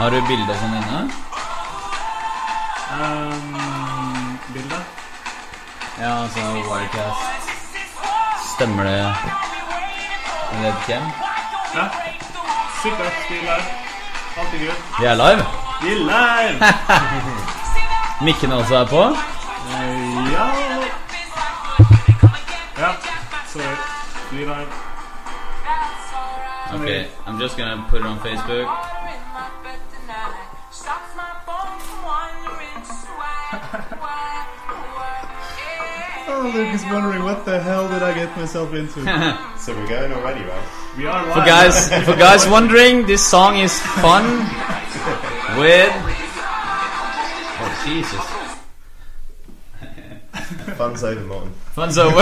Har du bilde og sånn inne? Um, bilde? Ja, altså Wirecast. Stemmer det hvem? Ja. Sikkert. Vi er live. Alt er good. Vi er live. Vi er live! Mikken også er på. Uh, ja Ja. Sorry. Vi er live. Okay, I'm just gonna put it on Facebook. Luke is wondering what the hell did I get myself into? So we're going already, right? we are live. For guys, for guys wondering, this song is fun with. Oh Jesus! Fun's over, Morton. Fun's over.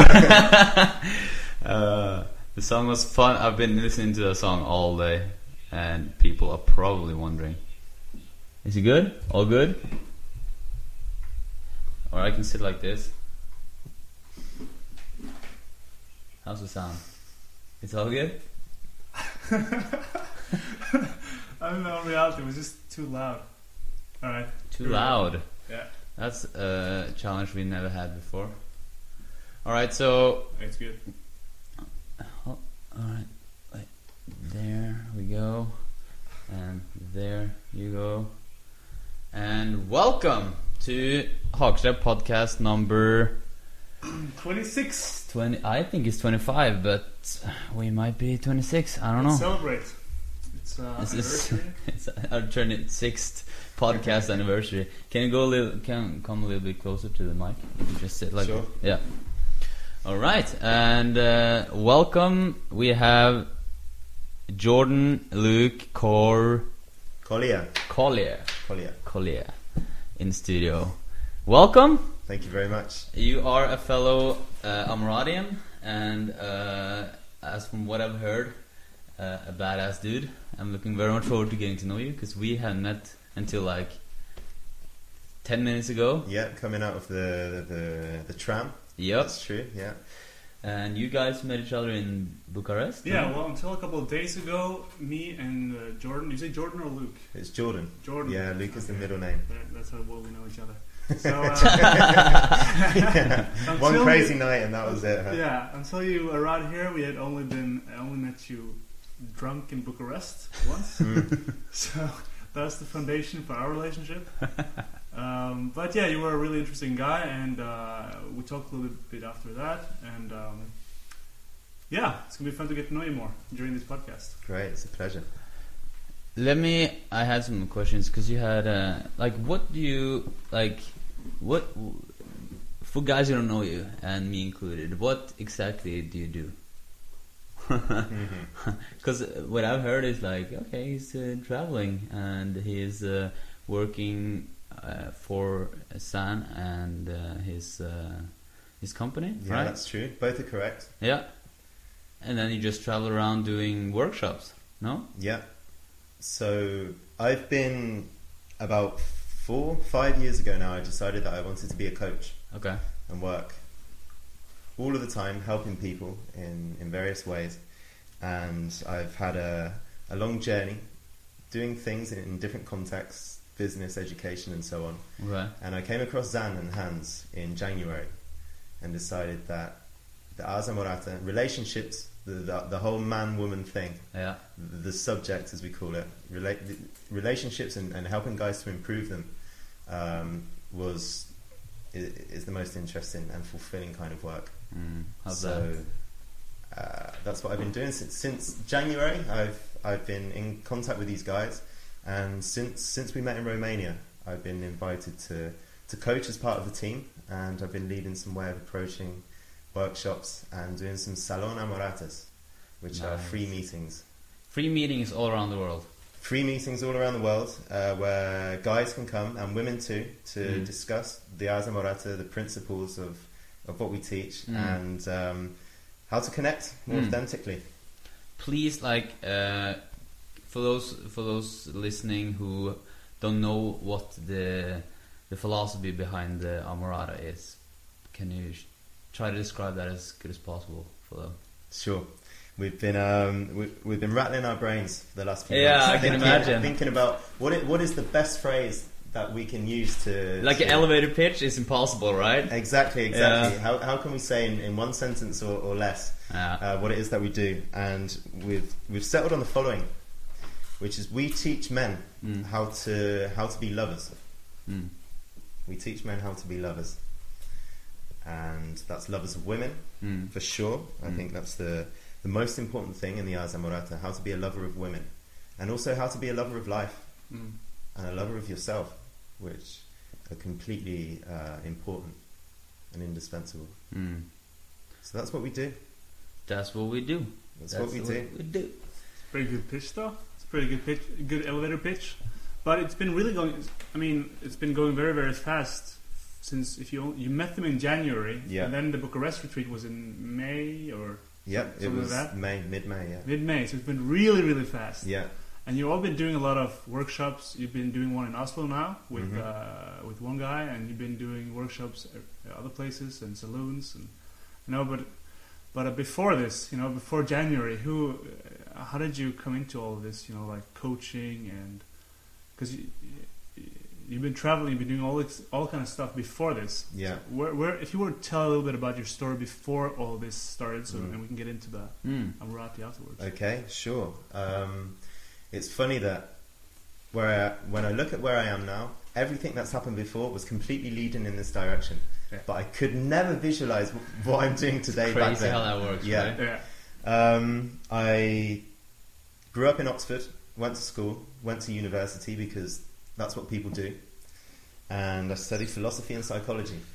uh, the song was fun. I've been listening to the song all day, and people are probably wondering: Is it good? All good? Or I can sit like this. How's the sound? It's all good. I don't know. In reality, it was just too loud. All right. Too loud. Yeah. That's a challenge we never had before. All right, so It's good. Oh, all right, wait, there we go, and there you go, and welcome to Hawkstep podcast number 26. twenty. I think it's twenty-five, but we might be twenty-six. I don't know. Let's celebrate. It's uh, This is anniversary. it's our twenty-sixth podcast anniversary. Can you go a little? Can come a little bit closer to the mic? You Just sit like Sure. yeah. All right, and uh, welcome. We have Jordan, Luke, Cor, Collier. Collier, Collier. Collier, in studio. Welcome. Thank you very much. You are a fellow uh, Amaradian, and uh, as from what I've heard, uh, a badass dude. I'm looking very much forward to getting to know you because we hadn't met until like ten minutes ago. Yeah, coming out of the the, the tram. Yep. That's true. Yeah. And you guys met each other in Bucharest. Yeah, well, until a couple of days ago, me and uh, Jordan. You say Jordan or Luke? It's Jordan. Jordan. Yeah, Luke is the middle name. That- That's how well we know each other. So, uh, One crazy you- night and that was it. Huh? Yeah, until you arrived here, we had only been I only met you drunk in Bucharest once. Mm. so that's the foundation for our relationship. um, but yeah, you were a really interesting guy, and uh, we talked a little bit after that. And um, yeah, it's gonna be fun to get to know you more during this podcast. Great. It's a pleasure. Let me. I had some questions because you had uh, like, what do you like? What for guys who don't know you and me included? What exactly do you do? Because what I've heard is like, okay, he's uh, traveling and he's uh, working uh, for Zan and uh, his uh, his company, Yeah, right? that's true. Both are correct. Yeah. And then you just travel around doing workshops, no? Yeah. So I've been about four, five years ago now. I decided that I wanted to be a coach. Okay. and work all of the time helping people in, in various ways. And I've had a, a long journey doing things in, in different contexts, business, education, and so on. Okay. And I came across Zan and Hans in January and decided that the Ars Amorata, relationships, the, the, the whole man woman thing, Yeah. the, the subject as we call it, rela- relationships and, and helping guys to improve them um, was is the most interesting and fulfilling kind of work. Mm, so that? uh, that's what I've been doing since since January. I've I've been in contact with these guys, and since since we met in Romania, I've been invited to to coach as part of the team, and I've been leading some way of approaching workshops and doing some salon amoratas, which are free meetings. Free meetings all around the world. Free meetings all around the world uh, where guys can come and women too to Mm. discuss the Ars Amorata, the principles of, of what we teach, Mm. and um, how to connect more Mm. authentically. Please, like, uh, for those for those listening who don't know what the the philosophy behind the Amorata is, can you sh- try to describe that as good as possible for them? Sure. We've been um, we, we've been rattling our brains for the last few Yeah, months. I can thinking, imagine. Thinking about what it, what is the best phrase that we can use to Like to, an elevator pitch is impossible, right? Exactly, exactly. Yeah. How, how can we say in, in one sentence or, or less Yeah. uh, what it is that we do? And we've we've settled on the following, which is we teach men Mm. how to how to be lovers. Mm. We teach men how to be lovers, and that's lovers of women Mm. for sure. I Mm. think that's the the most important thing in the Ars Amorata: how to be a lover of women, and also how to be a lover of life Mm. and a lover of yourself, which are completely uh, important and indispensable. Mm. So that's what we do. That's what we do. That's, what we do. we do. Pretty good pitch, though. It's a pretty good pitch, good elevator pitch. But it's been really going. I mean, it's been going very, very fast since if you you met them in January, Yeah. and then the Bucharest retreat was in May or Yep, it was like that? May, mid-May. Yeah, mid-May. So it's been really, really fast. yeah, And you've all been doing a lot of workshops. You've been doing one in Oslo now with Mhm. uh, with one guy, and you've been doing workshops at other places and saloons, and you know. But but uh, before this, you know, before January, who, uh, how did you come into all of this? You know, like coaching and because you, you've been traveling, you've been doing all this, all kind of stuff before this. yeah. Where, where, if you were to tell a little bit about your story before all this started, so Mm. and we can get into the Mm. Amorata afterwards. Okay, sure. Um, it's funny that where I, when I look at where I am now, everything that's happened before was completely leading in this direction. Yeah. But I could never visualize what I'm doing today back Crazy then. how that works, Yeah. right? Yeah. Um, I grew up in Oxford, went to school, went to university because that's what people do, and I studied philosophy and psychology.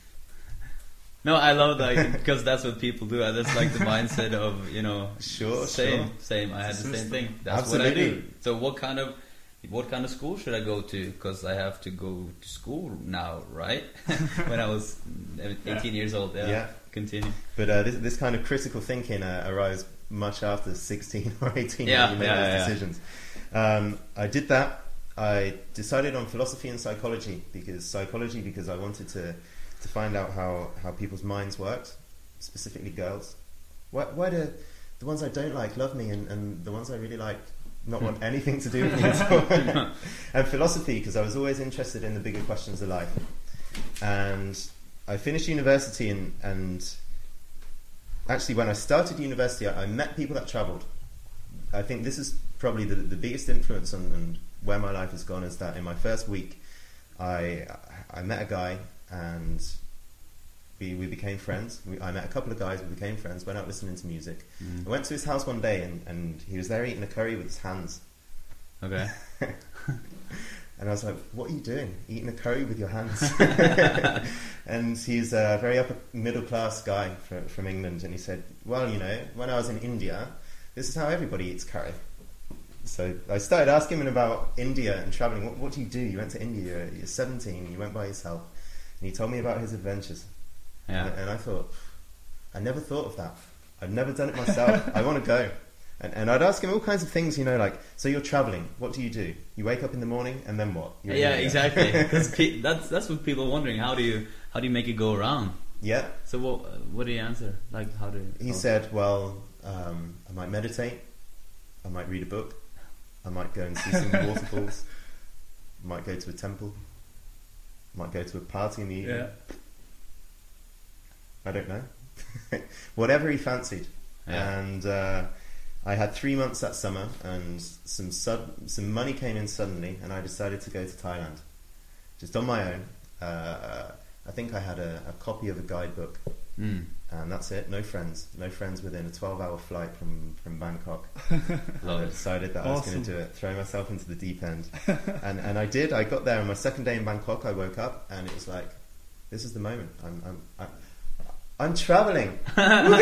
No, I love that because that's what people do. I that's like the mindset of you know. Sure, same, sure. same. I had the same thing. That's what I Absolutely. do. So what kind of what kind of school should I go to? Because I have to go to school now, right? when I was 18 years old. Yeah. Yeah. Continue. But uh, this, this kind of critical thinking uh, arose much after 16 or 18 Yeah, when you made yeah, those yeah, yeah. decisions. Um, I did that. I decided on philosophy and psychology because psychology because I wanted to to find out how, how people's minds worked, specifically girls. Why, why do the ones I don't like love me and, and the ones I really like not want hmm. anything to do with me at all? and philosophy because I was always interested in the bigger questions of life. And I finished university and, and actually when I started university I, I met people that travelled. I think this is probably the, the biggest influence on, on where my life has gone is that in my first week I I met a guy and we, we became friends. We, I met a couple of guys, we became friends, went out listening to music. Mm. I went to his house one day and, and he was there eating a curry with his hands. Okay. And I was like, "What are you doing? Eating a curry with your hands?" and he's a very upper middle class guy from, from England, and he said, "Well, you know, when I was in India, this is how everybody eats curry." So I started asking him about India and traveling. What, what do you do? You went to India. You're 17. You went by yourself, and he told me about his adventures. Yeah. And, and I thought, I never thought of that. I've never done it myself. I want to go. And, and I'd ask him all kinds of things, you know, like, so you're traveling. What do you do? You wake up in the morning, and then what? You're Yeah, exactly. Because pe- that's that's what people are wondering. How do you how do you make it go around? Yeah. So what what do you answer? Like how do He how- said, well, um, I might meditate. I might read a book. I might go and see some waterfalls. Might go to a temple. Might go to a party in the evening. Yeah. I don't know. Whatever he fancied. Yeah. And uh, I had three months that summer, and some sud- some money came in suddenly, and I decided to go to Thailand, just on my own. Uh, I think I had a, a copy of a guidebook, Mm. And that's it. No friends, no friends within a twelve-hour flight from from Bangkok. Love I decided that I was going to do it, throw myself into the deep end, and and I did. I got there on my second day in Bangkok. I woke up, and it was like, this is the moment. I'm I'm. I'm I'm traveling. I've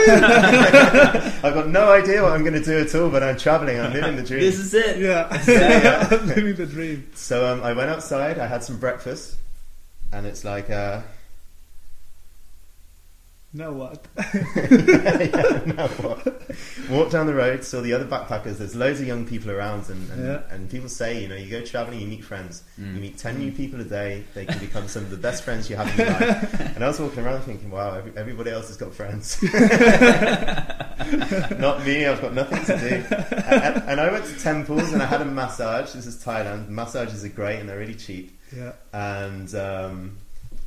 got no idea what I'm going to do at all, but I'm traveling. I'm living the dream. This is it. Yeah. Yeah, yeah. Living the dream. So um, I went outside. I had some breakfast, and it's like, uh, Now what? yeah, now what? Walked down the road, saw the other backpackers. There's loads of young people around, and, and, Yeah. and people say, you know, you go traveling, you meet friends. Mm. You meet ten new people a day. They can become some of the best friends you have in your life. And I was walking around thinking, wow, every, everybody else has got friends. Not me. I've got nothing to do. and, and I went to temples and I had a massage. This is Thailand. Massages are great and they're really cheap. Yeah. And um,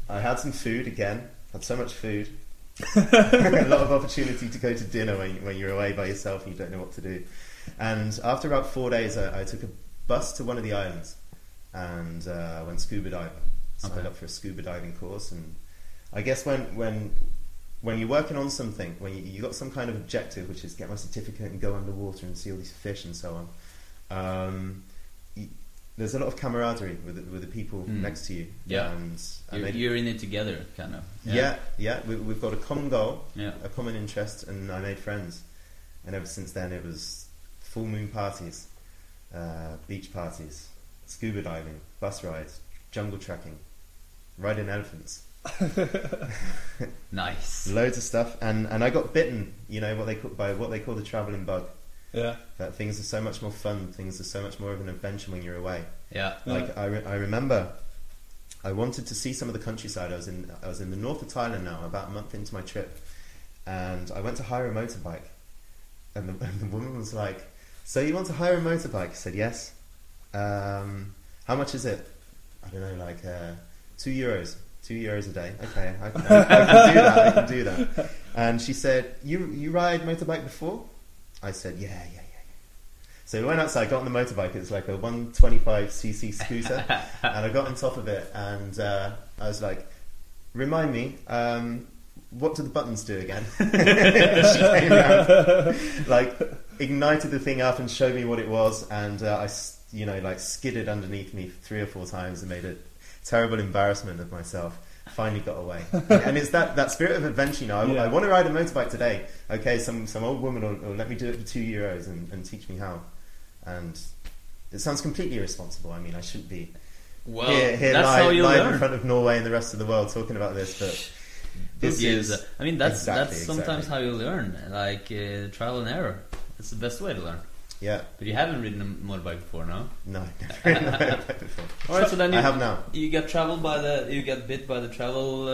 I had some food again. Had so much food. a lot of opportunity to go to dinner when, when you're away by yourself and you don't know what to do. And after about four days, I, I took a bus to one of the islands and uh, went scuba diving. Signed Okay. up for a scuba diving course, and I guess when when when you're working on something, when you, you got some kind of objective, which is get my certificate and go underwater and see all these fish and so on. Um, there's a lot of camaraderie with the, with the people Mm. next to you. Yeah. and, and You're, you're in it together, kind of. yeah, yeah, we, we've got a common goal, Yeah. a common interest, and I made friends. And ever since then, it was full moon parties, uh, beach parties, scuba diving, bus rides, jungle trekking, riding elephants, Nice. loads of stuff. And, and I got bitten, you know, what they call, by what they call the traveling bug. Yeah. That things are so much more fun. Things are so much more of an adventure when you're away. Yeah. Like I, re- I remember, I wanted to see some of the countryside. I was in I was in the north of Thailand now, about a month into my trip, and I went to hire a motorbike, and the, and the woman was like, "So you want to hire a motorbike?" I said, "Yes." Um, how much is it? I don't know, like uh, two euros. Two euros a day. Okay, I, I, I can do that. I can do that. And she said, "You you ride motorbike before?" I said, "Yeah, yeah, yeah." yeah." So we went outside, got on the motorbike. It's like a 125cc scooter, and I got on top of it, and uh, I was like, "Remind me, um, what do the buttons do again?" she came around, like ignited the thing up and showed me what it was, and uh, I, you know, like skidded underneath me three or four times and made a terrible embarrassment of myself. Finally got away, and it's that, that spirit of adventure. You know, I, Yeah. I want to ride a motorbike today. Okay, some some old woman will, will let me do it for two euros and, and teach me how. And it sounds completely irresponsible. I mean, I shouldn't be Well, here, here that's live, how you live in front of Norway and the rest of the world talking about this, but Who this gives is a- I mean, that's Exactly, that's sometimes exactly. how you learn, like uh, trial and error. It's the best way to learn. Yeah, But you haven't ridden a motorbike before, no? no, never ridden a motorbike before. All right, so then you I have now. you get traveled by the you get bit by the travel uh,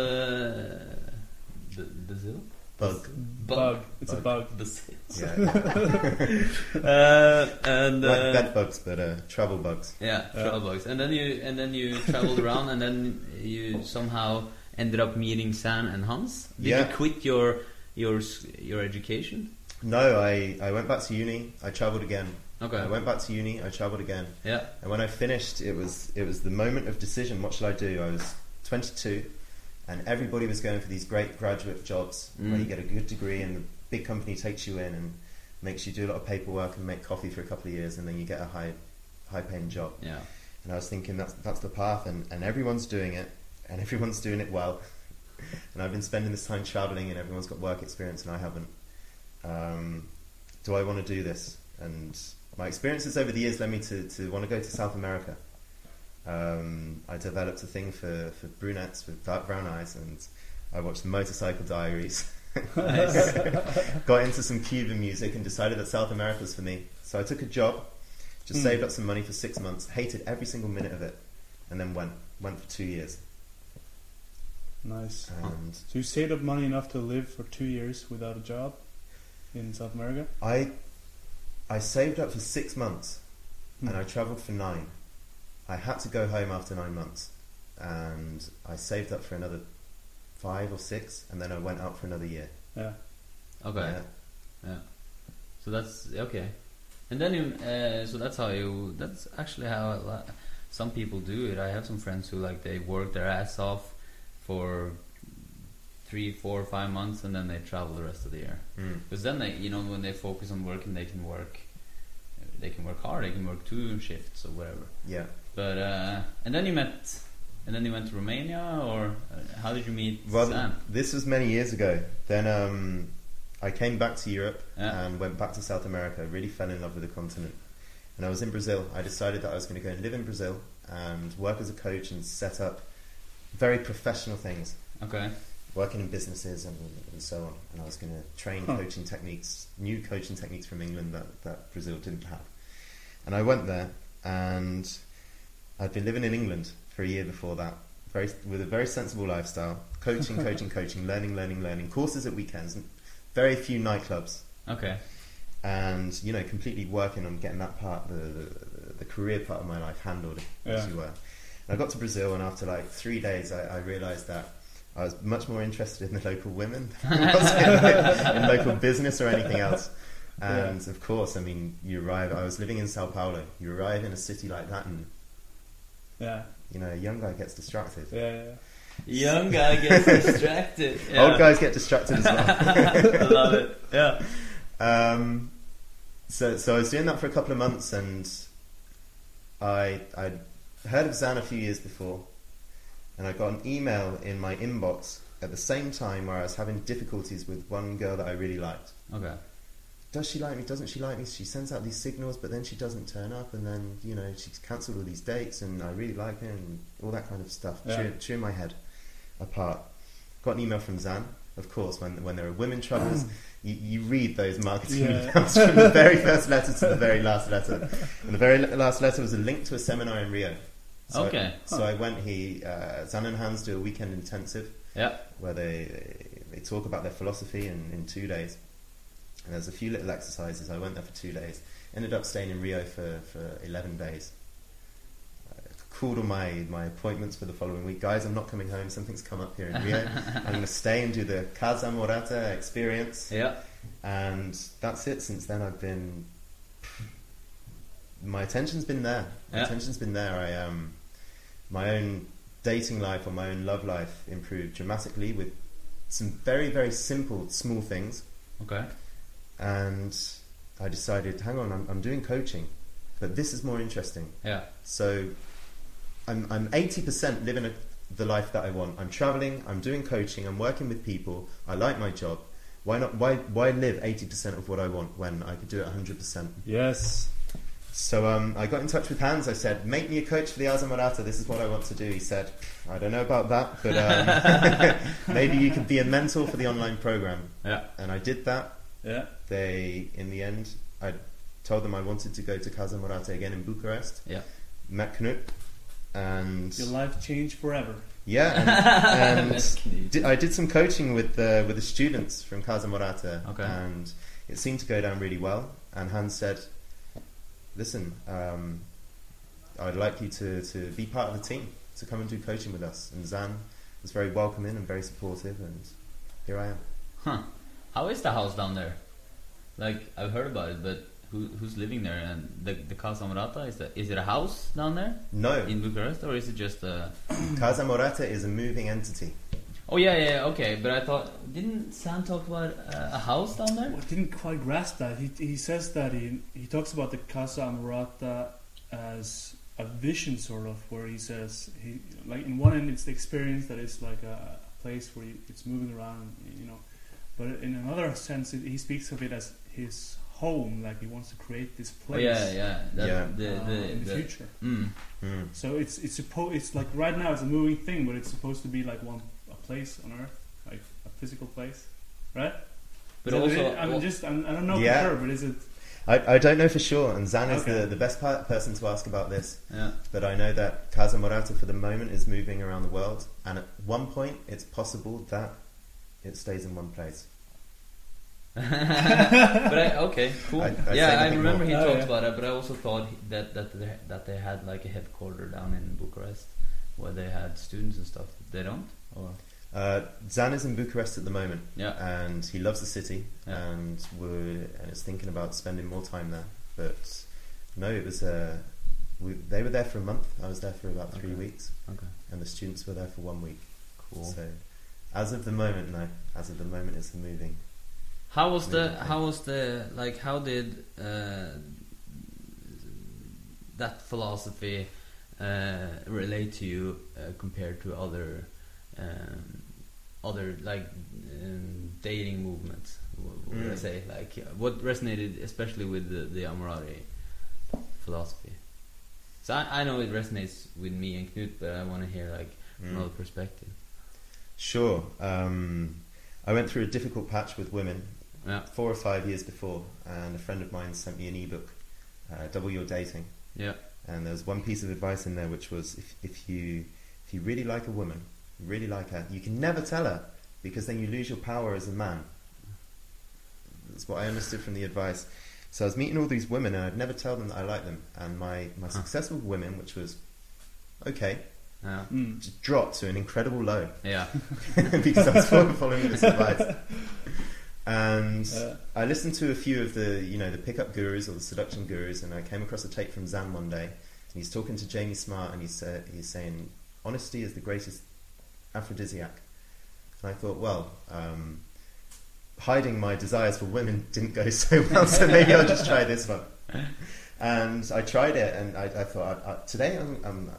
the Brazil Bug. Bug. It's a bug. Brazil. Yeah, uh, and like uh, bed bugs, but uh, travel bugs. yeah, Yeah. travel bugs. And then you and then you traveled around, and then you somehow ended up meeting Zan and Hans. Did Yeah. you quit your your your education? No, I, I went back to uni. I travelled again. Okay. I went back to uni. I travelled again. Yeah. And when I finished, it was it was the moment of decision. What should I do? I was 22, and everybody was going for these great graduate jobs where Mm. you get a good degree and the big company takes you in and makes you do a lot of paperwork and make coffee for a couple of years, and then you get a high high paying job. Yeah. And I was thinking that's that's the path, and, and everyone's doing it, and everyone's doing it well. and I've been spending this time traveling, and everyone's got work experience, and I haven't. Um, do I want to do this? And my experiences over the years led me to, to want to go to South America. Um, I developed a thing for, for brunettes with dark brown eyes, and I watched Motorcycle Diaries. Got into some Cuban music and decided that South America was for me. So I took a job, just Mm. saved up some money for six months, hated every single minute of it, and then went went for two years. Nice. And So you saved up money enough to live for two years without a job in South America? I I saved up for six months, and Hmm. I travelled for nine. I had to go home after nine months, and I saved up for another five or six, and then I went out for another year. Yeah. Okay. Yeah. So that's okay. And then you, uh, so that's how you. That's actually how a lot, some people do it. I have some friends who like they work their ass off for three, four, five months, and then they travel the rest of the year. Mm. Because then they, you know, when they focus on working, they can work. They can work hard. They can work two shifts or whatever. Yeah. But uh, and then you met, and then you went to Romania, or uh, how did you meet Well, Zan? this was many years ago. Then um, I came back to Europe Yeah. and went back to South America. Really fell in love with the continent. And I was in Brazil. I decided that I was going to go and live in Brazil and work as a coach and set up very professional things, Okay. Working in businesses and, and so on. And I was going to train Huh. coaching techniques, new coaching techniques from England that, that Brazil didn't have. And I went there and I'd been living in England for a year before that, very with a very sensible lifestyle, coaching, coaching, coaching, learning, learning, learning, courses at weekends, and very few nightclubs, Okay. and you know, completely working on getting that part, the the, the career part of my life handled, as Yeah. you were. And I got to Brazil, and after like three days, I, I realised that I was much more interested in the local women than I was in, in local business or anything else. And of course, I mean, you arrive. I was living in Sao Paulo. You arrive in a city like that, and Yeah, you know, a young guy gets distracted. yeah, yeah. Young guy gets distracted. Yeah. Old guys get distracted as well. I love it. Yeah. Um, so, so I was doing that for a couple of months, and I I heard of Zan a few years before, and I got an email in my inbox at the same time where I was having difficulties with one girl that I really liked. Okay. Does she like me? Doesn't she like me? She sends out these signals, but then she doesn't turn up, and then you know she's cancelled all these dates, and I really like her, and all that kind of stuff. Yeah. My head apart. Got an email from Zan, of course. When when there are women troubles, you, you read those marketing Yeah. emails from the very first letter to the very last letter, and the very last letter was a link to a seminar in Rio. So Okay. I, so I went. He uh, Zan and Hans do a weekend intensive Yeah. where they they talk about their philosophy in, in two days. And there's a few little exercises. I went there for two days. Ended up staying in Rio for, for 11 days. Called all my, my appointments for the following week. Guys, I'm not coming home. Something's come up here in Rio. I'm going to stay and do the Casa Amorata experience. Yeah. And that's it. Since then, I've been. My attention's been there. My Yeah. attention's been there. I um, my own dating life or my own love life improved dramatically with some very very simple small things. Okay. And I decided, hang on, I'm, I'm doing coaching, but this is more interesting. Yeah. So I'm I'm eighty percent living a, the life that I want. I'm traveling. I'm doing coaching. I'm working with people. I like my job. Why not? Why why live eighty percent of what I want when I could do it hundred percent? Yes. So um, I got in touch with Hans. I said, "Make me a coach for the Ars Amorata. This is what I want to do." He said, "I don't know about that, but um, maybe you could be a mentor for the online program." Yeah. And I did that. Yeah. They, in the end, I told them I wanted to go to Casa Amorata again in Bucharest. Yeah. Met Knut, and Your life changed forever. yeah, and, and neat. di- I did some coaching with the with the students from Casa Amorata, Okay. and it seemed to go down really well. And Hans said, "Listen, um, I'd like you to, to be part of the team, to come and do coaching with us." And Zan was very welcoming and very supportive, and here I am. Huh. How is the house down there? Like I've heard about it, but who who's living there? And the the Casa Amorata is that is it a house down there No, in Bucharest or is it just a? Casa Amorata is a moving entity. Oh yeah, yeah, yeah, okay. But I thought didn't Zan talk about uh, a house down there? I didn't quite grasp that. He, he says that he, he talks about the Casa Amorata as a vision, sort of, where he says, he like in one end it's the experience that it's like a place where you, it's moving around, you know. But in another sense, it, he speaks of it as his home, like he wants to create this Oh place yeah, yeah. That, Yeah. The, uh, the, in the, the- future. Mm. Mm. So it's it's supposed it's like right now it's a moving thing, but it's supposed to be like one a place on Earth, like a physical place, right? But Is also, it? I'm well- just I'm, I don't know Yeah. for sure, but is it? I, I don't know for sure, and Zan is Okay. the, the best part, person to ask about this. yeah. But I know that Casa Amorata for the moment is moving around the world, and at one point it's possible that it stays in one place. but I, okay, cool. I- I'd yeah, I remember more. he Oh, talked yeah. about it, but I also thought that that they, that they had like a headquarter down in Bucharest where they had students and stuff. They don't, or Uh, Zan is in Bucharest at the moment, yeah, and he loves the city, Yeah. and we're and is thinking about spending more time there. But no, it was uh, we, they were there for a month. I was there for about three Okay. weeks, okay, and the students were there for one week. cool. So, as of the moment, no. As of the moment, it's moving. How was the Maybe. how was the like how did uh, that philosophy uh, relate to you uh, compared to other um, other like um, dating movements? What, what would I Mm. say? Like what resonated especially with the, the Amorata philosophy? So I, I know it resonates with me and Knut, but I want to hear like Mm. another perspective. Sure. Um, I went through a difficult patch with women Yeah, four or five years before, and a friend of mine sent me an ebook, uh, Double Your Dating. yeah, And there was one piece of advice in there, which was if, if you if you really like a woman, really like her, you can never tell her because then you lose your power as a man. That's what I understood from the advice. So I was meeting all these women, and I'd never tell them that I liked them. And my my Huh. successful women, which was okay, Yeah. Mm. just dropped to an incredible low Yeah. because I was following this advice. And Uh, I listened to a few of the, you know, the pickup gurus or the seduction gurus, and I came across a tape from Zan one day, and he's talking to Jamie Smart, and he said, he's saying, honesty is the greatest aphrodisiac. And I thought, well, um, hiding my desires for women didn't go so well, so maybe I'll just try this one. And I tried it, and I, I thought, I, I, today I'm, I'm,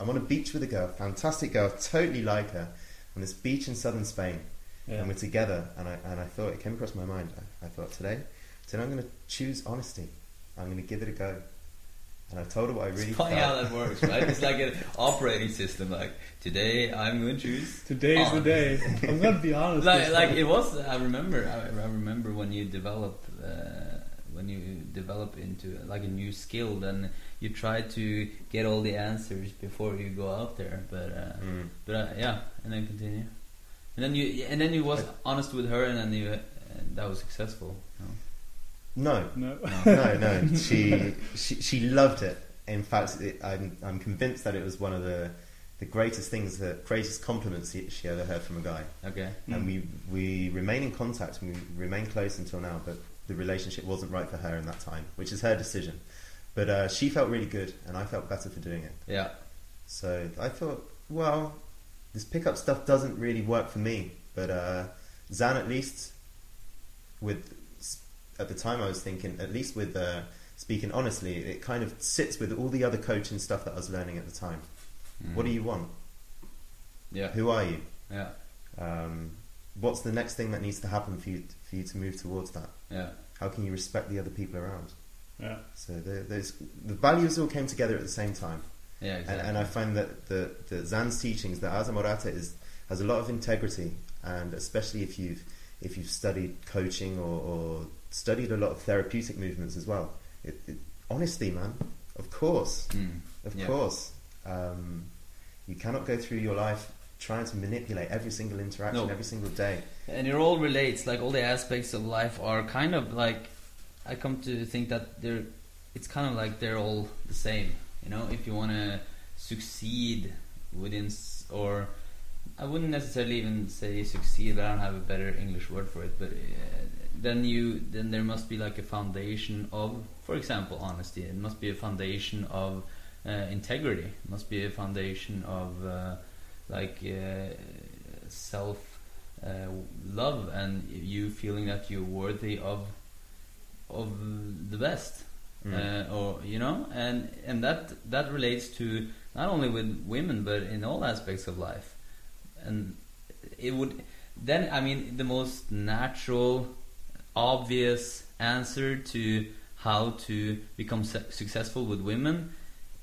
I'm on a beach with a girl, fantastic girl, totally like her, on this beach in southern Spain yeah. and we're together. And I and I thought it came across my mind. I, I thought today, today I'm going to choose honesty. I'm going to give it a go. And I told her what I really it's funny felt. how that works, right? It's like an operating system. Like today, I'm going to choose. Today's the day. I'm gonna be honest. Like, like it was. I remember. I, I remember when you develop, uh, when you develop into like a new skill, then you try to get all the answers before you go out there. But uh, Mm. but uh, yeah, and then continue. And then you and then you was honest with her, and then you and that was successful. No? No, no. no, no. She she she loved it. In fact, it, I'm I'm convinced that it was one of the the greatest things, the greatest compliments she, she ever heard from a guy. Okay. And Mm. we we remain in contact. and We remain close until now, but the relationship wasn't right for her in that time, which is her decision. But uh, she felt really good, and I felt better for doing it. Yeah. So I thought, well, this pickup stuff doesn't really work for me. But uh, Zan, at least, with at the time I was thinking, at least with uh, speaking honestly, it kind of sits with all the other coaching stuff that I was learning at the time. What do you want? Yeah. Who are you? Yeah. Um, what's the next thing that needs to happen for you for you to move towards that? Yeah. How can you respect the other people around? Yeah. So there, there's the values all came together at the same time. Yeah. And, Exactly. and I find that the, the Zan's teachings, that Ars Amorata is has a lot of integrity, and especially if you've if you've studied coaching or, or studied a lot of therapeutic movements as well. It, it, honesty, man, of course, Mm. of Yeah. course, um, you cannot go through your life trying to manipulate every single interaction No. every single day. And it all relates. Like all the aspects of life are kind of like. I come to think that they're. It's kind of like they're all the same. You know, if you want to succeed within, or I wouldn't necessarily even say succeed. I don't have a better English word for it. But uh, then you, then there must be like a foundation of, for example, honesty. It must be a foundation of uh, integrity. It must be a foundation of uh, like uh, self uh, love and you feeling that you're worthy of of the best Mm. uh, or you know and and that that relates to not only with women but in all aspects of life and it would then i mean the most natural obvious answer to how to become su- successful with women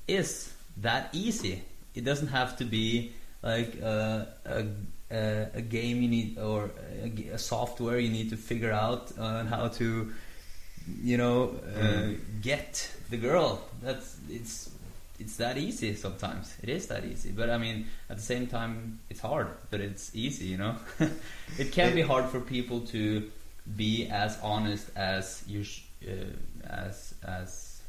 is that easy. It doesn't have to be like uh, a, a a game you need or a software you need to figure out on how to you know uh, Mm. get the girl. That's it's it's that easy sometimes. It is that easy. But i mean at the same time it's hard but it's easy you know? It can be hard for people to be as honest as you sh- uh, as as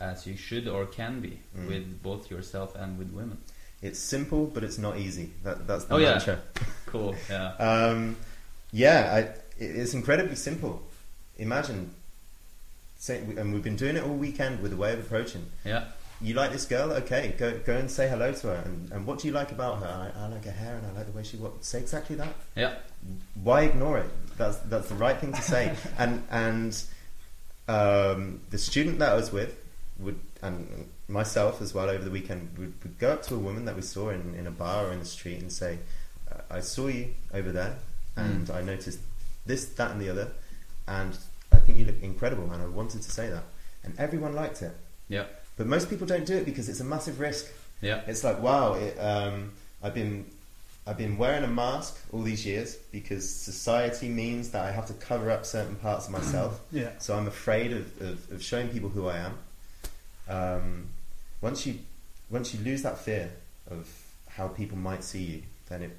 as you should or can be Mm. with both yourself and with women It's simple, but it's not easy. That, that's the Oh, yeah. mantra. cool yeah Um, yeah, I, it- it's incredibly simple. Imagine, say, and we've been doing it all weekend with the way of approaching. yeah You like this girl? Okay, go go and say hello to her. And, and what do you like about her? I, I like her hair and I like the way she walks. Say exactly that. yeah Why ignore it? That's that's the right thing to say. and and um, the student that I was with would and myself as well over the weekend would, would go up to a woman that we saw in, in a bar or in the street and say, "Uh, "I saw you over there, and I noticed this, that, and the other, and I think you look incredible." And I wanted to say that, and everyone liked it. yeah But most people don't do it because it's a massive risk. yeah It's like, wow, it, um, I've been I've been wearing a mask all these years because society means that I have to cover up certain parts of myself. Yeah. So I'm afraid of, of, of showing people who I am. Um, once you once you lose that fear of how people might see you, then it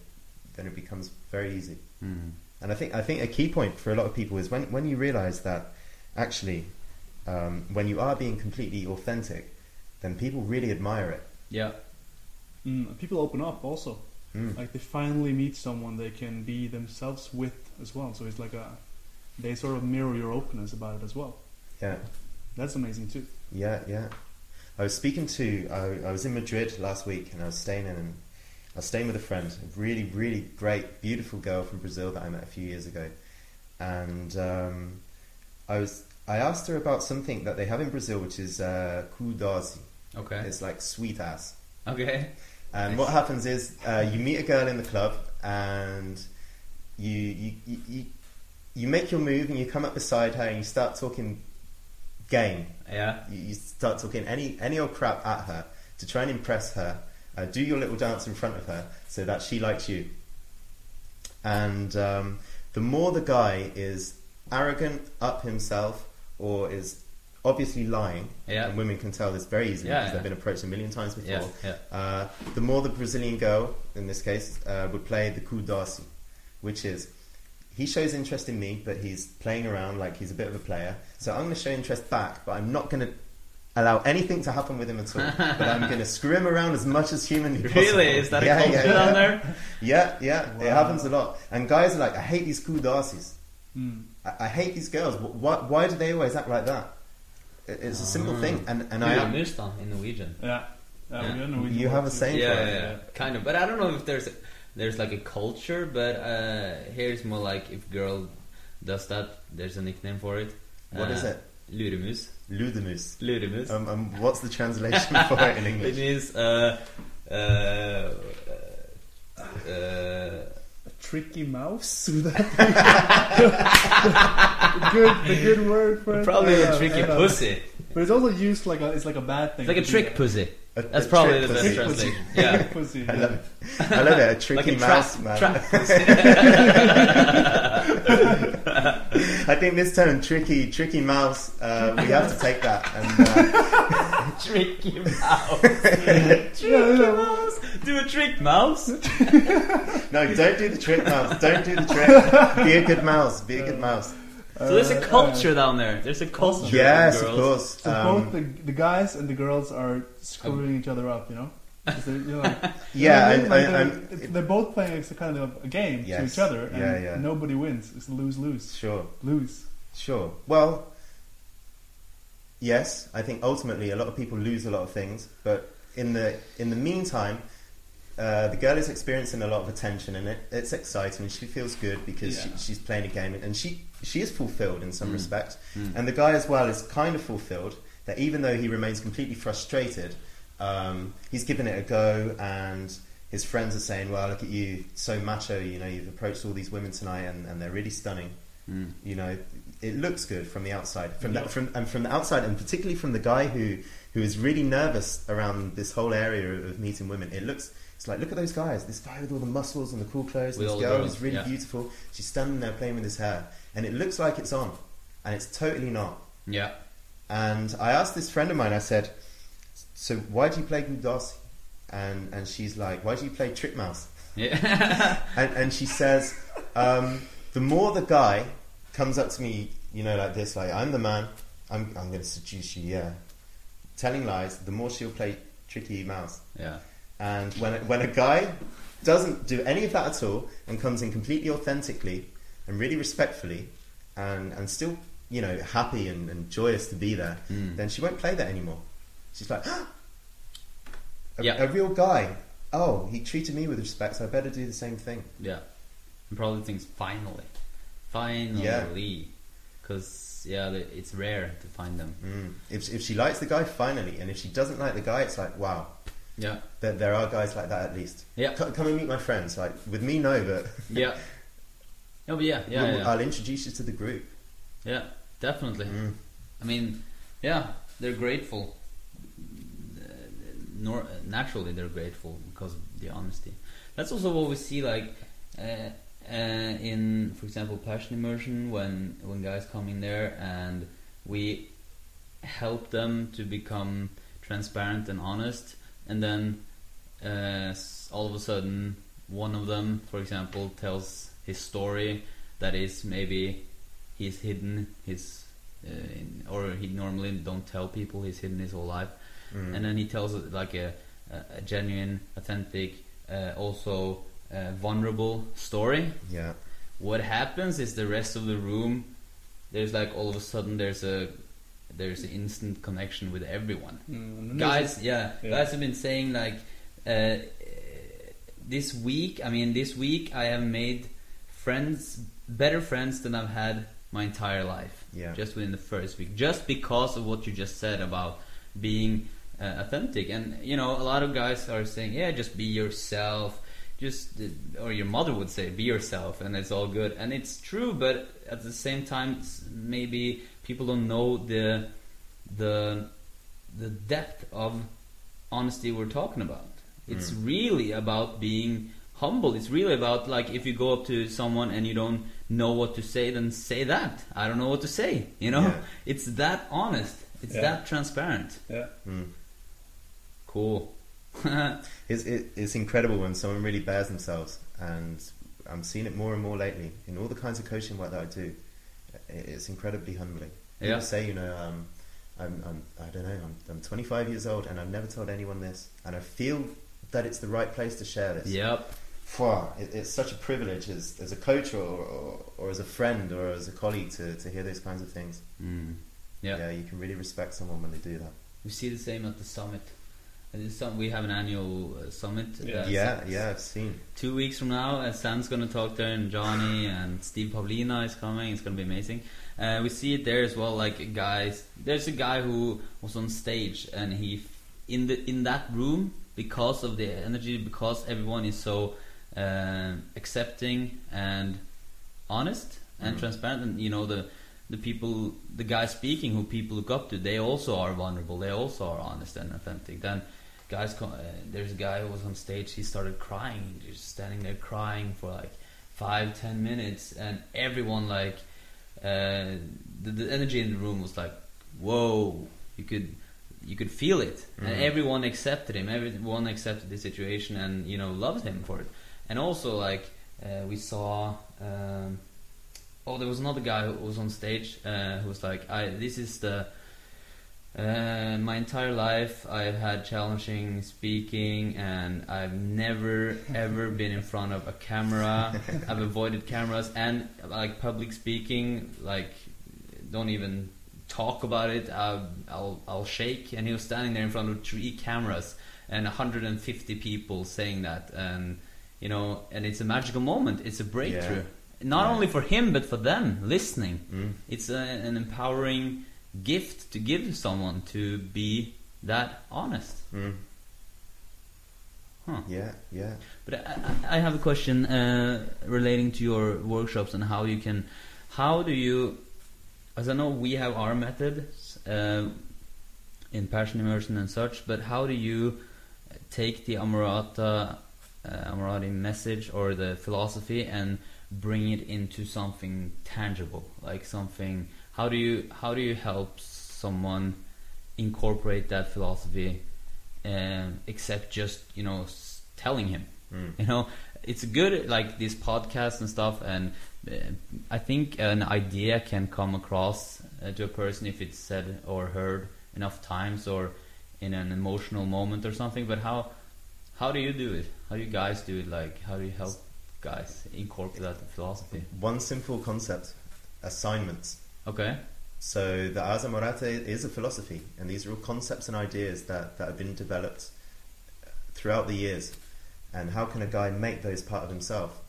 then it becomes very easy. Mm. And I think I think a key point for a lot of people is when when you realise that actually um, when you are being completely authentic, then people really admire it. Yeah. Mm, people open up also. Mm. Like they finally meet someone they can be themselves with as well. So it's like a they sort of mirror your openness about it as well. Yeah, That's amazing too. yeah, yeah. I was speaking to I, I was in Madrid last week and I was staying in and I was staying with a friend, a really really great beautiful girl from Brazil that I met a few years ago, and um, I was I asked her about something that they have in Brazil which is uh, cu doce. Okay. It's like sweet ass. Okay. And Nice. what happens is uh, you meet a girl in the club and you, you, you, you, you make your move and you come up beside her and you start talking game. Yeah. You, you start talking any, any old crap at her to try and impress her. Uh, do your little dance in front of her so that she likes you. And um, the more the guy is arrogant, up himself, or is obviously lying, Yeah. and women can tell this very easily Yeah, because yeah. they've been approached a million times before. Yeah. Yeah. Uh, the more the Brazilian girl, in this case, uh, would play the cu doce, which is he shows interest in me, but he's playing around like he's a bit of a player. So I'm going to show interest back, but I'm not going to allow anything to happen with him at all. but I'm going to screw him around as much as humanly possible. Really? Is that a Yeah, culture yeah, yeah. down there? Yeah, yeah, it happens a lot. And guys are like, I hate these cu doces. Mm. I, I hate these girls. Why, why do they always act like that? It- It's a simple thing, and and I I Mustan in Norwegian. Yeah. Yeah. Yeah, we don't You have a saying Yeah, for yeah, it. yeah, kind of. But I don't know if there's there's like a culture. But uh, here it's more like if girl does that, there's a nickname for it. What uh, is it? Luremus. Ludemus. Luremus. Um, um, what's the translation for it in it English? means uh, uh, uh, Tricky mouse. Would that be- good, the good word for it. probably a tricky pussy. But it's also used like a, it's like a bad thing. It's like a trick pussy. A- That's a probably trick the best translation. Yeah. Trick pussy. I love it. I love it. A tricky like a mouse, trap, man. trap. I think this term, tricky, tricky mouse, uh, we have to take that. And uh, tricky mouse. tricky Yeah, yeah. mouse. Do a trick mouse. no, don't do the trick mouse. Don't do the trick. Be a good mouse. Be a good mouse. So there's a Uh, culture down there. There's a culture. Yes, of of course. So Um, both the, the guys and the girls are screwing each other up, you know? 'Cause they're, you're like, yeah, know I mean? Like and, they're, they're both playing it's a kind of a game to each other, and Yeah, yeah. nobody wins. It's lose lose sure. lose. Sure. Well, yes, I think ultimately a lot of people lose a lot of things, but in the in the meantime, uh, the girl is experiencing a lot of attention, and it, it's exciting, and she feels good because Yeah. she, she's playing a game, and she she is fulfilled in some Mm. respect, Mm. and the guy as well is kind of fulfilled. That even though he remains completely frustrated, um, he's given it a go, and his friends are saying, "Well, look at you, so macho. You know, you've approached all these women tonight, and, and they're really stunning." Mm. you know, it looks good from the outside. From Yeah. the, from and from the outside, and particularly from the guy who who is really nervous around this whole area of meeting women. It looks. It's like look at those guys. This guy with all the muscles and the cool clothes. With this girl is really yeah. beautiful. She's standing there playing with his hair, and it looks like it's on, and it's totally not. Yeah. And I asked this friend of mine. I said, "So why do you play cu doce?" And and she's like, "Why do you play Trick Mouse?" Yeah. and, and she says, um, the more the guy comes up to me, you know, like this, like I'm the man, I'm, I'm going to seduce you, yeah. Telling lies, the more she'll play tricky mouse. yeah. And when when a guy doesn't do any of that at all and comes in completely authentically and really respectfully and, and still, you know, happy and, and joyous to be there, Mm. then she won't play that anymore. She's like, a, Yeah. a real guy. Oh, he treated me with respect, so I better do the same thing. Yeah. And probably thinks finally. Finally. Because, yeah, the- it's rare to find them. Mm. If, if she likes the guy, finally. And if she doesn't like the guy, it's like, wow, Yeah. there, there are guys like that at least. Yeah. C- come and meet my friends. Like, with me, no, but Yeah. Oh, but yeah, yeah, we'll- yeah. I'll introduce you to the group. Yeah, definitely. Mm. I mean, yeah, they're grateful. Uh, Nor- naturally, they're grateful because of the honesty. That's also what we see, like uh, uh, in, for example, passion immersion. When when guys come in there and we help them to become transparent and honest, and then uh, all of a sudden one of them, for example, tells his story that is maybe he's hidden his, uh, in, or he normally don't tell people he's hidden his whole life, Mm. and then he tells it like a, a, a genuine, authentic, uh, also uh, vulnerable story. yeah, What happens is the rest of the room, there's like all of a sudden there's a there's an instant connection with everyone Mm, guys yeah, Yeah. guys have been saying like uh, this week i mean this week i have made friends better friends than i've had my entire life. Yeah, just within the first week. Just because of what you just said about being uh, authentic. And you know a lot of guys are saying yeah just be yourself. Just uh, or your mother would say be yourself and it's all good. And it's true but at the same time maybe people don't know the the the depth of honesty we're talking about. It's Mm. really about being humble it's really about like if you go up to someone and you don't know what to say then say that i don't know what to say you know Yeah. it's that honest it's Yeah. that transparent Yeah. Mm. cool It's, it, it's incredible when someone really bears themselves, and I'm seeing it more and more lately in all the kinds of coaching work that I do. It, it's incredibly humbling. Yeah. People say, you know, um, I'm, I'm, I don't know, I'm, I'm 25 years old, and I've never told anyone this, and I feel that it's the right place to share this. yep Phew, it, it's such a privilege as, as a coach or, or, or as a friend or as a colleague to, to hear those kinds of things. mm. yeah yeah, you can really respect someone when they do that. we see the same at the summit At the sum- we have an annual uh, summit Yeah. uh, yeah, s- yeah, I've seen. two weeks from now, uh, Sam's going to talk there, and Johnny and Steve Pavlina is coming. It's going to be amazing. Uh, we see it there as well. Like guys, there's a guy who was on stage, and he in the in that room because of the energy, because everyone is so uh, accepting and honest and Mhm. transparent, and you know the the people, the guy speaking, who people look up to, they also are vulnerable. They also are honest and authentic. Then guys uh, there's a guy who was on stage he started crying just standing there crying for like five ten minutes and everyone like uh, the, the energy in the room was like whoa you could you could feel it and Mhm. everyone accepted him everyone accepted the situation and you know loved him for it and also like uh, we saw um, oh there was another guy who was on stage uh, who was like I this is the uh, my entire life, I've had challenging speaking, and I've never ever been in front of a camera. I've avoided cameras and like public speaking. Like, don't even talk about it. I'll, I'll I'll shake. And he was standing there in front of three cameras and 150 people saying that, and you know, and it's a magical moment. It's a breakthrough, not Yeah. only for him but for them listening Mm. it's a, an empowering gift to give someone to be that honest. Mm. Huh. Yeah, yeah. But I, I I have a question uh, relating to your workshops and how you can, how do you, as I know we have our methods uh, in passion immersion and such, but how do you take the Amorata, uh, Amorati message or the philosophy and bring it into something tangible, like something? How do you how do you help someone incorporate that philosophy, um, except just you know telling him? Mm. you know it's good like these podcasts and stuff and uh, i think an idea can come across uh, to a person if it's said or heard enough times or in an emotional moment or something but how how do you do it how do you guys do it like how do you help guys incorporate that philosophy One simple concept assignments. okay So the Ars Amorata is a philosophy, and these are all concepts and ideas that, that have been developed throughout the years. And how can a guy make those part of himself?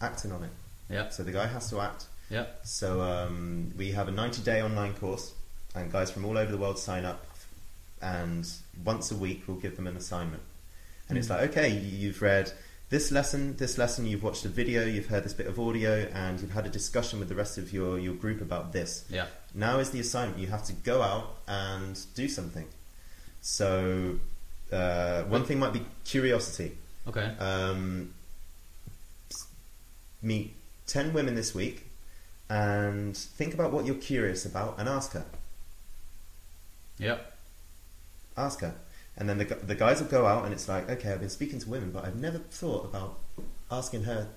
Acting on it. yeah So the guy has to act. yeah So um, we have a 90 day online course, and guys from all over the world sign up. And once a week, we'll give them an assignment. And it's like, okay, you- you've read this lesson, this lesson, you've watched a video, you've heard this bit of audio, and you've had a discussion with the rest of your, your group about this. yeah Now is the assignment. You have to go out and do something. So, uh, one thing might be curiosity. okay Um, meet 10 women this week and think about what you're curious about and ask her. yeah Ask her. And then the the guys will go out, and it's like, okay, I've been speaking to women, but I've never thought about asking her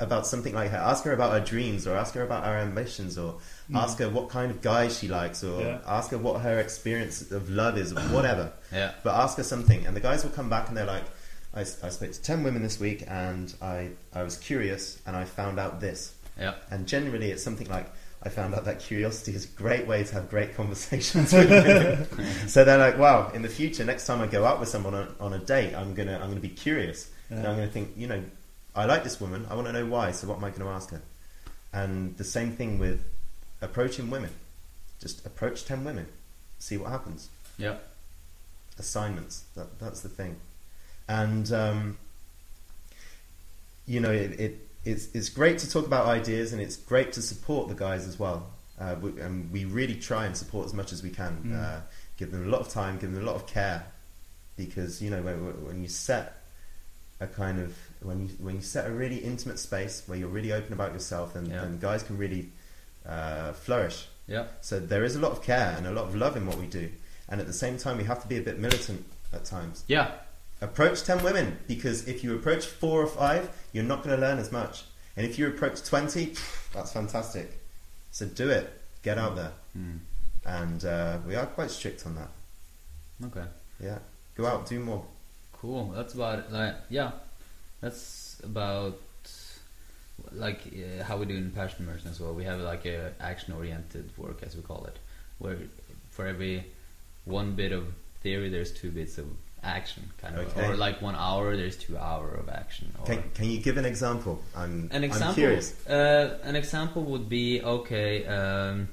about something like her. Ask her about her dreams, or ask her about her ambitions, or hmm. ask her what kind of guys she likes, or Yeah. ask her what her experience of love is, or whatever. Yeah. But ask her something, and the guys will come back and they're like, I spoke to 10 women this week and I, I was curious and I found out this. Yeah. And generally, it's something like, I found out that curiosity is a great way to have great conversations with women. so they're like, wow, in the future, next time I go out with someone on, on a date, I'm going to I'm gonna be curious. And I'm going to think, you know, I like this woman, I want to know why, so what am I going to ask her? And the same thing with approaching women. Just approach 10 women, see what happens Yeah. assignments. That, that's the thing. And, um, you know, it, it, it's, it's great to talk about ideas and it's great to support the guys as well. Uh, we, and we really try and support as much as we can. Mm. Uh, give them a lot of time, give them a lot of care. Because, you know, when, when you set a kind of, when you, when you set a really intimate space where you're really open about yourself and, Yeah. and guys can really uh, flourish, Yeah. so there is a lot of care and a lot of love in what we do. And at the same time, we have to be a bit militant at times. Yeah. Approach 10 women because if you approach four or five, you're not going to learn as much. And if you approach 20, that's fantastic. So do it. Get out there. Mm. And uh, we are quite strict on that. Okay. Yeah. Go out, do more. Cool. That's about it. Like, yeah, that's about like uh, how we do in passion immersion as well. We have like a action oriented work as we call it, where for every one bit of theory, there's two bits of action, kind of, Okay. or like one hour, there's two hour of action. Or Can, can you give an example? I'm, an I'm example. curious. Uh, an example would be okay. Um,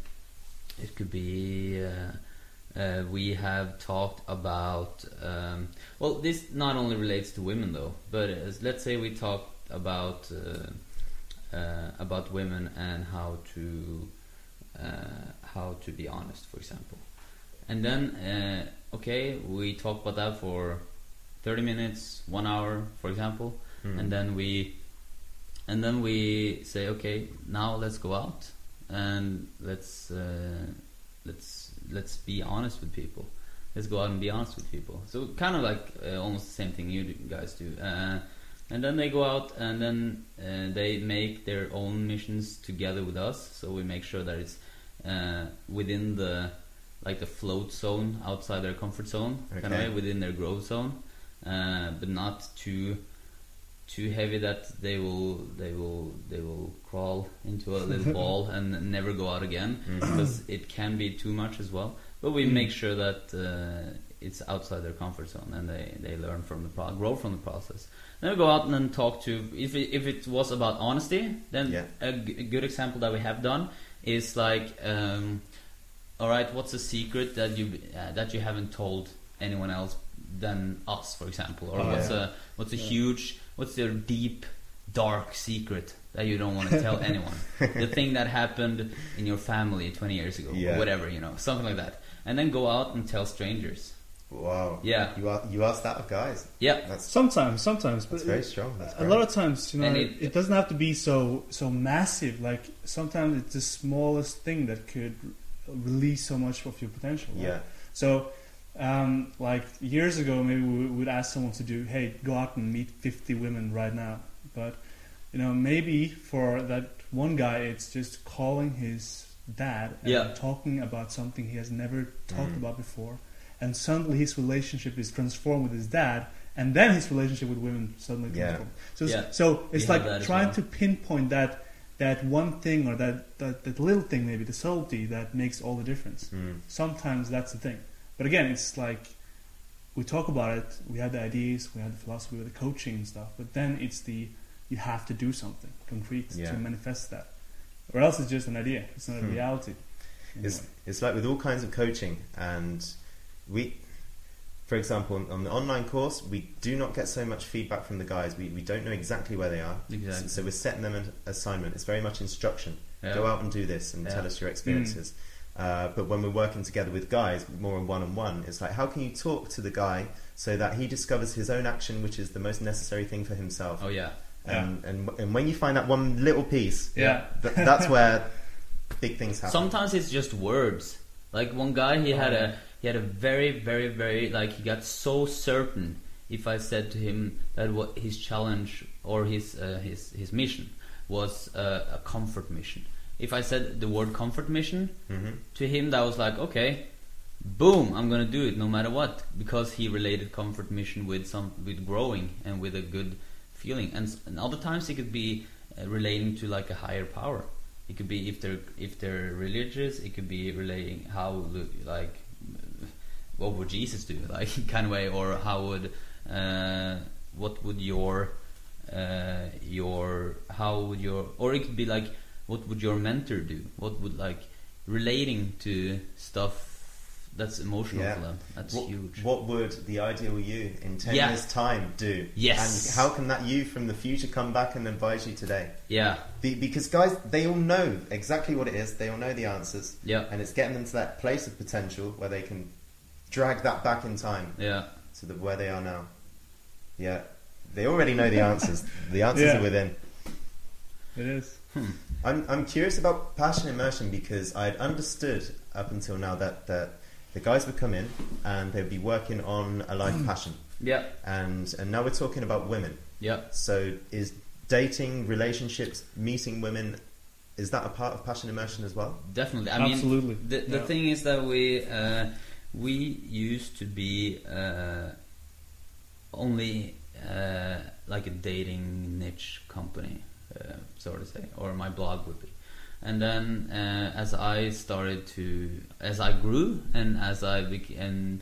it could be. Uh, uh, we have talked about. Um, well, this not only relates to women though, but as, let's say we talked about uh, uh, about women and how to uh, how to be honest, for example. And then, uh, okay, we talk about that for thirty minutes, one hour, for example Hmm. and then we and then we say okay now let's go out and let's uh, let's let's be honest with people. Let's go out and be honest with people. So kind of like uh, almost the same thing you guys do. Uh, and then they go out and then uh, they make their own missions together with us. So we make sure that it's uh, within the like the float zone outside their comfort zone kind of Okay. way within their growth zone uh, but not too too heavy that they will they will they will crawl into a little ball and never go out again Mhm. because it can be too much as well. But we make sure that uh, it's outside their comfort zone and they, they learn from the pro- grow from the process. Then we go out and then talk to if it, if it was about honesty, then Yeah. a, g- a good example that we have done is like, um, all right, what's a secret that you uh, that you haven't told anyone else than us, for example, or Oh, what's yeah. a what's a Yeah. huge what's your deep dark secret that you don't want to tell anyone the thing that happened in your family 20 years ago Yeah. or whatever you know something like that and then go out and tell strangers Wow. Yeah. You, are, you asked that of guys. yeah That's, Sometimes, sometimes, but that's very strong. That's a great. lot of times, you know, it, it- doesn't have to be so so massive. Like sometimes it's the smallest thing that could release so much of your potential. right? Yeah. So, um, like years ago, maybe we would ask someone to do, hey, go out and meet 50 women right now. But, you know, maybe for that one guy, it's just calling his dad and Yeah. talking about something he has never talked Mm. about before. And suddenly his relationship is transformed with his dad, and then his relationship with women suddenly Yeah. transformed. So, it's- Yeah. so it's have like trying well. to pinpoint that that one thing or that, that, that little thing, maybe the subtlety that makes all the difference Mm. sometimes that's the thing. But again, it's like we talk about it, we have the ideas, we have the philosophy with the coaching and stuff, but then it's the you have to do something concrete Yeah. to manifest that. Or else it's just an idea, it's not a Hmm. reality. It's, it's like with all kinds of coaching, and we, for example, on, on the online course, we do not get so much feedback from the guys. We, we don't know exactly where they are. Exactly. So, so we're setting them an assignment. It's very much instruction. Yeah. Go out and do this and Yeah. tell us your experiences. Uh, but when we're working together with guys, more on one on one, it's like how can you talk to the guy so that he discovers his own action, which is the most necessary thing for himself. oh yeah And, and and when you find that one little piece, Yeah. th- that's where big things happen. sometimes it's just words like one guy he had a he had a very, very, very like he got so certain. If I said to him that what his challenge or his uh, his his mission was uh, a comfort mission. If I said the word comfort mission hmm to him, that was like okay, boom, I'm gonna do it no matter what because he related comfort mission with some with growing and with a good feeling. And, and other times it could be uh, relating to like a higher power. It could be if they're if they're religious. It could be relating how like what would Jesus do, like kind of way, or how would uh, what would your uh, your how would your or it could be like what would your mentor do? What would like relating to stuff that's emotional Yeah. for them? That's what, huge. What would the ideal you in 10 Yeah. years' time do? Yes. And how can that you from the future come back and advise you today? Yeah, Be, because guys, they all know exactly what it is. They all know the answers. yeah, And it's getting them to that place of potential where they can drag that back in time yeah. to the where they are now. Yeah. They already know the answers. the answers Yeah. are within. It is. I'm, I'm curious about passion immersion because I'd understood up until now that, that the guys would come in and they'd be working on a life passion. Yeah, And, and now we're talking about women. yeah, So is dating, relationships, meeting women, is that a part of passion immersion as well? definitely. I mean, Absolutely. the the Yeah. thing is that we uh, we used to be uh, only uh, like a dating niche company, uh, so to say, or my blog would be. And then uh, as I started to, as I grew, and as I bec- and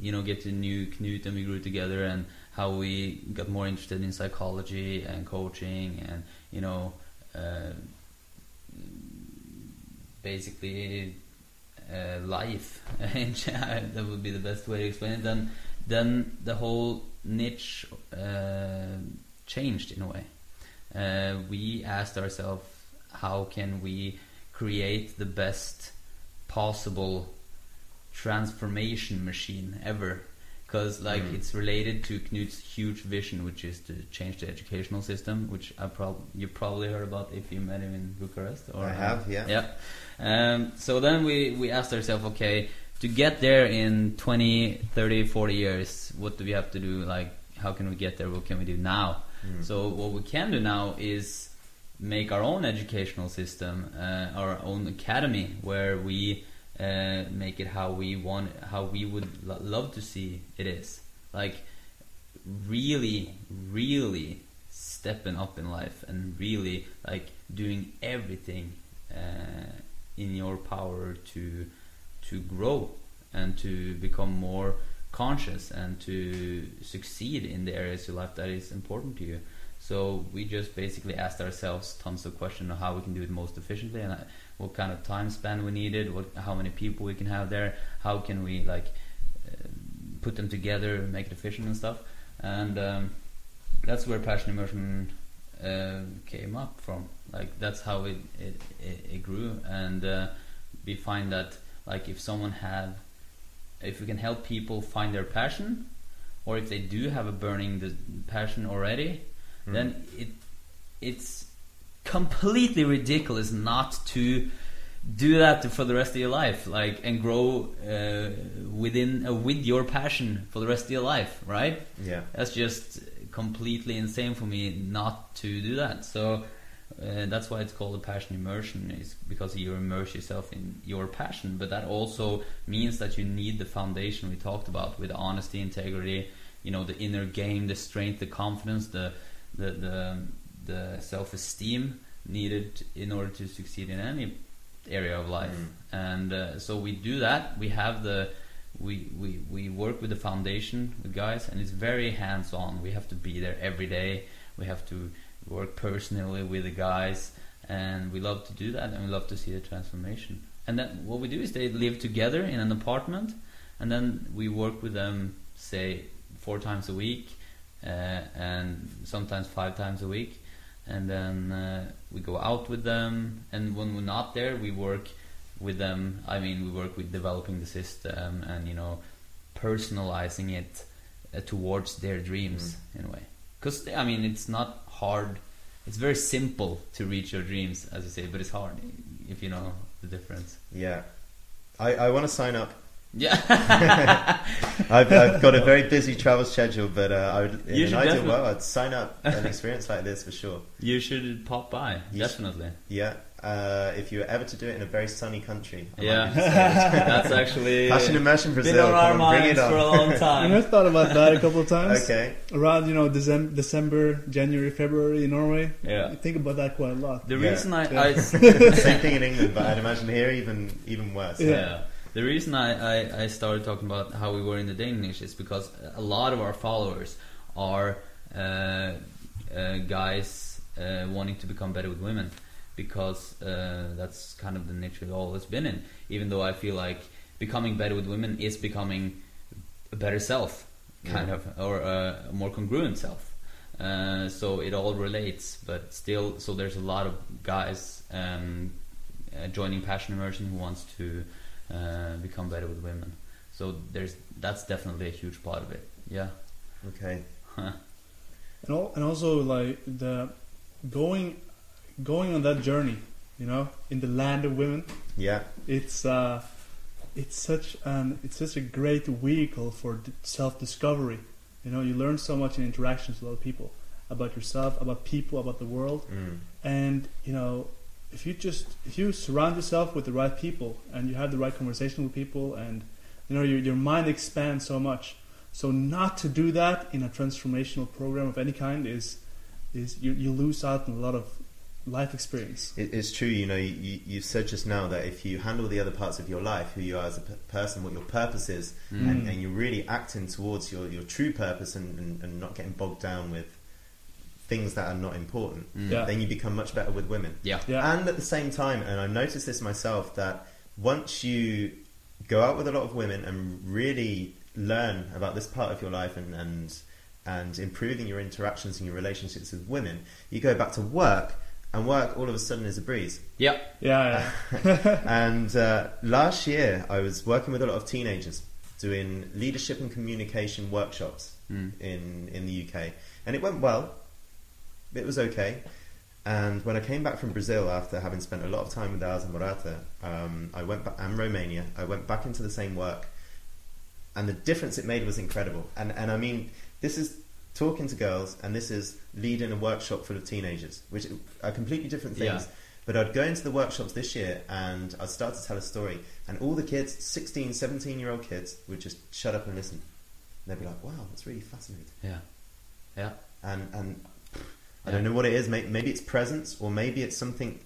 you know get to knew Knut and we grew together, and how we got more interested in psychology and coaching, and you know. Uh, basically uh, life. That would be the best way to explain it. Then then the whole niche uh, changed in a way. Uh, we asked ourselves how can we create the best possible transformation machine ever because like Mm. it's related to Knut's huge vision which is to change the educational system which I prob- you probably heard about if you met him in Bucharest or I have, yeah. yeah. Um, so then we, we asked ourselves, okay, to get there in 20, 30, 40 years, what do we have to do? Like, how can we get there? What can we do now? Mm. So what we can do now is make our own educational system, uh, our own academy, where we uh, make it how we want, how we would lo- love to see it is. Like, really, really stepping up in life and really like doing everything uh, in your power to to grow and to become more conscious and to succeed in the areas of life that is important to you. So we just basically asked ourselves tons of questions on how we can do it most efficiently and uh, what kind of time span we needed, what how many people we can have there, how can we like uh, put them together, make it efficient and stuff. And um, that's where passion immersion uh, came up from. Like that's how it it, it, it grew, and uh, we find that like if someone have, if we can help people find their passion, or if they do have a burning passion already, Mm. then it it's completely ridiculous not to do that for the rest of your life like and grow uh, within uh, with your passion for the rest of your life right Yeah. that's just completely insane for me not to do that. So uh, that's why it's called a passion immersion, is because you immerse yourself in your passion. But that also means that you need the foundation we talked about with honesty, integrity, you know, the inner game, the strength, the confidence, the the the, the self esteem needed in order to succeed in any area of life. And uh, so we do that. We have the we, we, we work with the foundation with guys and it's very hands on. We have to be there every day. We have to work personally with the guys and we love to do that and we love to see the transformation. And then what we do is they live together in an apartment and then we work with them say four times a week and sometimes five times a week. And then uh, we go out with them. And when we're not there we work with them. I mean we work with developing the system and you know personalizing it uh, towards their dreams in a way. Because i mean it's not hard. It's very simple to reach your dreams as you say but it's hard if you know the difference. Yeah. I, I want to sign up Yeah. I've, I've got a very busy travel schedule, but uh, I would, in You an should ideal definitely- world, I'd sign up an experience like this for sure. you should pop by. You definitely. Yeah, uh, if you were ever to do it in a very sunny country, I Yeah. That's actually Passion Immersion been Brazil. on our on, minds it for a on. long You time. know, I thought about that a couple of times. Okay, Around you know December, December, January, February in Norway. Yeah. I think about that quite a lot. The Yeah. reason I, Yeah. I same thing in England, but I'd imagine here even even worse. Yeah. yeah. The reason I, I, I started talking about how we were in the Danish is because a lot of our followers are uh, uh, guys uh, wanting to become better with women because uh, that's kind of the nature I've always been in. Even though I feel like becoming better with women is becoming a better self, kind Yeah. of, or a more congruent self. Uh, so it all relates, but still, so there's a lot of guys um, uh, joining Passion Immersion who wants to uh, become better with women. So there's that's definitely a huge part of it. Yeah. Okay. and, al- and also like the going going on that journey you know in the land of women Yeah. it's uh it's such an it's such a great vehicle for d- self-discovery you know you learn so much in interactions with other people about yourself about people about the world Mm. and you know if you just if you surround yourself with the right people and you have the right conversation with people and you know your, your mind expands so much so not to do that in a transformational program of any kind is is you, you lose out on a lot of life experience It, it's true, you know, you, you said just now that if you handle the other parts of your life, who you are as a p- person, what your purpose is, Mm. and, and you're really acting towards your, your true purpose and, and, and not getting bogged down with things that are not important, Mm. Yeah. then you become much better with women. Yeah. yeah And at the same time, and I noticed this myself, that once you go out with a lot of women and really learn about this part of your life and, and and improving your interactions and your relationships with women, you go back to work, and work all of a sudden is a breeze. Yeah. yeah, yeah. and uh, last year, I was working with a lot of teenagers doing leadership and communication workshops Mm. in in the UK, and it went well. It was okay. And when I came back from Brazil after having spent a lot of time with Amorata, um, I went back and Romania. I went back into the same work, and the difference it made was incredible. And and I mean, this is talking to girls, and this is leading a workshop full of teenagers, which are completely different things. Yeah. But I'd go into the workshops this year and I'd start to tell a story, and all the kids, 16, 17 year old kids, would just shut up and listen. And they'd be like, wow, that's really fascinating. Yeah. Yeah. And, and I don't know what it is. Maybe it's presence, or maybe it's something.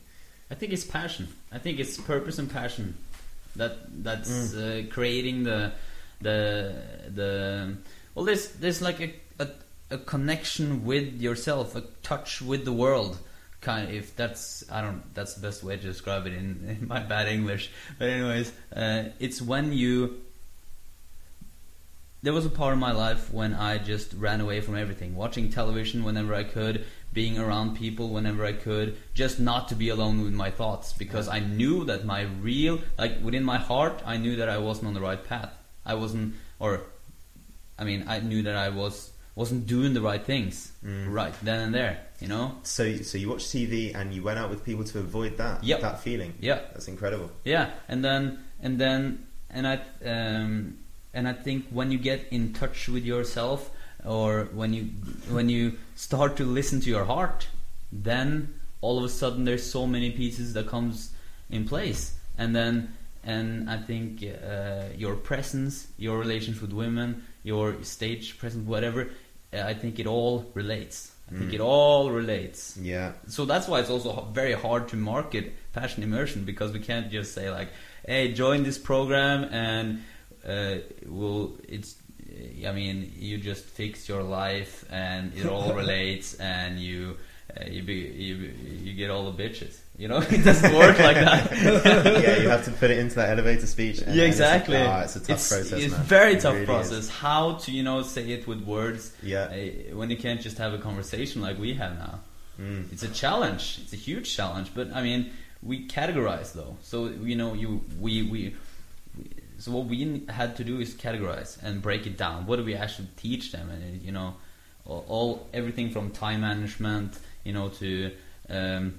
I think it's passion. I think it's purpose and passion that that's Mm. uh, creating the the the well. There's there's like a, a a connection with yourself, a touch with the world. Kind if that's I don't that's the best way to describe it in, in my bad English. But anyways, uh, it's when you. There was a part of my life when I just ran away from everything, watching television whenever I could, being around people whenever I could, just not to be alone with my thoughts because I knew that my real, like within my heart, I knew that I wasn't on the right path. I wasn't, or, I mean, I knew that I was wasn't doing the right things Mm. right then and there. You know? So, so you watch TV and you went out with people to avoid that, that feeling. Yeah. That's incredible. Yeah, and then and then and I um, and I think when you get in touch with yourself, or when you when you start to listen to your heart, then all of a sudden there's so many pieces that comes in place, and then and I think uh, your presence, your relations with women, your stage presence, whatever, uh, I think it all relates. I think Mm. it all relates Yeah. so that's why it's also very hard to market passion immersion because we can't just say like hey join this program and uh, well it's i mean you just fix your life and it all relates and you uh, you, be, you you get all the bitches you know it doesn't work like that yeah, you have to put it into that elevator speech. and- yeah and it's exactly ah, it's a tough it's, process, it's man. very It tough really is. process how to you know say it with words Yeah. uh, when you can't just have a conversation like we have now Mm. it's a challenge. It's a huge challenge. But I mean, we categorize though. So you know, you we we. So what we had to do is categorize and break it down. What do we actually teach them? And uh, you know, all, everything from time management, you know, to um,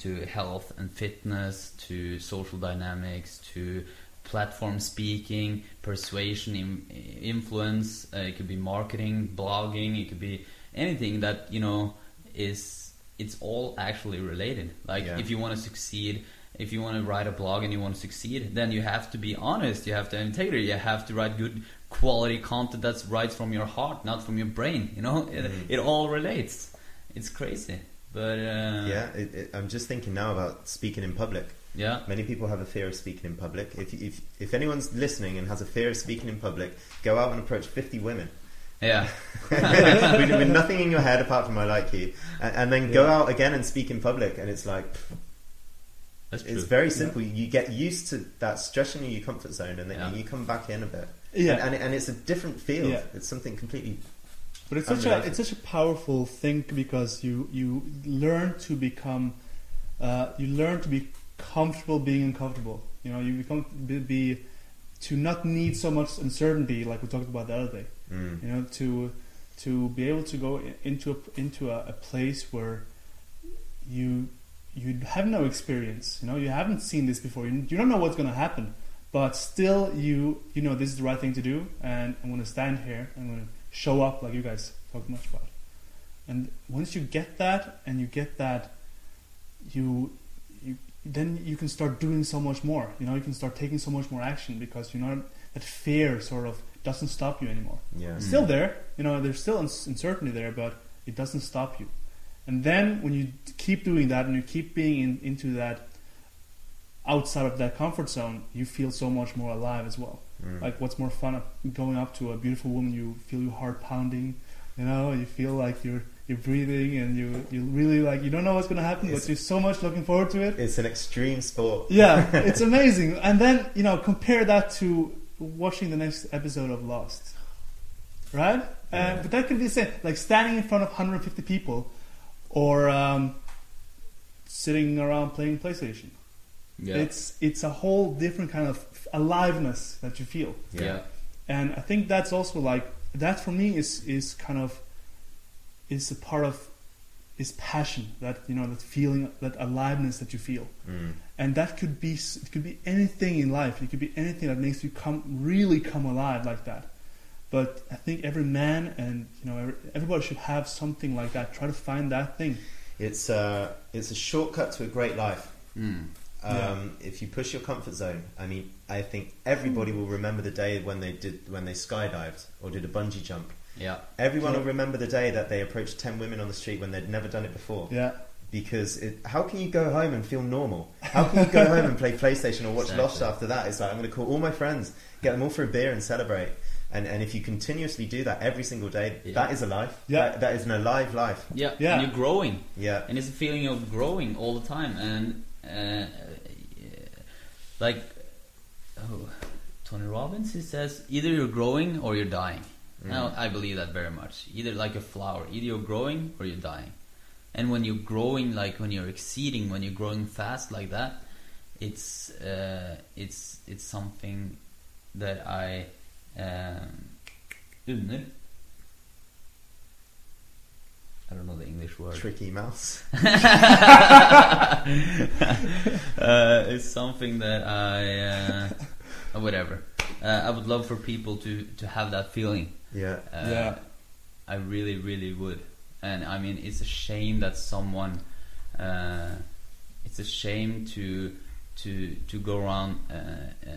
to health and fitness, to social dynamics, to platform speaking, persuasion, in, influence. Uh, it could be marketing, blogging. It could be anything that you know is it's all actually related. Like Yeah. if you want to succeed, if you want to write a blog and you want to succeed, then you have to be honest. You have to have integrity. You have to write good quality content that's right from your heart, not from your brain. You know, it, Mhm. it all relates. It's crazy, but uh, yeah, it, it, I'm just thinking now about speaking in public. yeah, Many people have a fear of speaking in public. If, if, if anyone's listening and has a fear of speaking in public, go out and approach 50 women. yeah, with, with nothing in your head apart from I like you. And, and then go Yeah. out again and speak in public. And it's like, that's true. it's very simple. You get used to that stretching your comfort zone and then Yeah. you come back in a bit. Yeah. And, and, and it's a different field. Yeah. It's something completely. But it's such a it's such a powerful thing because you you learn to become uh, you learn to be comfortable being uncomfortable. You know, you become be, be to not need so much uncertainty like we talked about the other day. Mm. You know, to to be able to go into a, into a, a place where you you have no experience. You know, you haven't seen this before. You, you don't know what's going to happen, but still, you you know this is the right thing to do, and I'm going to stand here. I'm going to show up like you guys talk much about. And once you get that, and you get that, you you then you can start doing so much more. You know, you can start taking so much more action because you know that fear sort of doesn't stop you anymore. Yeah. It's still mm. there. You know, there's still uncertainty there, but it doesn't stop you. And then when you keep doing that and you keep being in, into that outside of that comfort zone, you feel so much more alive as well. Mm. Like, what's more fun? Going up to a beautiful woman, you feel your heart pounding. You know, you feel like you're you're breathing, and you you really like you don't know what's gonna happen, It's- but you're so much looking forward to it. It's an extreme sport. Yeah, it's amazing. And then you know, compare that to watching the next episode of Lost, right? Yeah. Uh, but that could be the same, like standing in front of 150 people, or um, sitting around playing PlayStation. yeah, It's it's a whole different kind of aliveness that you feel, yeah, and I think that's also like that for me is is kind of is a part of is passion that you know that feeling that aliveness that you feel. Mm. and that could be it could be anything in life. It could be anything that makes you come really come alive like that but i think every man and you know every, everybody should have something like that try to find that thing It's, uh, it's a shortcut to a great life. mm. Um, Yeah. If you push your comfort zone, I mean, I think everybody will remember the day when they did when they skydived or did a bungee jump. yeah, Everyone Yeah. will remember the day that they approached ten women on the street when they'd never done it before. yeah Because it, how can you go home and feel normal? How can you go home and play PlayStation or watch Lost after that? It's like I'm going to call all my friends, get them all for a beer and celebrate. And and if you continuously do that every single day, Yeah. that is a life. Yeah. That, that is an alive life. yeah, Yeah. And you're growing, Yeah. and it's a feeling of growing all the time, and uh, like oh, Tony Robbins, he says either you're growing or you're dying. Mm. Now I believe that very much. Either like a flower, either you're growing or you're dying. And when you're growing, like when you're exceeding, when you're growing fast like that, it's uh, it's it's something that I um, unner. I don't know the English word. Tricky mouse. uh, it's something that I, uh, uh, whatever. Uh, I would love for people to to have that feeling. Yeah. Uh, Yeah. I really, really would. And I mean, it's a shame that someone. Uh, it's a shame to to to go around uh, uh,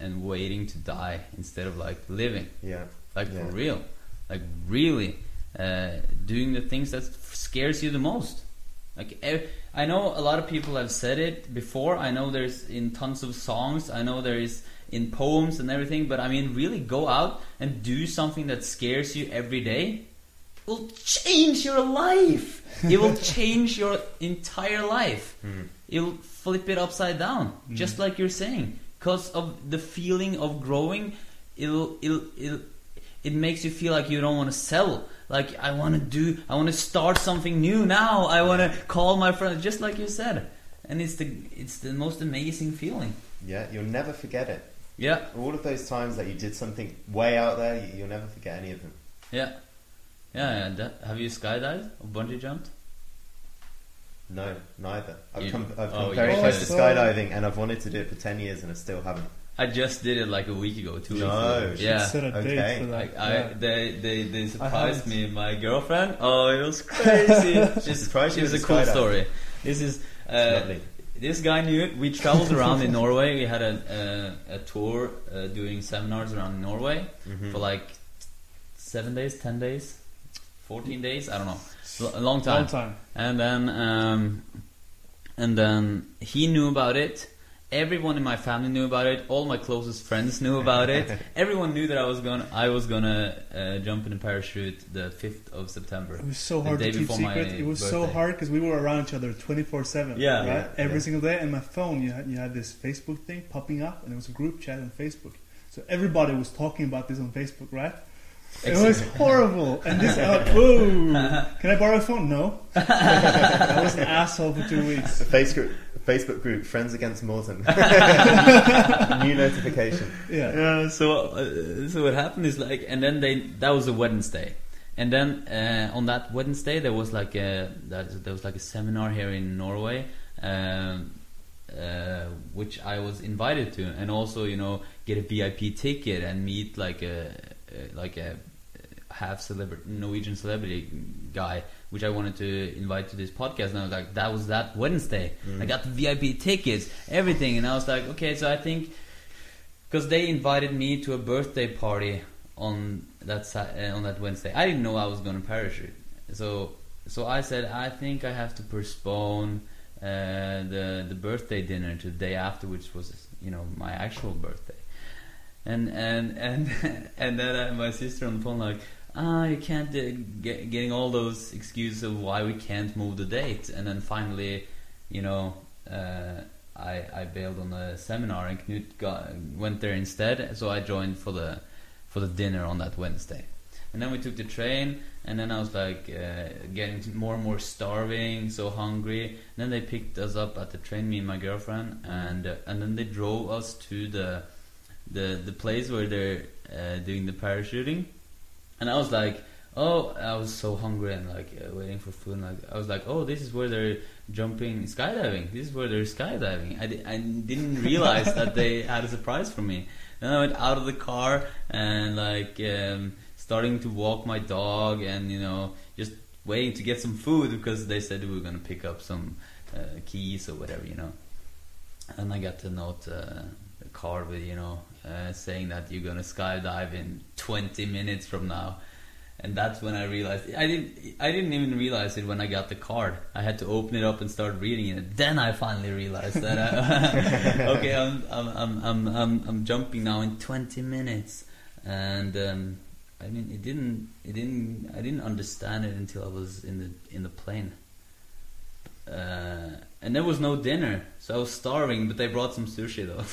and waiting to die instead of like living, Yeah. like Yeah. for real, like really uh, doing the things that scares you the most. Like ev- I know a lot of people have said it before. I know there's in tons of songs. I know there is in poems and everything. But I mean, really go out and do something that scares you every day. Will change your life. It will change your entire life. Mm. It'll flip it upside down, just like you're saying. Because of the feeling of growing, it'll, it'll, it'll it makes you feel like you don't want to sell. Like I want to do, I want to start something new now. I want to call my friends, just like you said. And it's the it's the most amazing feeling. Yeah. You'll never forget it. Yeah, All of those times that you did something way out there, you- you'll never forget any of them. yeah, yeah. yeah have you skydived or bungee jumped? No, neither. I've You- come, I've oh, come very you close to said- skydiving, and I've wanted to do it for ten years, and I still haven't. I just did it like a week ago, two No, weeks ago. Yeah. Set a date Okay. for that. Like I, yeah. they, they, they surprised haven't. me. My girlfriend. Oh, it was crazy. She's surprised you It was a with the cool skydive. story. This is uh, Lovely. this guy knew it. We traveled around in Norway. We had a a, a tour uh, doing seminars around Norway Mhm. for like seven days, ten days, fourteen days. I don't know, L- a long time. Long time. And then, um, and then he knew about it. Everyone in my family knew about it. All my closest friends knew about it. Everyone knew that I was gonna, I was gonna uh, jump in a parachute the fifth of September. It was so hard to keep secret. It was so hard because we were around each other twenty four seven. Yeah. right. Yeah, Every yeah. single day, and my phone, you had you had this Facebook thing popping up, and it was a group chat on Facebook. So everybody was talking about this on Facebook, right? It was horrible. And this, uh, ooh, can I borrow a phone? No. I was an asshole for two weeks. The Facebook, Facebook group, Friends Against Morton. New notification. Yeah. Yeah. So, uh, so what happened is like, and then they that was a Wednesday, and then uh, on that Wednesday there was like a that there was like a seminar here in Norway, um, uh, which I was invited to, and also you know get a VIP ticket and meet like a, a like a half celebrity Norwegian celebrity guy, which I wanted to invite to this podcast. And I was like, that was that Wednesday. I got the VIP tickets, everything, and I was like, okay, so I think because they invited me to a birthday party on that uh, on that Wednesday. I didn't know I was going to parachute, so so I said I think I have to postpone uh, the the birthday dinner to the day after, which was you know my actual birthday. And and and and then uh, my sister on the phone like, ah, you can't uh, get, getting all those excuses of why we can't move the date. And then finally, you know, uh, I I bailed on the seminar and Knut got, went there instead. So I joined for the for the dinner on that Wednesday. And then we took the train, and then I was like uh, getting more and more starving, so hungry. And then they picked us up at the train, me and my girlfriend, and uh, and then they drove us to the the the place where they're uh, doing the parachuting. And I was like, oh, I was so hungry and like uh, waiting for food. And like I was like, oh, this is where they're jumping skydiving. This is where they're skydiving. I, di- I didn't realize that they had a surprise for me. Then I went out of the car and like um, starting to walk my dog and you know just waiting to get some food because they said we were gonna pick up some uh, keys or whatever, you know. And I got the note, uh, a card with you know uh, saying that you're gonna skydive in 20 minutes from now. And that's when I realized I didn't. I didn't even realize it when I got the card. I had to open it up and start reading it. Then I finally realized that. I, okay, I'm, I'm, I'm, I'm, I'm, I'm jumping now in 20 minutes, and um, I mean, it didn't. It didn't. I didn't understand it until I was in the in the plane. Uh, and there was no dinner, so I was starving. But they brought some sushi though.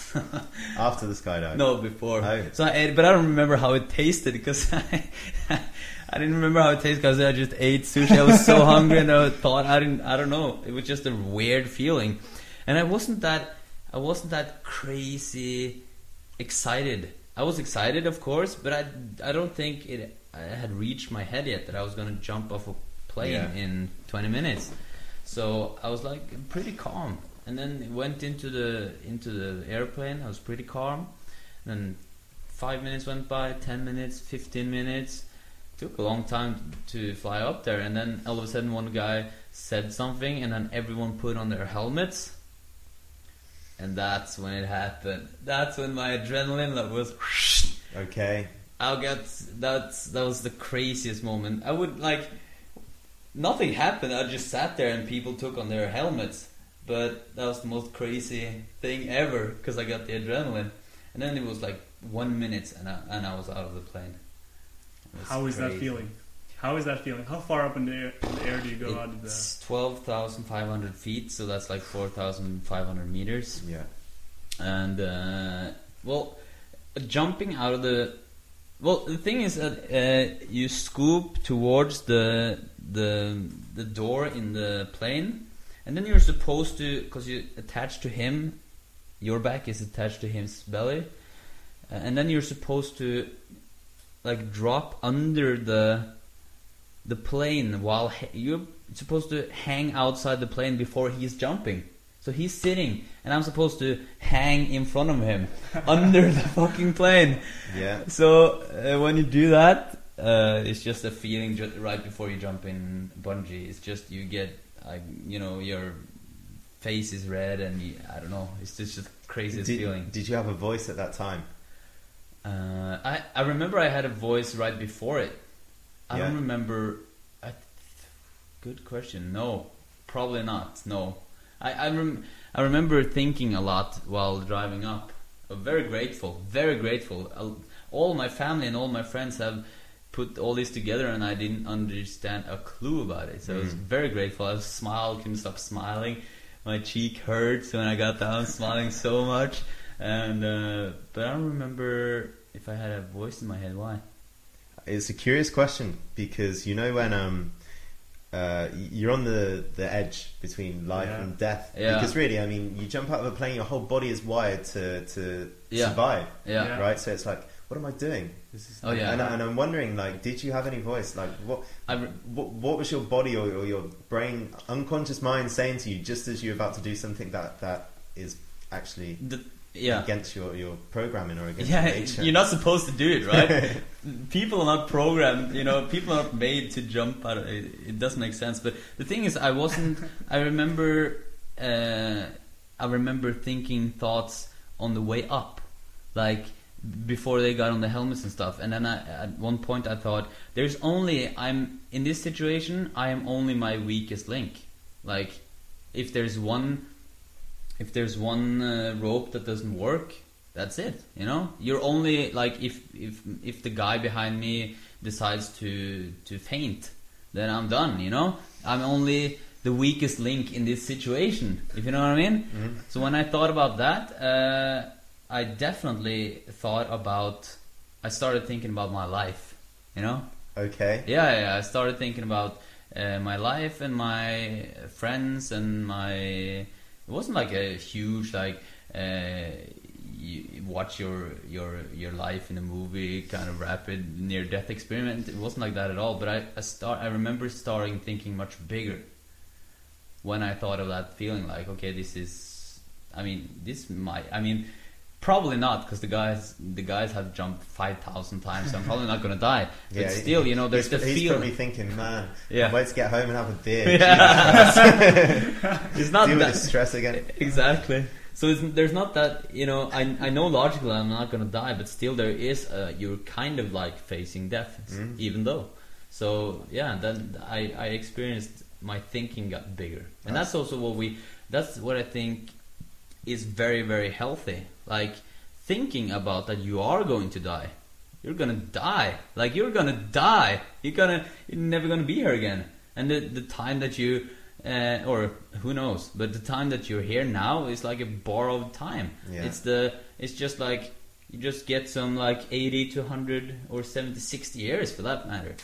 After the skydive. No, before. Oh. So I ate, but I don't remember how it tasted because I, I didn't remember how it tasted because I just ate sushi. I was so hungry and I thought I didn't. I don't know. It was just a weird feeling, and I wasn't that. I wasn't that crazy excited. I was excited, of course, but I. I don't think it. I had reached my head yet that I was going to jump off a plane Yeah. in 20 minutes. So I was like pretty calm, and then went into the into the airplane. I was pretty calm. And Then five minutes went by, ten minutes, fifteen minutes. Took a long time to fly up there, and then all of a sudden one guy said something, and then everyone put on their helmets. And that's when it happened. That's when my adrenaline level was. Okay. I'll get that's that was the craziest moment. I would like nothing happened. I just sat there and people took on their helmets. But that was the most crazy thing ever because I got the adrenaline. And then it was like one minute and I, and I was out of the plane. It was How is that feeling? How is that feeling? How far up in the air, in the air do you go out of the? It's twelve thousand five hundred feet, so that's like four thousand five hundred meters. Yeah. and uh, well, jumping out of the well, the thing is that uh, you scoop towards the the the door in the plane, and then you're supposed to because you attach to him, your back is attached to his belly, uh, and then you're supposed to like drop under the the plane while you're supposed to hang outside the plane before he's jumping. So he's sitting, and I'm supposed to hang in front of him under the fucking plane. Yeah. So uh, when you do that, uh, it's just a feeling ju- right before you jump in bungee. It's just you get, like, you know, your face is red, and you, I don't know. It's just the craziest Did, feeling. did you have a voice at that time? Uh, I I remember I had a voice right before it. I don't remember. I, good question. No, probably not. No, I I, rem, I remember thinking a lot while driving up. I'm very grateful, very grateful. Uh, All my family and all my friends have put all this together, and I didn't understand a clue about it. So I was Mm. very grateful. I smiled, couldn't stop smiling. My cheek hurts when I got down, smiling so much. And uh, but I don't remember if I had a voice in my head. Why? It's a curious question because you know when um uh, you're on the, the edge between life Yeah. and death. Yeah. Because really, I mean, you jump out of a plane, your whole body is wired to, to Yeah. survive. Yeah. right? So it's like, what am I doing? This is, Oh, yeah. And, and I'm wondering, like, did you have any voice? Like, what re- what, what was your body or, or your brain, unconscious mind saying to you just as you're about to do something that, that is actually the, yeah. against your, your programming or against Yeah, nature? you're not supposed to do it, right? people are not programmed, you know, people are not made to jump out of it. It doesn't make sense. But the thing is, I wasn't, I remember, uh, I remember thinking thoughts on the way up, like before they got on the helmets and stuff. And then I, at one point I thought, there's only, I'm, in this situation, I am only my weakest link. Like, if there's one if there's one uh, rope that doesn't work, that's it. You know, you're only like if if if the guy behind me decides to to faint, then I'm done. You know, I'm only the weakest link in this situation. If you know what I mean. Mhm. So when I thought about that, uh, I definitely thought about. I started thinking about my life. You know. Okay. Yeah, yeah. I started thinking about uh, my life and my friends and my. It wasn't like a huge like uh, you watch your your your life in a movie kind of rapid near death experiment. It wasn't like that at all. But I I start I remember starting thinking much bigger when I thought of that feeling like okay this is I mean this might I mean probably not because the guys the guys have jumped five thousand times so I'm probably not gonna die but Yeah, still you know there's he's, the he's feeling probably thinking, man, Yeah. to get home and have a beer. Yeah. it's not Deal with that the stress again. exactly. So it's, there's not that you know. I I know logically I'm not gonna die, but still there is. Uh, you're kind of like facing death, Mm. even though. So yeah, then I I experienced my thinking got bigger, and that's also what we. That's what I think is very very healthy. Like thinking about that you are going to die. You're gonna die. Like you're gonna die. You're gonna. You're never gonna be here again. And the the time that you, uh, or who knows, but the time that you're here now is like a borrowed time. Yeah. It's the. It's just like you just get some like 80 to 100 or 70, 60 years for that matter,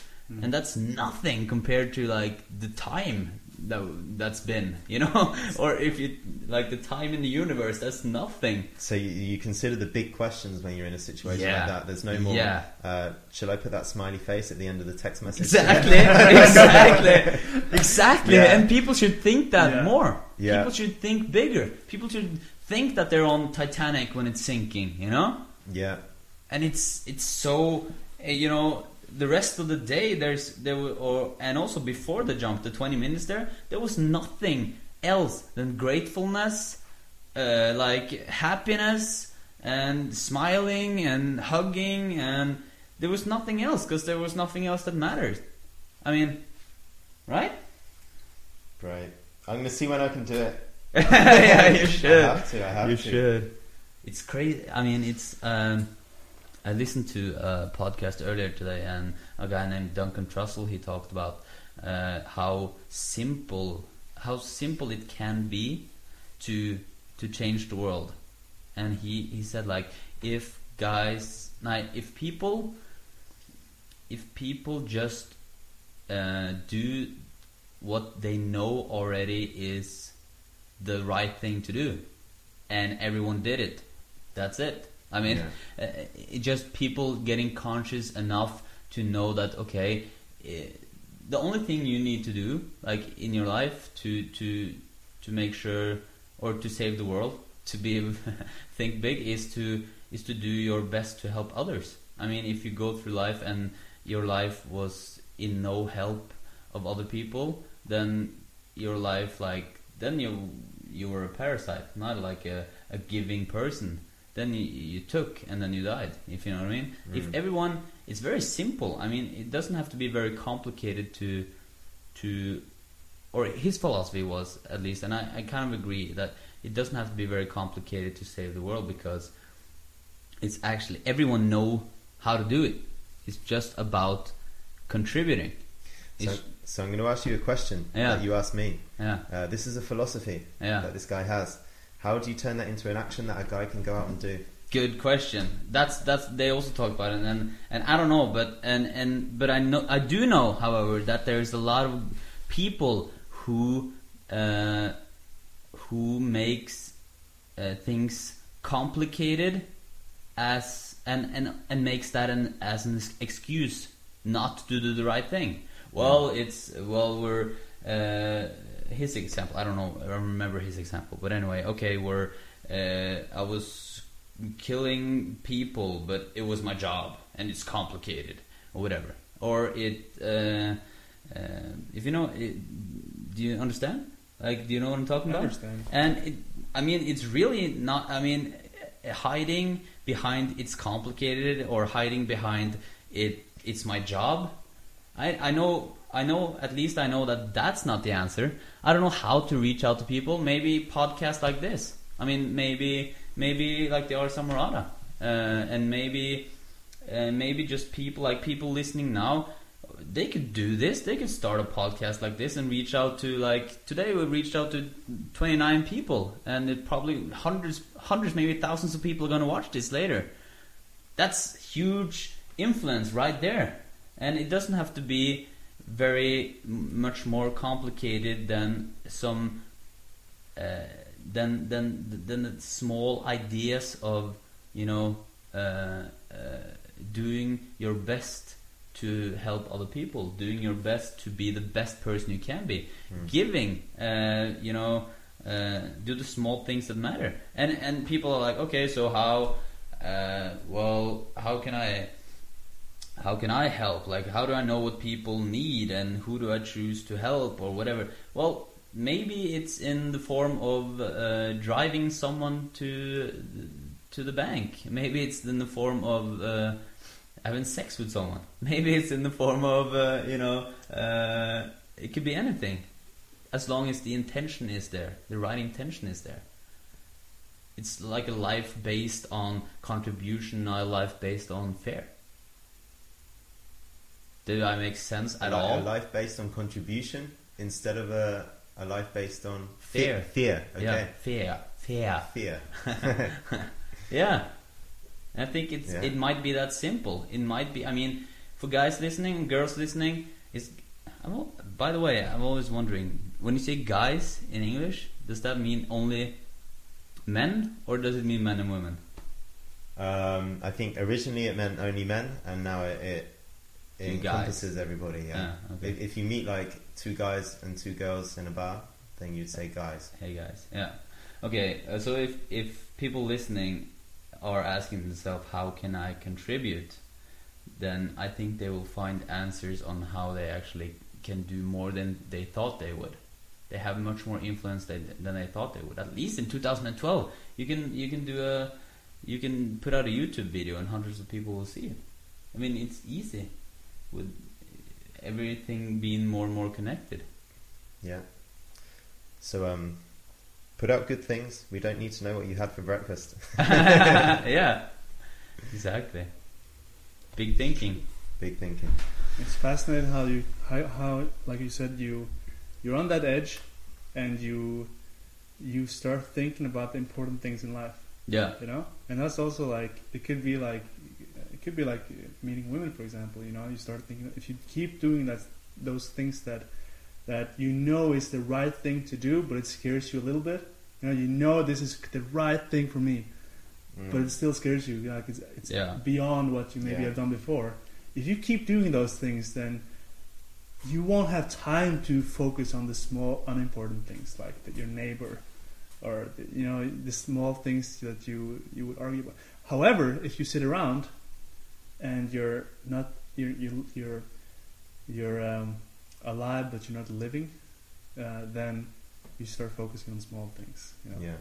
and that's nothing compared to like the time that that's been. You know, or if you like the time in the universe, that's nothing. So you, you consider the big questions when you're in a situation Yeah. like that. There's no more. Yeah. Uh, should I put that smiley face at the end of the text message? Exactly, exactly, exactly. Yeah. And people should think that Yeah. more. Yeah. People should think bigger. People should think that they're on Titanic when it's sinking. You know, Yeah. and it's it's so uh, you know the rest of the day there's there were, or and also before the jump, the twenty minutes there, there was nothing else than gratefulness, uh, like happiness and smiling and hugging and there was nothing else because there was nothing else that mattered. I mean, right? right I'm going to see when I can do it. yeah, you should I should. have to. I have you to. should. It's crazy. I mean, it's. Um, I listened to a podcast earlier today, and a guy named Duncan Trussell he talked about uh, how simple how simple it can be to to change the world, and he he said like if guys like if people if people just uh, do what they know already is the right thing to do, and everyone did it. That's it. I mean, uh, it just people getting conscious enough to know that okay, eh, the only thing you need to do, like in your life, to to to make sure or to save the world, to be think big is to is to do your best to help others. I mean, if you go through life and your life was in no help of other people, then your life like then you you were a parasite, not like a, a giving person. Then you, you took and then you died. If you know what I mean. If everyone, it's very simple. I mean, it doesn't have to be very complicated to to or his philosophy was at least, and I, I kind of agree that it doesn't have to be very complicated to save the world because it's actually everyone know how to do it. It's just about contributing. So, so I'm going to ask you a question Yeah. that you asked me. yeah, Uh, this is a philosophy Yeah. that this guy has. How do you turn that into an action that a guy can go out and do? good question. That's that's they also talk about it, and and I don't know, but and and but I know I do know, however, that there's a lot of people who uh, who makes uh, things complicated as and and and makes that an as an excuse not to do the right thing. Well, it's well we're uh, his example. I don't know. I don't remember his example, but anyway, okay, we're uh, I was killing people, but it was my job and it's complicated or whatever. Or it, uh, uh, if you know, it, do you understand? Like, do you know what I'm talking I about? understand. And it, I mean, it's really not. I mean, uh, hiding behind it's complicated or hiding behind it. It's my job. I I know. I know. At least I know that that's not the answer. I don't know how to reach out to people. Maybe podcast like this. I mean, maybe maybe like the Ars Amorata, uh, and maybe uh, maybe just people like people listening now. They could do this. They could start a podcast like this and reach out to like today we reached out to 29 people, and it probably hundreds, hundreds, maybe thousands of people are going to watch this later. That's huge influence right there, and it doesn't have to be very much more complicated than some uh, than than than the small ideas of you know uh, uh, doing your best to help other people, doing your best to be the best person you can be, giving, uh, you know, uh, do the small things that matter. And and people are like, okay, so how? Uh, well, how can I? How can I help? Like, how do I know what people need and who do I choose to help or whatever? Well, maybe it's in the form of uh, driving someone to to the bank. Maybe it's in the form of uh, having sex with someone. Maybe it's in the form of uh, you know uh, it could be anything, as long as the intention is there, the right intention is there. It's like a life based on contribution, not a life based on fear. Did I make sense at all? A life based on contribution instead of a, a life based on Fear. Fear. Okay. Yeah, fear, fear. Fear. Yeah, I think it's Yeah. it might be that simple. It might be. I mean, for guys listening, girls listening, is. By the way, I'm always wondering when you say guys in English, does that mean only men or does it mean men and women? Um, I think originally it meant only men, and now it, it, it Two guys. encompasses everybody. Yeah. Ah, okay. if, if you meet like two guys and two girls in a bar, then you'd say guys. Hey guys, yeah. Okay, uh, so if if people listening are asking themselves how can I contribute, then I think they will find answers on how they actually can do more than they thought they would. They have much more influence than, than they thought they would. At least in 2012, you can you can do a you can put out a YouTube video and hundreds of people will see it. I mean, it's easy with everything being more and more connected. Yeah. So um, put out good things. We don't need to know what you had for breakfast. yeah, exactly. Big thinking. Big thinking. It's fascinating how you how, how like you said you you're on that edge and you you start thinking about the important things in life Yeah, you know and that's also like it could be like it could be like meeting women for example you know you start thinking if you keep doing that those things that that you know is the right thing to do but it scares you a little bit you know you know this is the right thing for me Mm. but it still scares you like it's, it's Yeah. beyond what you maybe Yeah. have done before if you keep doing those things then you won't have time to focus on the small unimportant things like that your neighbor or you know the small things that you you would argue about. However, if you sit around and you're not you're you're you're, you're um, alive but you're not living, uh, then you start focusing on small things. You know, Yeah.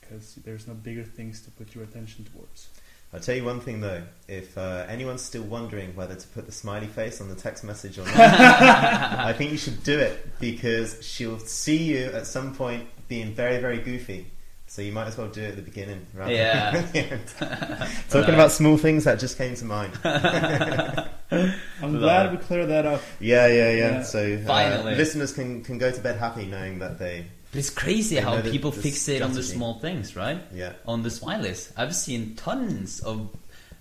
because there's no bigger things to put your attention towards. I'll tell you one thing though. If uh, anyone's still wondering whether to put the smiley face on the text message or not, I think you should do it because she'll see you at some point being very, very goofy. So you might as well do it at the beginning rather Yeah. than at the end. Talking about small things that just came to mind. I'm Love glad we cleared that up. Yeah, yeah, yeah. Yeah. So uh, listeners can, can go to bed happy knowing that they, But it's crazy how know the- people the fixate on the small things, right? yeah. On the smileys. I've seen tons of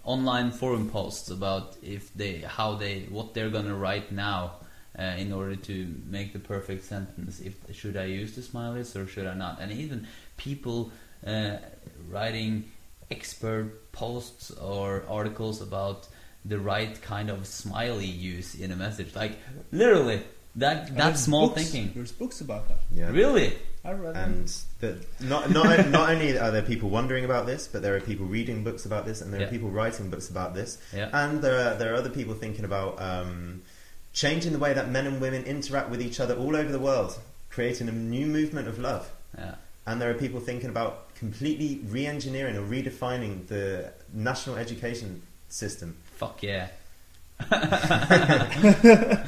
online forum posts about if they, how they, what they're gonna write now uh, in order to make the perfect sentence. If should I use the smileys or should I not? And even people uh, writing expert posts or articles about the right kind of smiley use in a message. Like literally, that that small books- thinking. There's books about that. Yeah. Really? I read. And the, not not not only are there people wondering about this, but there are people reading books about this, and there Yeah. are people writing books about this, Yeah. and there are there are other people thinking about um, changing the way that men and women interact with each other all over the world, creating a new movement of love. Yeah. And there are people thinking about completely re-engineering or redefining the national education system. Fuck yeah.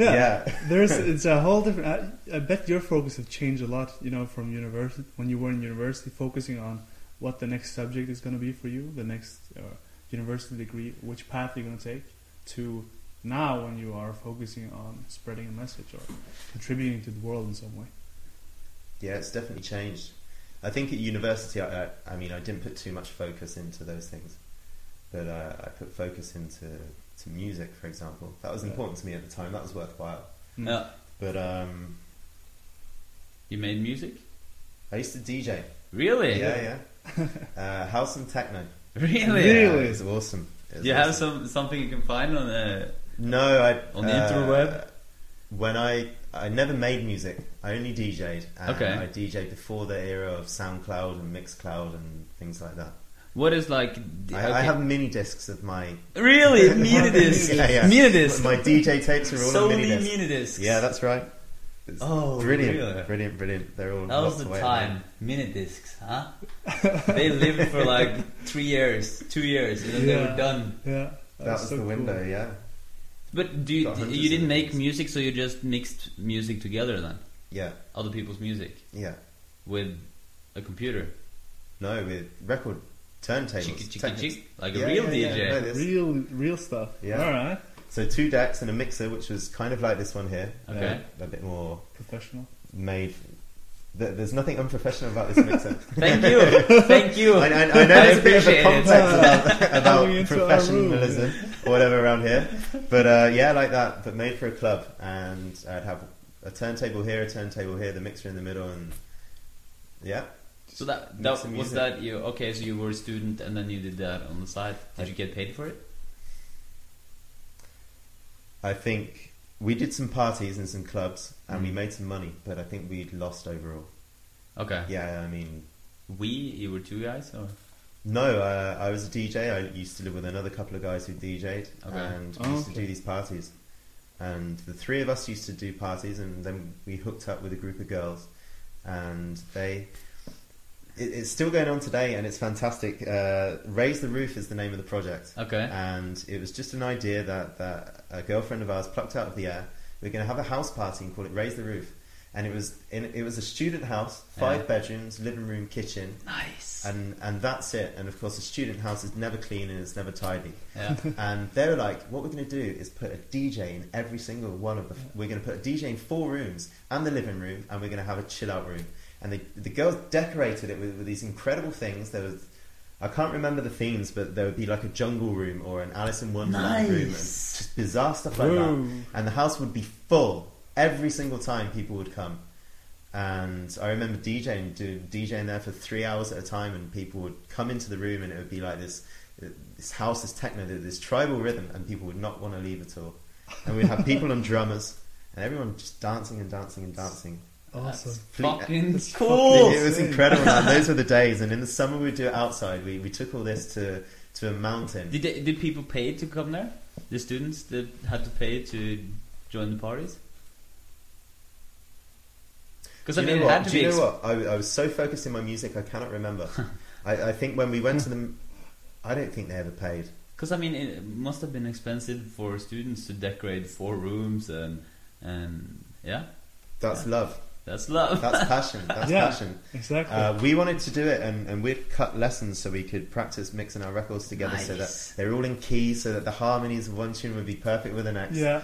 Yeah, there's it's a whole different. I, I bet your focus has changed a lot. You know, from university when you were in university, focusing on what the next subject is going to be for you, the next uh, university degree, which path you're going to take, to now when you are focusing on spreading a message or contributing to the world in some way. Yeah, it's definitely changed. I think at university, I, I, I mean, I didn't put too much focus into those things, but uh, I put focus into to music, for example. That was Yeah. important to me at the time. That was worthwhile. Mm. Yeah. But um, You made music? I used to DJ. Really? Yeah, yeah. uh, house and techno. Really? Really? Yeah, it was awesome. It Do you have some something you can find on the? No, I On the uh, interweb? When I I never made music. I only DJ'd. And Okay. I DJ'd before the era of SoundCloud and Mixcloud and things like that. what is like? the- I, I have mini discs of my really mini disc. Yeah, yeah. Mini disc. My DJ tapes are all on Solely mini discs. mini discs. Yeah, that's right. It's Oh, brilliant, really? brilliant, brilliant. They're all That was the away. time. Mini discs, huh? they lived for like three years, two years, and then they were done. Yeah, That was so the cool. window, yeah. But do you, Got hundreds you didn't make music, so you just mixed music together then? Yeah, Other people's music yeah. with a computer, No, with record turntables. chicky chicky technics. chick, like Yeah, a real yeah, yeah. DJ. No, this- Real, real stuff. Yeah. All right. So two decks and a mixer, which was kind of like this one here. Okay. Uh, a bit more Professional. made. Th- There's nothing unprofessional about this mixer. Thank you, thank you. I, I, I know there's a bit of a appreciate it. complex about, about Coming into our professionalism or whatever around here, but uh, yeah, like that, but made for a club, and I'd have a turntable here, a turntable here, the mixer in the middle, and yeah, So that that was music. that you okay? So you were a student and then you did that on the side. Did I- you get paid for it? I think we did some parties and some clubs, and we Mm. made some money, but I think we'd lost overall. Okay. Yeah, I mean, We, you were two guys, or No, uh, I was a DJ. I used to live with another couple of guys who DJ'd, Okay. and we Oh, used to do these parties. And the three of us used to do parties, and then we hooked up with a group of girls, and they. It, it's still going on today, and it's fantastic. Uh, Raise the Roof is the name of the project, okay. and it was just an idea that, that a girlfriend of ours plucked out of the air. We're going to have a house party and call it Raise the Roof, and it was in, it was a student house, five Yeah. bedrooms, living room, kitchen, Nice. and and that's it. And of course, a student house is never clean and it's never tidy. yeah. And they were like, "What we're going to do is put a DJ in every single one of the. We're going to put a DJ in four rooms and the living room, and we're going to have a chill out room." And they, the girls decorated it with, with these incredible things. There was. I can't remember the themes, but there would be like a jungle room or an Alice in Wonderland room, and just bizarre stuff like that and the house would be full every single time people would come. And I remember DJing, do, DJing there for three hours at a time, and people would come into the room, and it would be like this, this house, this techno, this tribal rhythm, and people would not want to leave at all. And we'd have people on drummers, and everyone just dancing and dancing and dancing. Awesome. Fucking That's cool. It was incredible, man. Those were the days. And in the summer, we'd do it outside. We, we took all this to, to a mountain. Did they, did people pay to come there? The students that had to pay to join the parties? Because I mean, know it had to Do be. you ex- know what? I, I was so focused in my music, I cannot remember. I, I think when we went to them, I don't think they ever paid. Because I mean, it must have been expensive for students to decorate four rooms and and yeah, That's love. That's love. That's passion. That's Yeah. passion. Exactly. Uh, we wanted to do it, and, and we'd cut lessons so we could practice mixing our records together, so that they're all in key, so that the harmonies of one tune would be perfect with the next. yeah.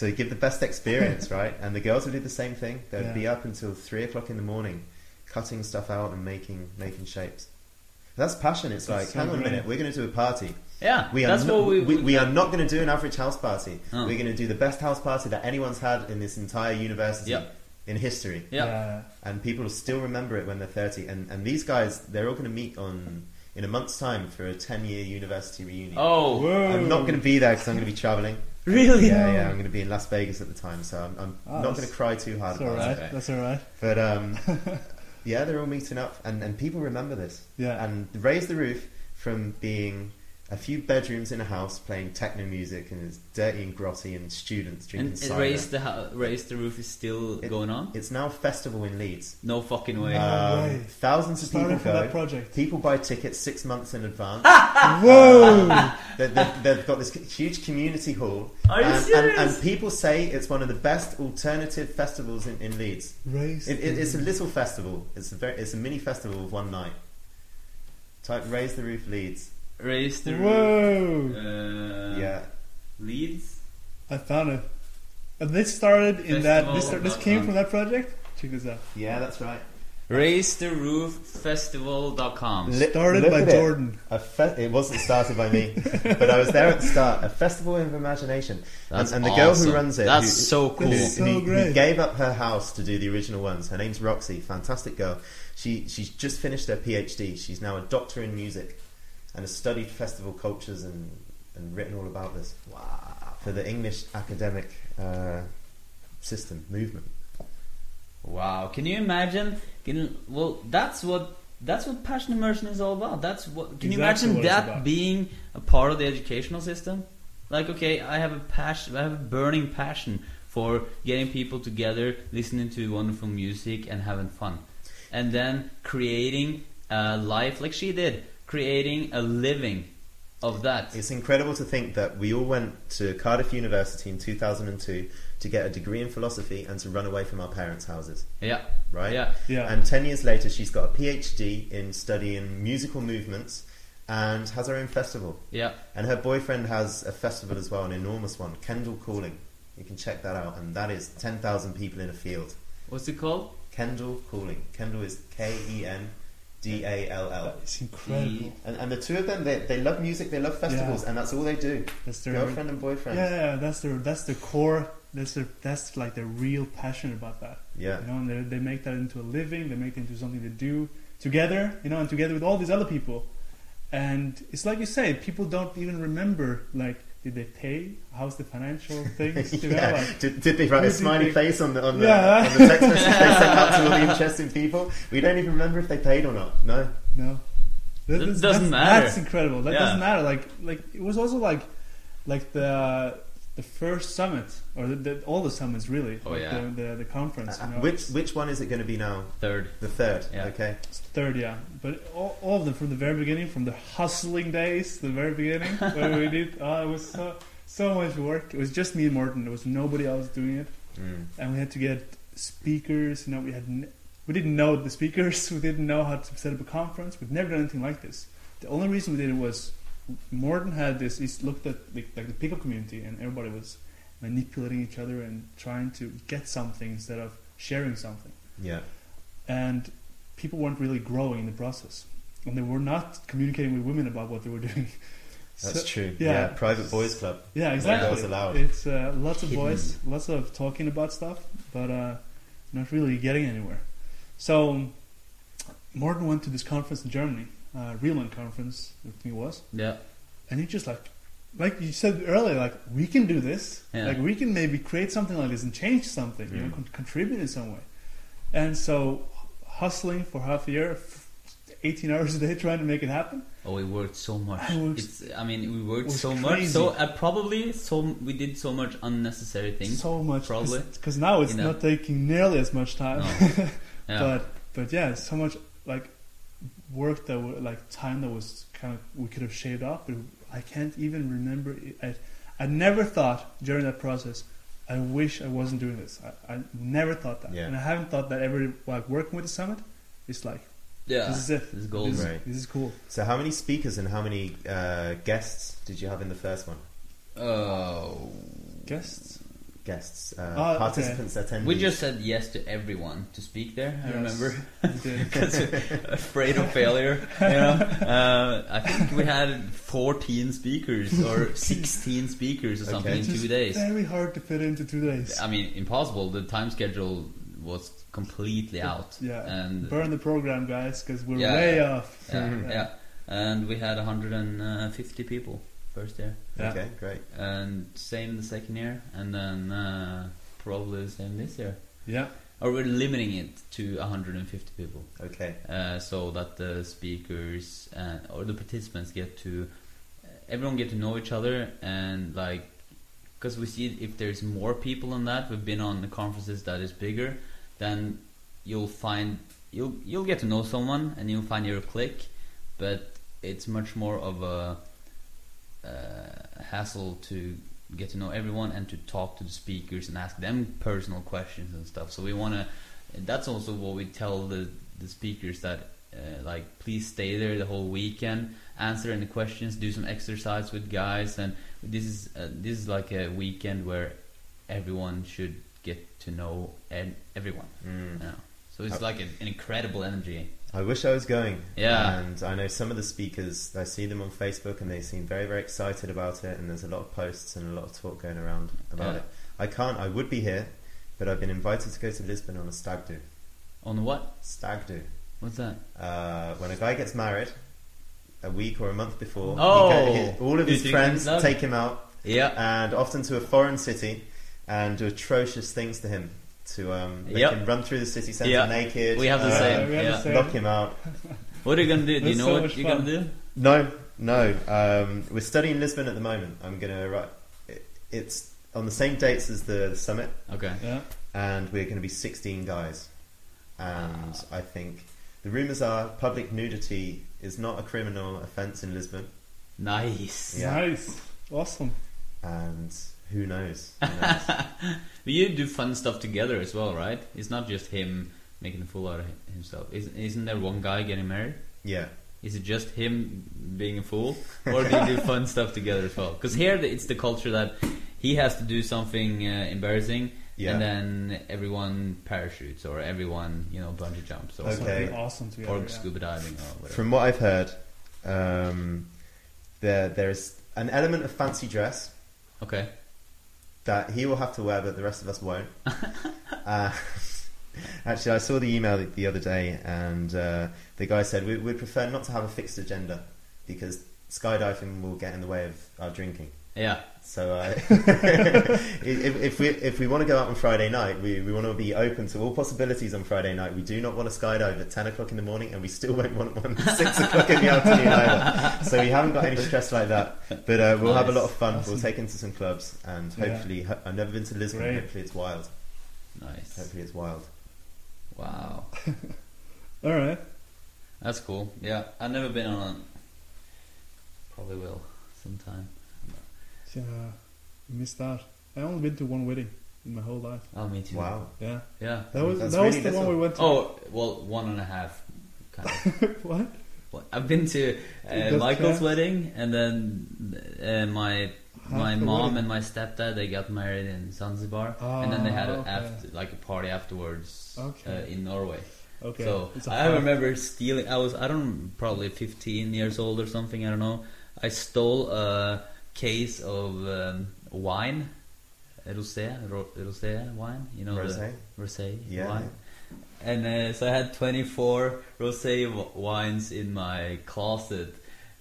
To give the best experience, right? And the girls would do the same thing. They'd Yeah. be up until three o'clock in the morning, cutting stuff out and making making shapes. That's passion. It's That's like, so hang on a minute, we're going to do a party. yeah, We are, that's no- what we, we, we are not going to do an average house party. Oh. We're going to do the best house party that anyone's had in this entire university Yeah. In history. Yeah. And people still remember it when they're 30. And, and these guys, they're all going to meet on in a month's time for a 10 year university reunion. Oh, Whoa. I'm not going to be there because I'm going to be traveling. really? Yeah, yeah, I'm going to be in Las Vegas at the time, so I'm, I'm Oh, not going to cry too hard That's about alright. it. okay. That's alright. But um, yeah, they're all meeting up, and, and people remember this. Yeah. And raise the roof from being a few bedrooms in a house playing techno music, and it's dirty and grotty, and students drinking And it cider. raised the ho- raised the roof is still It- going on. It's now a festival in Leeds. No fucking way. No Um, way. thousands of Started people for that go. project. People buy tickets six months in advance. Whoa! They- they- They've got this huge community hall, Are you and, and, serious? and people say it's one of the best alternative festivals in, in Leeds. Raise. It, it, it's a little festival. It's a very, it's a mini festival of one night. Type raise the roof Leeds. Raised the Whoa! roof. Uh, yeah, Leeds. I found it. And this started in that. This, Festival this came from that project. Check this out. yeah, that's right. Raise the roof festival.com. Li- Started look by at it. Jordan. A fe- it wasn't started by me, but I was there at the start. A festival of imagination, That's and, and the girl who runs it, That's who, so cool. who, That's so who- who gave up her house to do the original ones. Her name's Roxy, fantastic girl. She she's just finished her PhD. She's now a doctor in music, and has studied festival cultures and and written all about this. Wow. for the English academic uh, system movement. Wow. Can you imagine? Can, well, that's what that's what passion immersion is all about. That's what. Can you imagine that being a part of the educational system? Like, okay, I have a passion. I have a burning passion for getting people together, listening to wonderful music, and having fun, and then creating a life like she did, creating a living of that. It's incredible to think that we all went to Cardiff University in 2002 to get a degree in philosophy and to run away from our parents' houses, Yeah. right? Yeah. Yeah. And 10 years later, she's got a PhD in studying musical movements and has her own festival. Yeah. And her boyfriend has a festival as well, an enormous one, Kendall Calling. You can check that out, and that is 10,000 people in a field. What's it called? Kendall Calling. Kendall is K E N D A L L. It's incredible. And, and the two of them, they, they love music, they love festivals, Yeah. and that's all they do. That's their Girlfriend and boyfriend. Yeah, yeah, that's their that's their core. That's their that's like they're real passionate about that. Yeah. You know, and they they make that into a living. They make it into something to do together. You know, and together with all these other people. And it's like you say, people don't even remember like did they pay? How's the financial things? You know, yeah. Did, did they write Who a smiley think- face on the on the, Yeah. on the text message they sent out to all the interesting people? We don't even remember if they paid or not. No. No, That- It that's- doesn't that's, matter. That's incredible. That Yeah. doesn't matter. Like, like it was also like, like the the first summit or the, the, all the summits really. Oh, like yeah. the, the the conference. Uh, You know, which which one is it going to be now? Third. The third. Yeah. Okay. it's third, yeah. But all, all of them from the very beginning, from the hustling days, the very beginning, when we did. Oh, it was so so much work. It was just me and Morton. There was nobody else doing it, Mm. and we had to get speakers. You know, we had. N- we didn't know the speakers. We didn't know how to set up a conference. We've never done anything like this. The only reason we did it was Morton had this. He looked at like, like the pickup community, and everybody was manipulating each other and trying to get something instead of sharing something. Yeah. And people weren't really growing in the process, and they were not communicating with women about what they were doing. That's So- true. yeah. Yeah. Private boys club. Yeah, No exactly. girls allowed. It's uh, lots of boys, lots of talking about stuff, but uh, not really getting anywhere. So Morton went to this conference in Germany, uh, Riemann conference, I think it was, Yeah. and he just like, like you said earlier, like we can do this, Yeah. like we can maybe create something like this and change something, you know, Mm. con- contribute in some way. and so hustling for half a year, f- 18 hours a day trying to make it happen. Oh, we worked so much. I worked- It's, I mean, we worked so much. So uh, probably so we did so much unnecessary things. So much, Probably. because now it's You know. not taking nearly as much time. No. Yeah. But but yeah, so much like work that were like time that was kind of we could have shaved off. But I can't even remember. It. I I never thought during that process. I wish I wasn't doing this. I, I never thought that, Yeah. and I haven't thought that ever. Like working with the summit, it's like yeah, this is it. This is gold. This, Right. this is cool. So, how many speakers and how many uh, guests did you have in the first one? Oh, Guests. Guests, uh, Oh, okay. participants, attendees. we just said yes to everyone to speak there. I Yes, remember. because afraid of failure. You know, uh, I think we had 14 speakers or 16 speakers or something Okay. in It's two just days. Very hard to fit into two days. I mean, impossible. The time schedule was completely out. Yeah. and Burn the program, guys, because we're Yeah. way off. yeah, Mhm. yeah, and we had 150 people first year, Yeah. Okay, great. and same the second year, and then uh, probably the same this year. Yeah. Or we're limiting it to 150 people. Okay. uh, so that the speakers and or the participants get to everyone get to know each other and like because we see if there's more people than that we've been on the conferences that is bigger then you'll find you'll you'll get to know someone and you'll find your click but it's much more of a uh, hassle to get to know everyone and to talk to the speakers and ask them personal questions and stuff so we want to that's also what we tell the the speakers that uh, like please stay there the whole weekend answer any questions do some exercise with guys and this is uh, this is like a weekend where everyone should get to know and everyone Mm. yeah. so it's like an, an incredible energy I wish I was going. Yeah. And I know some of the speakers, I see them on Facebook and they seem very, very excited about it. And there's a lot of posts and a lot of talk going around about Yeah. it. I can't, I would be here, but I've been invited to go to Lisbon on a stag do. on what Stag do. what's that Uh, when a guy gets married, a week or a month before, he Oh. all of his friends take him out yeah and often to a foreign city and do atrocious things to him. To um, make Yep. him run through the city centre Yeah. naked. We have the uh, same, we have the same. Lock him out. what are you gonna do do you know so what you're fun. gonna do No, no. Um, we're studying Lisbon at the moment. I'm gonna write. it- It's on the same dates as the, the summit, okay Yeah. and we're going to be 16 guys. And I think the rumours are public nudity is not a criminal offence in Lisbon, nice Yeah. Nice. Awesome. and who knows? Who knows? But you do fun stuff together as well, right? It's not just him making a fool out of himself. Isn't, isn't there one guy getting married? yeah, Is it just him being a fool, or do you do fun stuff together as well? Because here it's the culture that he has to do something uh, embarrassing, yeah. and then everyone parachutes or everyone you know bungee jumps or, Okay. Something awesome together. or yeah. scuba diving or whatever. From what I've heard, um, there there's an element of fancy dress okay, that he will have to wear, but the rest of us won't. uh, actually, I saw the email the, the other day, and uh, the guy said we, we'd prefer not to have a fixed agenda because skydiving will get in the way of our drinking. yeah, So uh, if, if we if we want to go out on Friday night, we, we want to be open to all possibilities on Friday night. We do not want to skydive at ten o'clock in the morning, and we still won't want one at six o'clock in the afternoon either. So we haven't got any stress like that. But uh, we'll have a lot of fun. We'll Awesome. take into some clubs, and Yeah. hopefully, ho- I've never been to Lisbon. Great. Hopefully, it's wild. nice. Hopefully, it's wild. Wow, All right. that's cool. Yeah, I've never been on. a... Probably will sometime. Yeah. You missed out. I only been to one wedding in my whole life. Oh, me too. Wow. Yeah. Yeah. That was That's that was really the one we went to. Oh, well, one and a half. Kind of. what? Well, I've been to uh, That's Michael's fast. wedding, and then uh, my Half my the mom wedding. and my stepdad they got married in Zanzibar, and then they had Ah, a after, like a party afterwards Okay. uh, in Norway. Okay. So It's a I half. remember stealing. I was I don't probably 15 years old or something. I don't know. I stole a case of um, wine, rosé, ro- rosé wine. You know Rosé? the rosé Yeah. wine. And uh, so I had 24 rosé w- wines in my closet,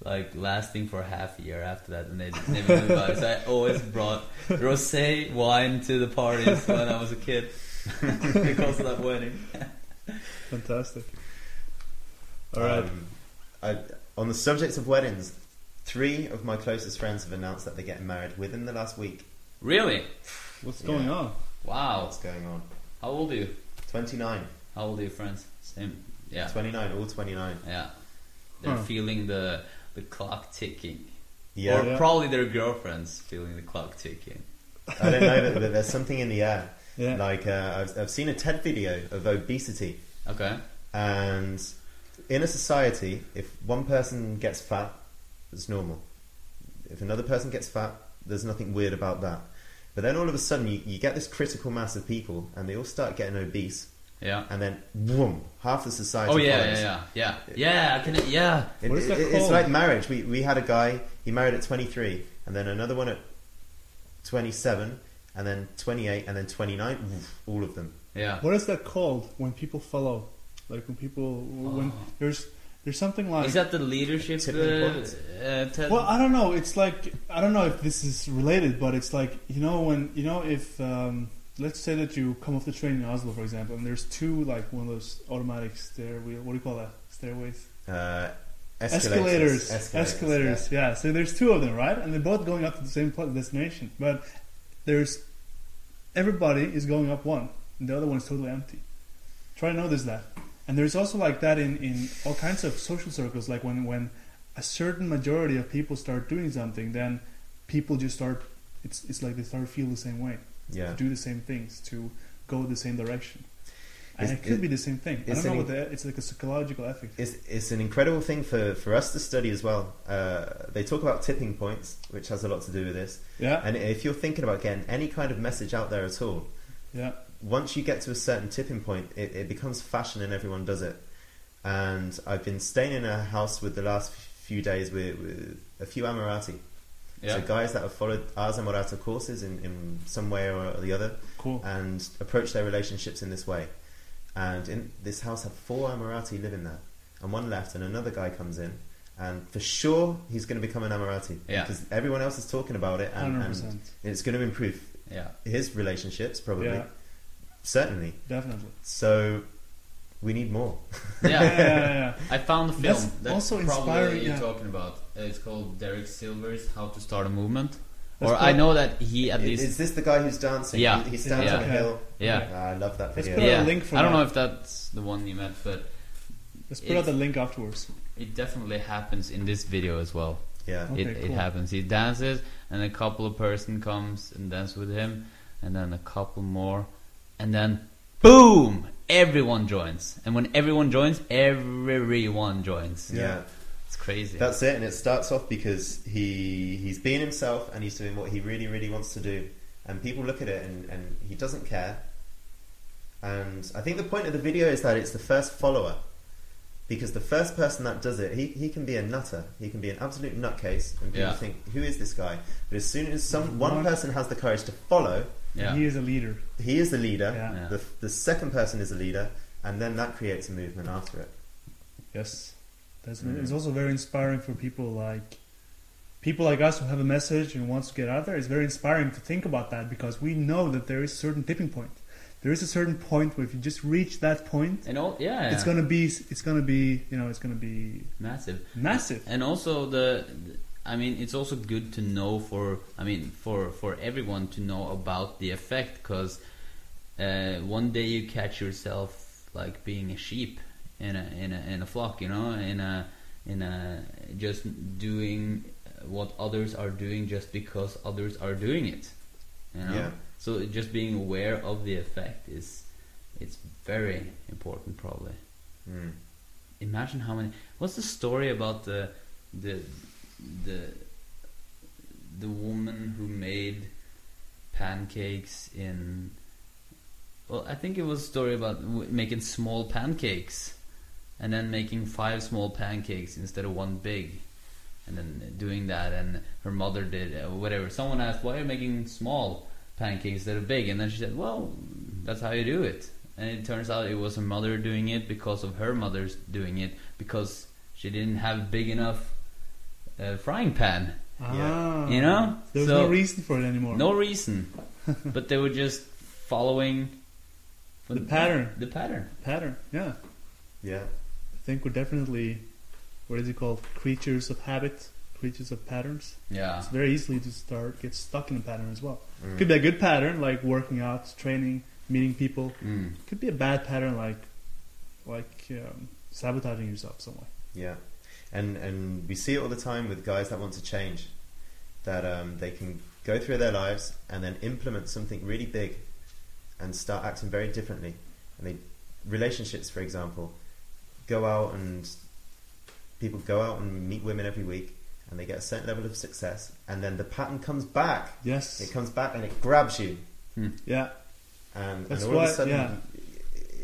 like lasting for half a year after that, and they never knew about it. So I always brought rosé wine to the parties when I was a kid because of that wedding. Fantastic. All right. Um, I, on the subject of weddings, three of my closest friends have announced that they're getting married within the last week. Really? What's yeah. going on? Wow. What's going on? How old are you? 29. How old are your friends? Same. Yeah. 29, all 29. Yeah. They're Huh. feeling the the clock ticking. Yeah. Or Yeah. probably their girlfriends feeling the clock ticking. I don't know, but, but there's something in the air. Yeah. Like, uh, I've, I've seen a TED video of obesity, Okay. and in a society, if one person gets fat, it's normal. If another person gets fat, there's nothing weird about that. But then all of a sudden, you, you get this critical mass of people, and they all start getting obese, Yeah. and then boom, half the society. Oh yeah, follows. yeah, yeah, yeah, yeah. I can, yeah. It- What is that it- It's like marriage. We we had a guy. He married at 23, and then another one at 27, and then 28, and then 29. Oof, all of them. Yeah. What is that called when people follow? Like when people when Oh. there's there's something like Is that the leadership? Tipping Uh, uh, Well, I don't know. It's like I don't know if this is related, but it's like you know when you know if um, let's say that you come off the train in Oslo, for example, and there's two like one of those automatic stair wheel. What do you call that? Stairways. Uh, Escalators. escalators. Escalators. Yeah. So there's two of them, right? And they're both going up to the same destination, but there's everybody is going up one, and the other one is totally empty. Try to notice that. And there's also like that in, in all kinds of social circles. Like when when a certain majority of people start doing something, then people just start. It's it's like they start to feel the same way, Yeah. to do the same things, to go the same direction. And It's- it could it- be the same thing. I don't know what the, it's like a psychological effect. It's, it's an incredible thing for, for us to study as well. Uh, they talk about tipping points, which has a lot to do with this. Yeah, And if you're thinking about getting any kind of message out there at all, yeah, once you get to a certain tipping point, it, it becomes fashion and everyone does it. And I've been staying in a house with the last few days with, with a few Amorati. yeah. So guys that have followed Ars Amorata courses in, in some way or the other cool. and approach their relationships in this way. And in this house had four Amorati living there, and one left, and another guy comes in, and for sure he's going to become an Amorati Yeah. because everyone else is talking about it, and, and it's going to improve yeah. his relationships probably, Yeah, certainly. definitely. So we need more. Yeah, Yeah. yeah, yeah, yeah. I found the film. That's That's also probably inspiring, what you're yeah. talking about. Uh, It's called Derek Sivers' How to Start a Movement. That's or cool. I know that he at Is, least. is this the guy who's dancing? Yeah. He, he stands Yeah. on a hill. yeah. Ah, I love that video. Let's video. put out a link for I don't that. know if that's the one you meant, but Let's put out the link afterwards. it definitely happens in this video as well. Yeah. Okay, it, it happens. He dances, and a couple of person comes and dance with him, and then a couple more, and then boom! Everyone joins, and when everyone joins, everyone joins. yeah. It's crazy. That's it, and it starts off because he he's being himself and he's doing what he really really wants to do, and people look at it and, and he doesn't care. And I think the point of the video is that it's the first follower, because the first person that does it, he, he can be a nutter, he can be an absolute nutcase, and people Yeah. think, who is this guy? But as soon as some one One- person has the courage to follow, yeah. He is a leader. he is the leader. Yeah. Yeah. The the second person is a leader, and then that creates a movement after it. Yes, that's Mm. it's also very inspiring for people like people like us who have a message and wants to get out there. It's very inspiring to think about that because we know that there is a certain tipping point. There is a certain point where if you just reach that point, and all, yeah, it's gonna be it's gonna be you know it's gonna be massive. massive. And also the, I mean, it's also good to know for, I mean, for for everyone to know about the effect because uh, one day you catch yourself like being a sheep in a in a in a flock, you know, in a in a just doing what others are doing just because others are doing it, you know. Yeah. So just being aware of the effect is it's very important, probably Mm. imagine how many what's the story about the the the the woman who made pancakes in well i think it was a story about w- making small pancakes and then making five small pancakes instead of one big and then doing that and her mother did uh, whatever. Someone asked why are you making small pancakes instead of big? And then she said well that's how you do it. And it turns out it was her mother doing it because of her mother's doing it because she didn't have big enough uh, frying pan Ah, You know? there's So- no reason for it anymore. no reason but they were just following The pattern. The pattern. pattern. Yeah, Yeah. I think we're definitely what is it called? Creatures of habit, creatures of patterns. Yeah. It's very easily to start get stuck in a pattern as well. Mm. Could be a good pattern like working out, training, meeting people. Mm. Could be a bad pattern like like um, sabotaging yourself some way. Yeah, and and we see it all the time with guys that want to change, that um, they can go through their lives and then implement something really big, and start acting very differently. And they relationships, for example, go out and people go out and meet women every week, and they get a certain level of success, and then the pattern comes back. Yes. It comes back and it grabs you, yeah. and, That's and all of a sudden yeah.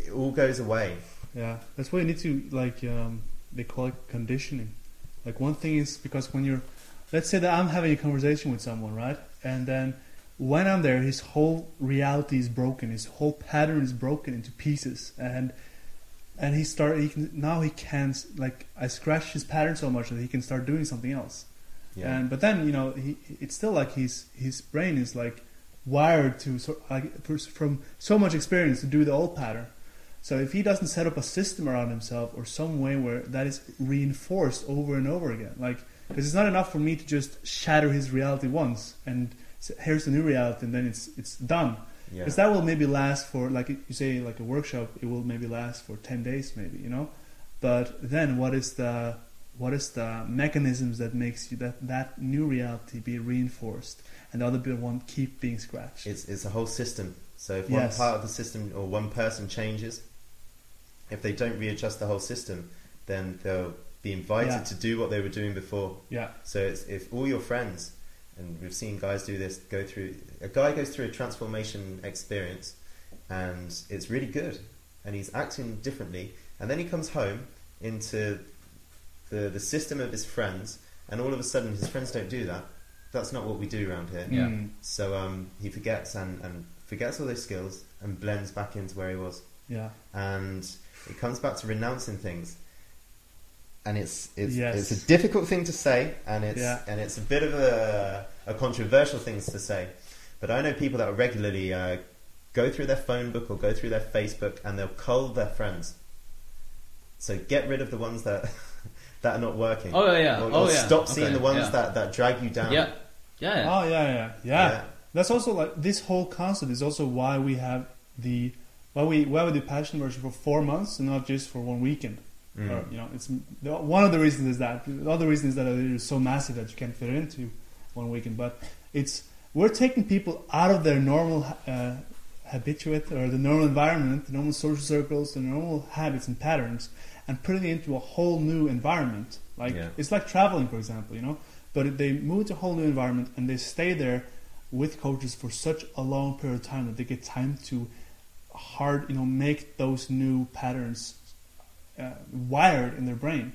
it all goes away. Yeah, that's why you need to like um, they call it conditioning. Like one thing is because when you're, let's say that I'm having a conversation with someone, right, and then when I'm there, his whole reality is broken, his whole pattern is broken into pieces, and and he start he can now he can't like I scratch his pattern so much that he can start doing something else. Yeah, And but then you know he it's still like his his brain is like wired to so, like for- from so much experience to do the old pattern. So if he doesn't set up a system around himself or some way where that is reinforced over and over again, like because it's not enough for me to just shatter his reality once and say, here's the new reality and then it's it's done. yeah. Because that will maybe last for like you say like a workshop, it will maybe last for ten days, maybe you know. But then what is the what is the mechanisms that makes you that that new reality be reinforced and the other bit one keep being scratched? It's it's a whole system. So if Yes. one part of the system or one person changes, if they don't readjust the whole system, then they'll be invited Yeah. to do what they were doing before. yeah, So it's, if all your friends, and we've seen guys do this, go through a guy goes through a transformation experience, and it's really good, and he's acting differently, and then he comes home into the the system of his friends, and all of a sudden his friends don't do that. That's not what we do around here. Yeah. Mm, So um, he forgets and, and forgets all those skills and blends back into where he was. yeah, And it comes back to renouncing things. And it's it's, Yes. it's a difficult thing to say, and it's Yeah. and it's a bit of a, a controversial thing to say. But I know people that regularly uh, go through their phone book or go through their Facebook, and they'll cull their friends. So get rid of the ones that that are not working. Oh yeah, yeah. Or, oh yeah. stop seeing Okay, the ones yeah. that, that drag you down. Yeah. Yeah. yeah. oh yeah, yeah, yeah. That's also like this whole concept is also why we have the why we why we do passion immersion for four months and not just for one weekend. Mm. Or, you know, it's one of the reasons is that the other reason is that it is so massive that you can't fit it into one weekend. But it's we're taking people out of their normal uh, habituate or the normal environment, the normal social circles, the normal habits and patterns, and putting it into a whole new environment. Like Yeah. it's like traveling, for example, you know. But they move to a whole new environment and they stay there with coaches for such a long period of time that they get time to hard, you know, make those new patterns uh, wired in their brain.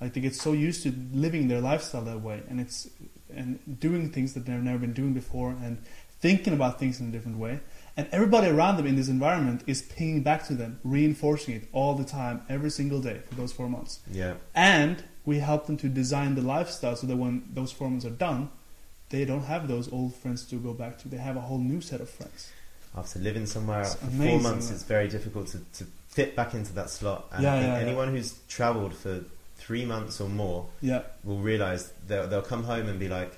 Like they get so used to living their lifestyle that way, and it's and doing things that they've never been doing before, and thinking about things in a different way. And everybody around them in this environment is pinging back to them, reinforcing it all the time, every single day for those four months. Yeah. And we help them to design the lifestyle so that when those four months are done, they don't have those old friends to go back to. They have a whole new set of friends. After living somewhere for four months, it's very difficult to, to fit back into that slot. And Yeah, I think yeah, yeah. anyone who's travelled for three months or more Yeah, will realise they'll, they'll come home and be like,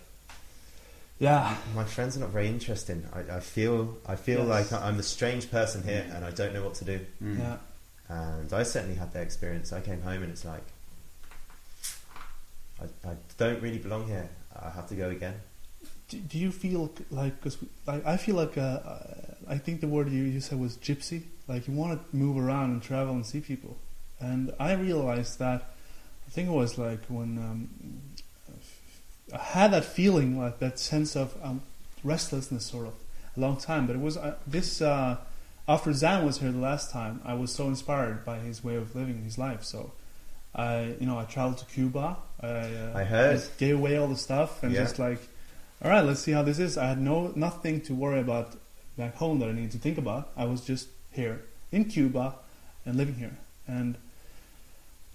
yeah, my friends are not very interesting. I, I feel I feel Yes. like I'm a strange person here and I don't know what to do. Mm. yeah. And I certainly had that experience. I came home and it's like, I, I don't really belong here. I have to go again. Do, do you feel like because like I feel like uh, uh, I think the word you, you said was gypsy. Like you want to move around and travel and see people, and I realized that I think it was like when um, I had that feeling, like that sense of um, restlessness, sort of a long time. But it was uh, this uh, after Zan was here the last time. I was so inspired by his way of living his life. So I, you know, I traveled to Cuba. I, uh, I heard. just gave away all the stuff and Yeah. just like, all right, let's see how this is. I had no nothing to worry about back home that I needed to think about. I was just here in Cuba and living here. And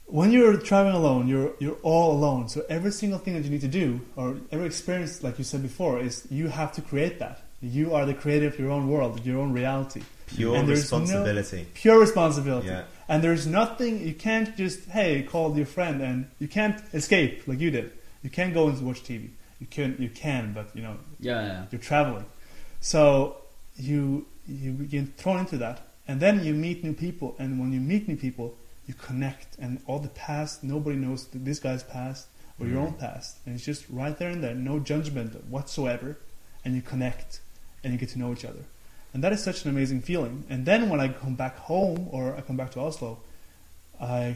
when you're traveling alone, you're you're all alone. So every single thing that you need to do, or every experience, like you said before, is you have to create that. You are the creator of your own world, your own reality. Pure And there's no- responsibility. Pure responsibility. Yeah. And there's nothing you can't just hey call your friend and you can't escape like you did. You can't go and watch TV. You can you can, but you know Yeah, yeah. you're traveling, so you you get thrown into that, and then you meet new people, and when you meet new people, you connect, and all the past nobody knows this guy's past or your Mhm. own past, and it's just right there and there, no judgment whatsoever, and you connect, and you get to know each other, and that is such an amazing feeling. And then when I come back home or I come back to Oslo, I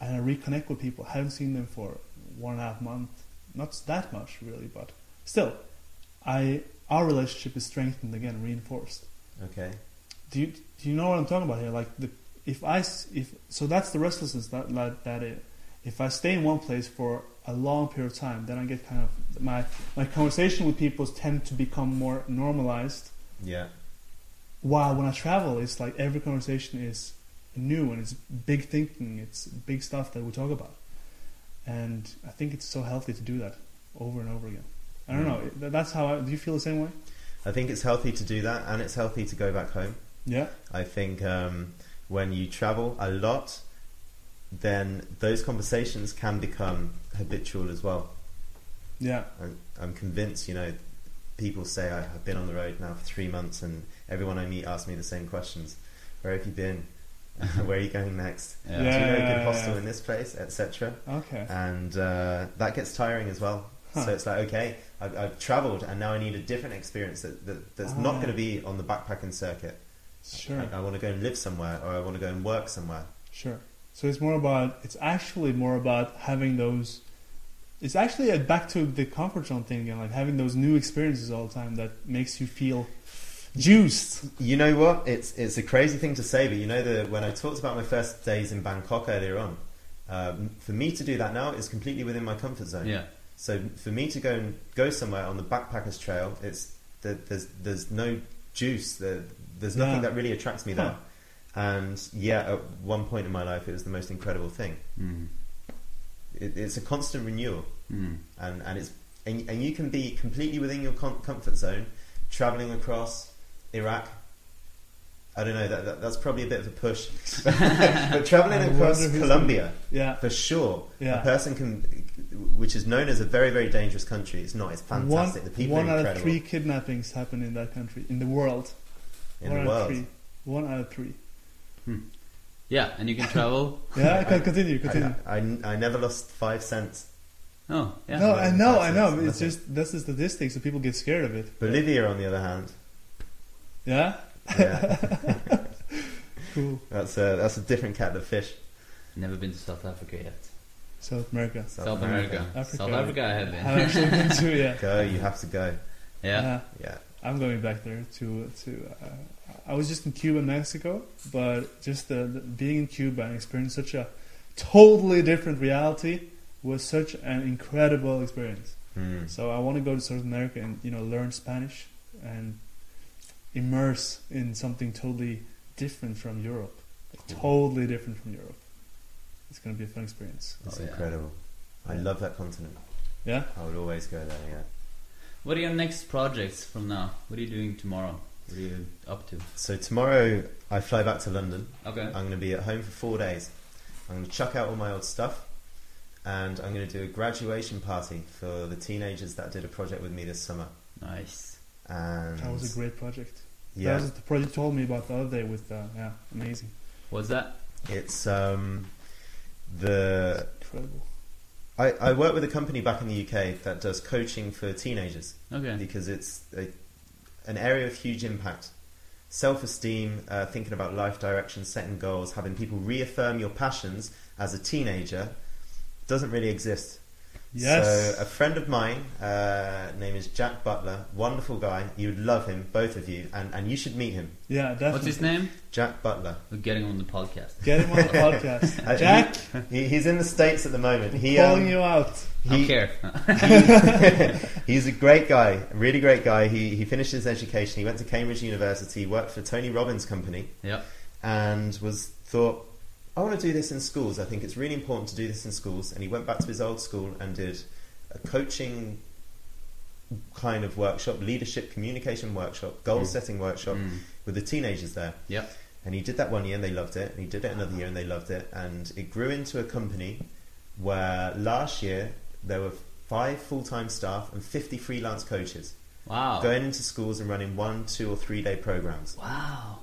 and I reconnect with people. I haven't seen them for one and a half month, not that much really, but still, I our relationship is strengthened again, reinforced. Okay. Do you do you know what I'm talking about here? Like the if I if so that's the restlessness that that, that it, if I stay in one place for a long period of time, then I get kind of my my conversation with people tend to become more normalized. Yeah. While when I travel, it's like every conversation is new and it's big thinking, it's big stuff that we talk about, and I think it's so healthy to do that over and over again. I don't know. That's how I. Do you feel the same way? I think it's healthy to do that, and it's healthy to go back home. Yeah. I think um, when you travel a lot, then those conversations can become habitual as well. Yeah. I'm, I'm convinced, you know, people say I've been on the road now for three months, and everyone I meet asks me the same questions: Where have you been? Where are you going next? Yeah. Do you know a Yeah, good yeah, hostel yeah. in this place, etc. Okay. And uh, that gets tiring as well. Huh. So it's like, okay, I've, I've travelled, and now I need a different experience that, that that's not Ah. going to be on the backpacking circuit. Sure. I, I want to go and live somewhere, or I want to go and work somewhere. Sure. So it's more about. It's actually more about having those. It's actually a back to the comfort zone thing again, like having those new experiences all the time that makes you feel juiced. You know what? It's it's a crazy thing to say, but you know that when I talked about my first days in Bangkok earlier on, um, for me to do that now is completely within my comfort zone. Yeah. So for me to go and go somewhere on the backpackers trail, it's there, there's there's no juice. There, there's nothing Yeah. that really attracts me Huh. there. And yeah, at one point in my life, it was the most incredible thing. Mm. It, it's a constant renewal, Mm. and and it's and, and you can be completely within your com- comfort zone, traveling across Iraq. I don't know that, that that's probably a bit of a push, but traveling across Colombia Yeah. for sure, Yeah. a person can, which is known as a very very dangerous country. It's not. It's fantastic. One, the people one are out of three kidnappings happen in that country, in the world. in one the out world. Of three. One out of three. Hmm. Yeah, and you can travel. Yeah, con- continue, continue. I, I, I never lost five cents. Oh, yeah. no, I know, I know. That's- It's that's just that's the statistics, so people get scared of it. Bolivia, on the other hand, Yeah. yeah, Cool. that's a that's a different cat of fish. Never been to South Africa yet. South America. South, America. Africa. South Africa, I have been. Haven't actually been to yet. Go, you have to go. yeah. Yeah. I'm going back there to to. Uh, I was just in Cuba, Mexico, but just the, the, being in Cuba and experiencing such a totally different reality was such an incredible experience. Hmm. So I want to go to South America and you know learn Spanish and immerse in something totally different from Europe, totally different from Europe. It's going to be a fun experience. Oh, it's Oh, yeah. incredible. I love that continent. Yeah. I would always go there. Yeah. What are your next projects from now? What are you doing tomorrow? What are you up to? So tomorrow I fly back to London. Okay. I'm going to be at home for four days. I'm going to chuck out all my old stuff, and I'm going to do a graduation party for the teenagers that did a project with me this summer. Nice. And That was a great project. yeah, That was the project you told me about the other day with uh, yeah, amazing, What's that? it's um, the incredible. I, I work with a company back in the UK that does coaching for teenagers Okay. because it's a, an area of huge impact. Self esteem, uh, thinking about life direction, setting goals, having people reaffirm your passions as a teenager doesn't really exist. Yes. So, a friend of mine, uh, name is Jack Butler, wonderful guy. You'd love him, both of you, and, and you should meet him. yeah, definitely. What's his name? Jack Butler. We're getting him on the podcast. Get him on the podcast. Uh, Jack, He, he's in the States at the moment. He, calling um, you out. I don't he- care. he's a great guy, really great guy. He, he finished his education. He went to Cambridge University, worked for Tony Robbins' company, yep. and was thought, I want to do this in schools. I think it's really important to do this in schools. And he went back to his old school and did a coaching kind of workshop, leadership communication workshop, goal setting workshop Mm. with the teenagers there. Yep. And he did that one year and they loved it. And he did it another year and they loved it. And it grew into a company where last year there were five full time staff and 50 freelance coaches Wow. going into schools and running one, two, or three day programs. Wow.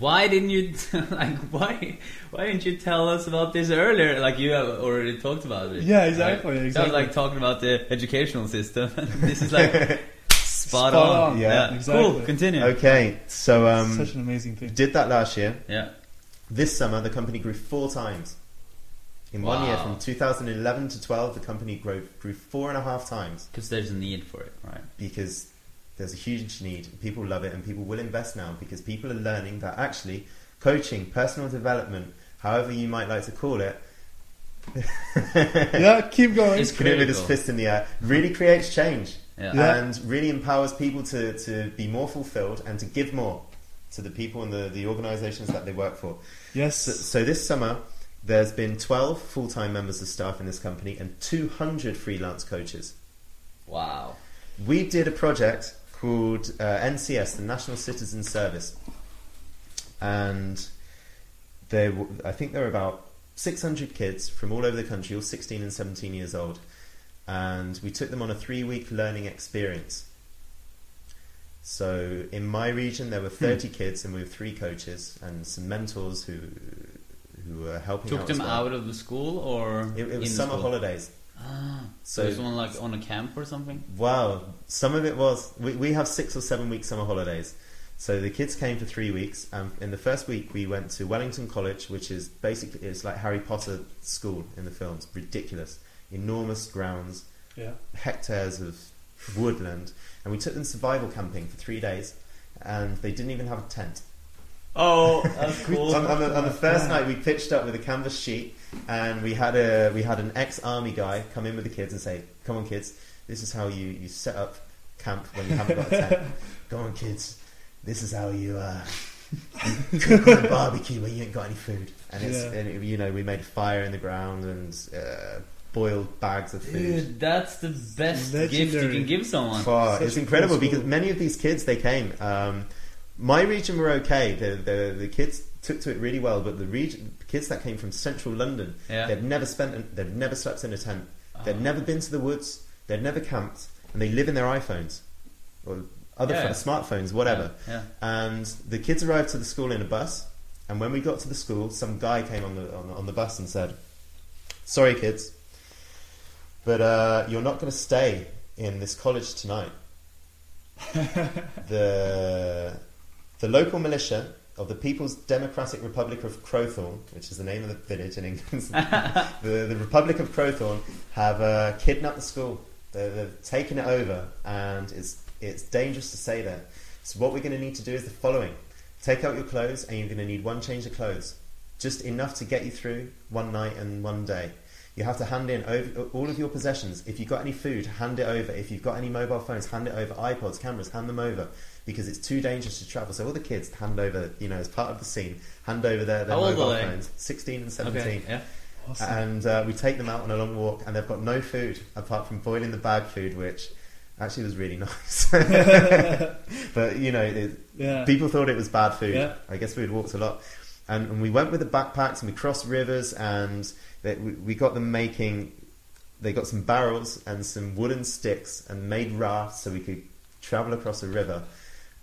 Why didn't you like why why didn't you tell us about this earlier? Like you have already talked about it. Yeah, exactly, Right? exactly. Sounds like talking about the educational system. this is like spot, Spot on. on, yeah, exactly. Cool. Continue. Okay, so um, Such an amazing thing. did that last year. Yeah. This summer, the company grew four times. In one year, from 2011 to 12, the company grew, grew four and a half times Because there's a need for it, right? because there's a huge need. People love it, and people will invest now because people are learning that actually coaching, personal development, however you might like to call it, yeah, keep going. It's put it with his fist in the air, really creates change Yeah. Yeah. and really empowers people to, to be more fulfilled and to give more to the people and the, the organizations that they work for. yes. So, so this summer, there's been 12 full-time members of staff in this company and 200 freelance coaches. Wow. We did a project called uh, NCS, the National Citizen Service, and there, w- I think there were about 600 kids from all over the country, all 16 and 17 years old, and we took them on a three-week learning experience. So in my region, there were 30 kids, and we were three coaches and some mentors who who were helping Took out. them well. out of the school or It, it was summer holidays. Ah, so So- it's one like on a camp or something. Wow, some of it was. We, we have six or seven week summer holidays. So the kids came for three weeks. And in the first week, we went to Wellington College, which is basically it's like Harry Potter school in the films. Ridiculous, enormous grounds, yeah. hectares of woodland, and we took them survival camping for three days. And they didn't even have a tent. Oh, that's cool. On, on the, on the first Yeah. night, we pitched up with a canvas sheet, and we had a we had an ex army guy come in with the kids and say, "Come on, kids, this is how you, you set up camp when you haven't got a tent. Go on, kids, this is how you uh, cook on a barbecue when you ain't got any food." And it's Yeah. and it, you know we made a fire in the ground and uh, boiled bags of food. Dude, that's the best gift you can give someone. Far. It's incredible cool because many of these kids they came. Um, my region were okay. The, the the kids took to it really well, but the region kids that came from central London, Yeah. they'd never spent, they'd never slept in a tent, they'd Ah. never been to the woods, they'd never camped, and they live in their iPhones or other Yeah. pho- smartphones, whatever. Yeah. And the kids arrived to the school in a bus, and when we got to the school, some guy came on the on, the- on the bus and said, "Sorry, kids, but uh, you're not going to stay in this college tonight. the the local militia of the People's Democratic Republic of Crowthorne, which is the name of the village in England, the, the Republic of Crowthorne have uh, kidnapped the school. They're, they've taken it over, and it's it's dangerous to say that. So what we're going to need to do is the following: take out your clothes, and you're going to need one change of clothes, just enough to get you through one night and one day. You have to hand in over, all of your possessions. If you've got any food, hand it over. If you've got any mobile phones, hand it over. iPods, cameras, hand them over because it's too dangerous to travel. So all the kids hand over, you know, as part of the scene, hand over their, their How old mobile are they? phones. Sixteen and seventeen. Okay. Yeah. Awesome. And uh, we take them out on a long walk, and they've got no food apart from boiling the bag food, which actually was really nice. but you know, it, yeah. people thought it was bad food. Yeah. I guess we'd walked a lot, and, and we went with the backpacks, and we crossed rivers, and they, we, we got them making. They got some barrels and some wooden sticks, and made rafts so we could travel across a river.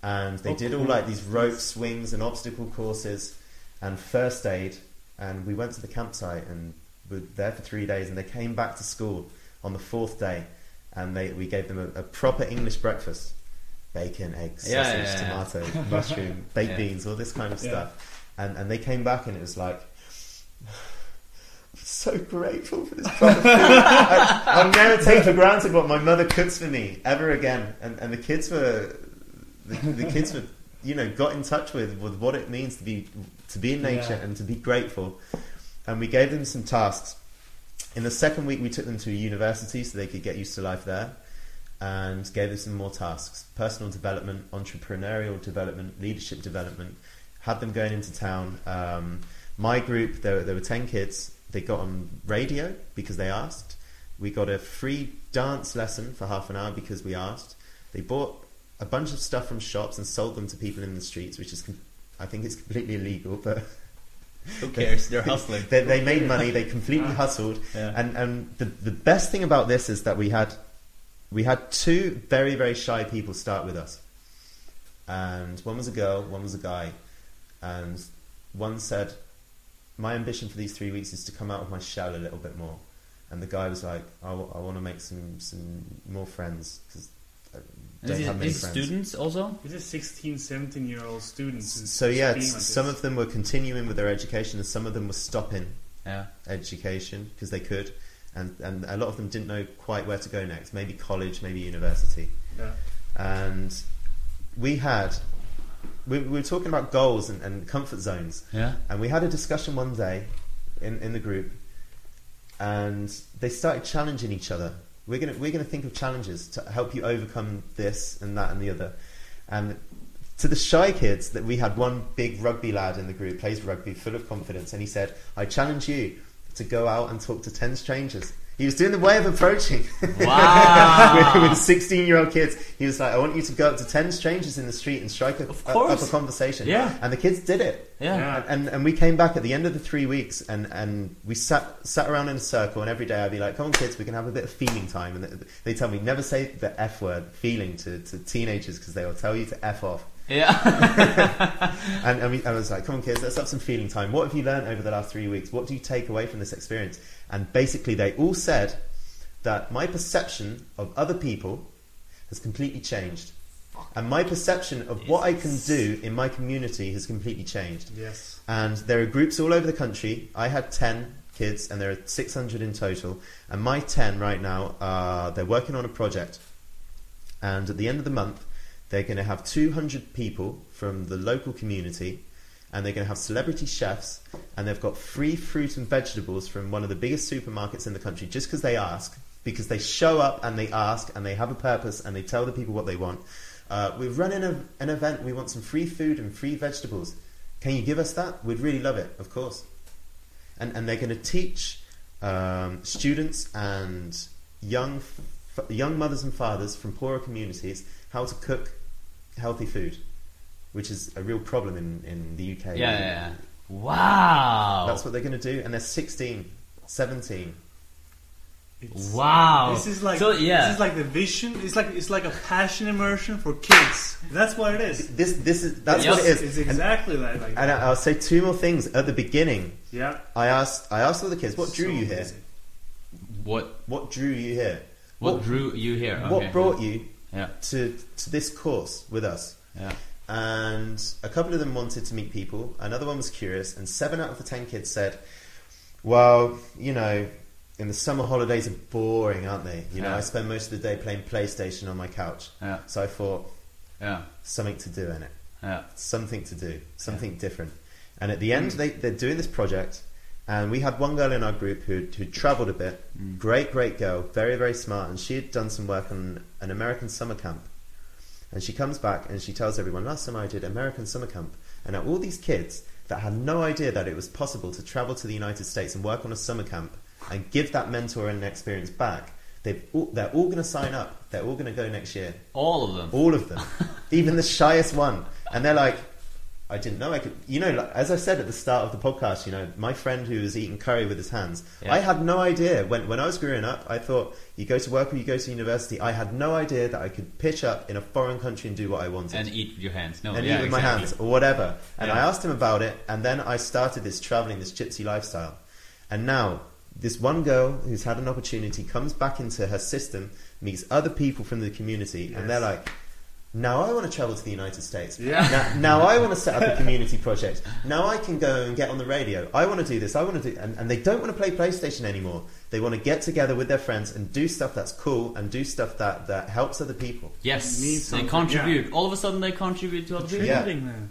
And they Oh, did all like these rope swings and obstacle courses, and first aid. And we went to the campsite and were there for three days. And they came back to school on the fourth day, and they we gave them a, a proper English breakfast: bacon, eggs, Yeah, sausage, yeah, yeah. tomato, mushroom, baked Yeah. beans, all this kind of Yeah. stuff. And and they came back, and it was like. I'm so grateful for this proper food. I, I'll never take for granted what my mother cooks for me ever again. And and the kids were, the, the kids were, you know, got in touch with with what it means to be to be in nature Yeah. and to be grateful. And we gave them some tasks. In the second week, we took them to a university so they could get used to life there, and gave them some more tasks: personal development, entrepreneurial development, leadership development. Had them going into town. Um, my group, there, there were ten kids. They got on radio because they asked. We got a free dance lesson for half an hour because we asked. They bought a bunch of stuff from shops and sold them to people in the streets, which is, I think, it's completely illegal. But Who cares? They're hustling. they, they made money. They completely ah. hustled. Yeah. And and the the best thing about this is that we had we had two very very shy people start with us, and one was a girl, one was a guy, and one said, "My ambition for these three weeks is to come out of my shell a little bit more," and the guy was like, "I, want to make some some more friends because I don't Is have it, many is friends." students also? This is 16, 17 year old students. So yeah, being like some this. of them were continuing with their education, and some of them were stopping Yeah. education because they could, and and a lot of them didn't know quite where to go next. Maybe college, maybe university, Yeah. and we had we, we were talking about goals and, and comfort zones, Yeah. and we had a discussion one day in in the group, and they started challenging each other. We're gonna we're gonna think of challenges to help you overcome this and that and the other, and. To the shy kids, that we had one big rugby lad in the group, plays rugby, full of confidence, and he said, "I challenge you to go out and talk to 10 strangers. He was doing the way of approaching Wow. with 16 year old kids. He was like, I want you to go up to 10 strangers in the street and strike a, Of a- up a conversation. Yeah. And the kids did it. yeah. Yeah. And, and we came back at the end of the three weeks and, and we sat, sat around in a circle and every day I'd be like, come on kids, we can have a bit of feeling time. And they, they tell me never say the F word, feeling, to, to teenagers because they will tell you to F off. Yeah. And, and we, I was like, come on, kids, let's have some feeling time. What have you learned over the last three weeks? What do you take away from this experience? And basically, they all said that my perception of other people has completely changed. And my perception of what I can do in my community has completely changed. Yes. And there are groups all over the country. I had 10 kids, and there are 600 in total. And my 10 right now, uh, they're working on a project. And at the end of the month, they're going to have 200 people from the local community, and they're going to have celebrity chefs, and they've got free fruit and vegetables from one of the biggest supermarkets in the country just because they ask, because they show up and they ask, and they have a purpose, and they tell the people what they want. Uh, we're running a, an event, we want some free food and free vegetables. Can you give us that? We'd really love it, of course. And, and they're going to teach um, students and young, young mothers and fathers from poorer communities how to cook healthy food, which is a real problem in, in the UK. Yeah, yeah, yeah. Wow. That's what they're going to do. And they're 16, 17. It's, wow. This is like so yeah. This is like the vision. It's like it's like a passion immersion for kids. That's what it is. This, this is, that's Yes. what it is. It's And- exactly like, like And that. I- I'll say two more things. At the beginning, Yeah. I asked, I asked all the kids, what drew So you here? amazing. what What drew you here? what drew you here? What brought you Yeah. to to this course with us? Yeah. And a couple of them wanted to meet people. Another one was curious, and seven out of the ten kids said, "Well, you know, in the summer holidays are boring, aren't they? You know, Yeah. I spend most of the day playing PlayStation on my couch. Yeah. So I thought Yeah. something to do in it, Yeah. something to do, something different. And at the end, mm. they, they're doing this project, and we had one girl in our group who who travelled a bit. Mm. Great, great girl, very, very smart, and she had done some work on an American summer camp. And she comes back and she tells everyone, last time I did American summer camp. And now all these kids that had no idea that it was possible to travel to the United States and work on a summer camp and give that mentor and experience back, they've all, they're all going to sign up. They're all going to go next year. All of them. All of them. Even the shyest one. And they're like, I didn't know I could. You know, like, as I said at the start of the podcast, you know, my friend who was eating curry with his hands, Yeah. I had no idea. When, when I was growing up, I thought, you go to work or you go to university. I had no idea that I could pitch up in a foreign country and do what I wanted. And eat with your hands. No. and yeah, eat with my hands or whatever. And Yeah. I asked him about it, and then I started this traveling, this gypsy lifestyle. And now, this one girl who's had an opportunity comes back into her system, meets other people from the community, Yes. and they're like, now I want to travel to the United States. Yeah. Now, now I want to set up a community project. Now I can go and get on the radio. I want to do this. I want to do, and, and they don't want to play PlayStation anymore. They want to get together with their friends and do stuff that's cool and do stuff that, that helps other people. Yes. Need They something, contribute. All of a sudden, they contribute to other people. Yeah. Contributing, man.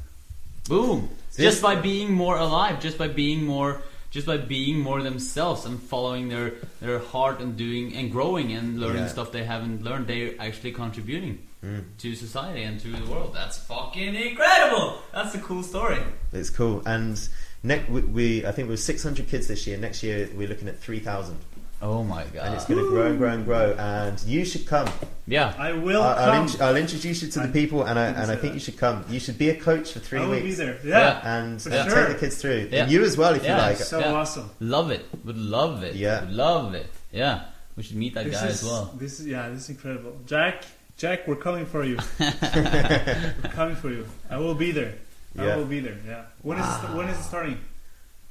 Boom. This- Just by being more alive, just by being more just by being more themselves and following their their heart and doing and growing and learning Yeah. stuff they haven't learned, they're actually contributing Mm. to society and to the world. That's fucking incredible. That's a cool story. It's cool. And next, we, we, I think we were 600 kids this year. Next year we're looking at 3,000. Oh my god. and it's going to grow and grow and grow. And you should come. yeah. I will I- I'll, come. int- I'll introduce you to the I people, and I and I think that. you should come. You should be a coach for three I will be weeks, there. Yeah. Yeah. and, For and sure. take the kids through. Yeah. And you as well, if Yeah. you like. So Yeah. awesome. Love it. Would love it. Yeah. Would love it. Yeah. We should meet that This guy is, as well. This is yeah, this is incredible. Jack, Jack, we're coming for you. we're coming for you. I will be there. I Yeah. will be there. Yeah. When is it, when is it starting?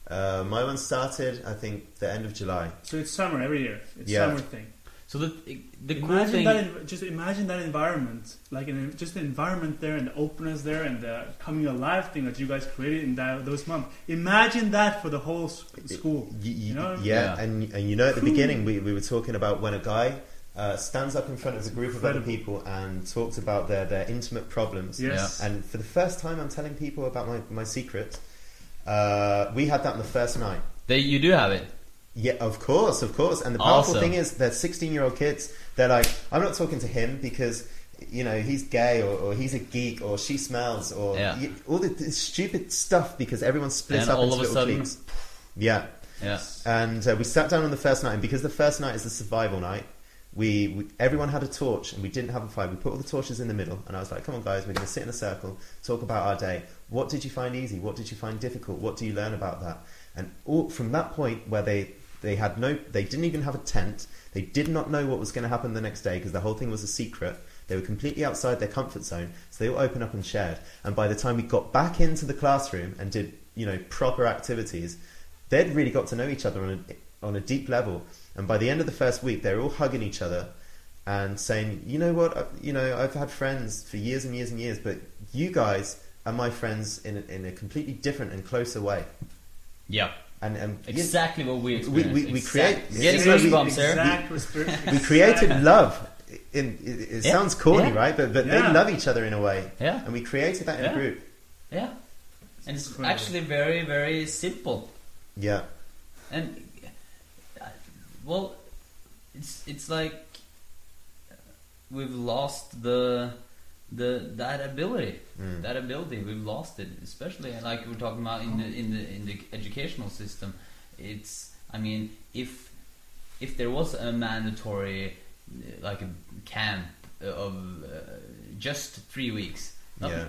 Uh, my one started, I think, the end of July. So it's summer every year. It's Yeah. summer thing. So the the cool imagine thing. that. en- Just imagine that environment, like an, just the environment there, and the openness there, and the coming alive thing that you guys created in that, those months. Imagine that for the whole s- school. Y- y- You know? yeah, Yeah. and and you know at the beginning we, we were talking about when a guy uh, stands up in front of a group of other people and talks about their, their intimate problems. Yes. And for the first time, I'm telling people about my, my secret. Uh, we had that on the first night. They, you do have it. Yeah, of course, of course. And the powerful Awesome. thing is, they're 16 year old kids. They're like, I'm not talking to him because, you know, he's gay or, or he's a geek or she smells or Yeah. y- all the, this stupid stuff because everyone splits And up all into of a little sudden- cliques. Yeah. Yeah. And uh, we sat down on the first night, and because the first night is the survival night, we, we everyone had a torch, and we didn't have a fire. We put all the torches in the middle, and I was like, "Come on, guys, we're going to sit in a circle, talk about our day. What did you find easy? What did you find difficult? What do you learn about that?" And all, from that point, where they they had no, they didn't even have a tent. They did not know what was going to happen the next day because the whole thing was a secret. They were completely outside their comfort zone, so they all opened up and shared. And by the time we got back into the classroom and did, you know, proper activities, they'd really got to know each other on a, on a deep level. And by the end of the first week, they're all hugging each other and saying, "You know what? I- You know, I've had friends for years and years and years, but you guys are my friends in a, in a completely different and closer way." Yeah. And and you- Exactly what we we- experienced. we- we Exact- create- Get it's goosebumps there. Exact resp- we created love. In, it, it Yeah. sounds corny, Yeah. right? But but Yeah. they love each other in a way, Yeah. and we created that in Yeah. a group. Yeah. And it's Incredible. actually very, very simple. Yeah, And well, it's it's like we've lost the the that ability. Mm. That ability we've lost it, especially like we're talking about in the in the in the educational system. It's I mean if if there was a mandatory like a camp of uh, just three weeks, Yeah.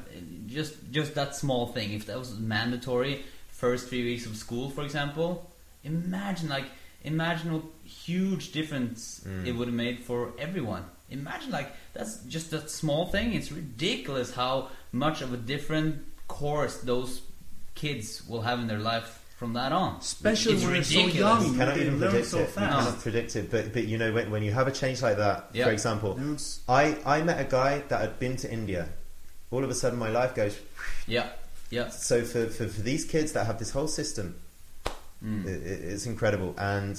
just just that small thing. If that was mandatory, first three weeks of school, for example, imagine like imagine what huge difference Mm. it would have made for everyone. Imagine like that's just that small thing. It's ridiculous how much of a different course those kids will have in their life from that on. Especially when they're so young. you cannot they even learn predict so it. You fast. cannot predict it. But but you know when when you have a change like that, Yeah. for example, They I I met a guy that had been to India. All of a sudden, my life goes. Yeah, yeah. So for for, for these kids that have this whole system, Mm. it, it- it's incredible and.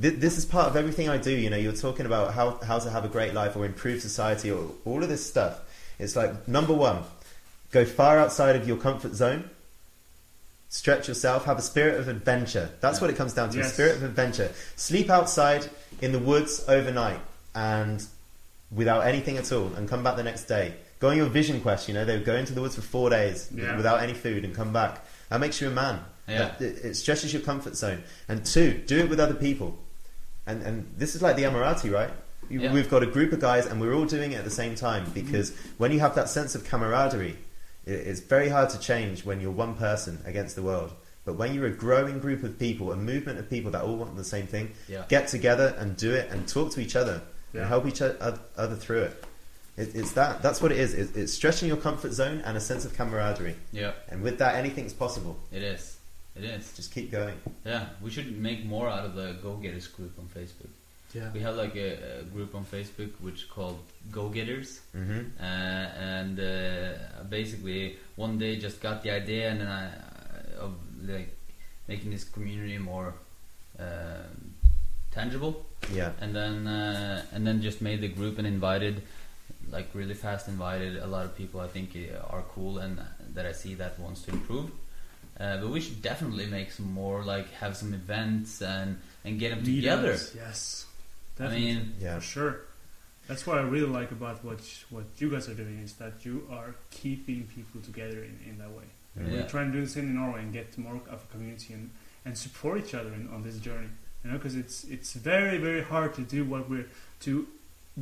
Thi- This is part of everything I do. You know, you're talking about how, how to have a great life or improve society or all of this stuff. It's like number one, go far outside of your comfort zone, stretch yourself, have a spirit of adventure. That's Yeah. what it comes down to a spirit of adventure. Sleep outside in the woods overnight and without anything at all and come back the next day. Go on your vision quest, you know, they would go into the woods for four days Yeah. without any food and come back. That makes you a man. Yeah. It, it stretches your comfort zone. And two, do it with other people. And and this is like the Amorati, right? You- Yeah. We've got a group of guys and we're all doing it at the same time mm-hmm. because when you have that sense of camaraderie, it, it's very hard to change when you're one person against the world. But when you're a growing group of people, a movement of people that all want the same thing, Yeah. get together and do it and talk to each other Yeah. and help each other through it. it. It's that. That's what it is. It, it's stretching your comfort zone and a sense of camaraderie. Yeah, And with that, anything's possible. it is. It is. Just keep going. Yeah, we should make more out of the Go Getters group on Facebook. Yeah. We have like a, a group on Facebook which is called Go Getters, hmm uh, and uh, basically one day just got the idea and then I, uh, of like making this community more um tangible, Yeah. and then uh, and then just made the group and invited like really fast invited a lot of people I think uh, are cool and that I see that wants to improve. Uh, but we should definitely make some more like have some events and and get them together. Meetups, Yes. I mean, Yeah. For sure. That's what I really like about what what you guys are doing is that you are keeping people together in, in that way. Yeah. We're trying to do the same in Norway and get more of a community and, and support each other in, on this journey. You know, because it's it's very very hard to do what we're to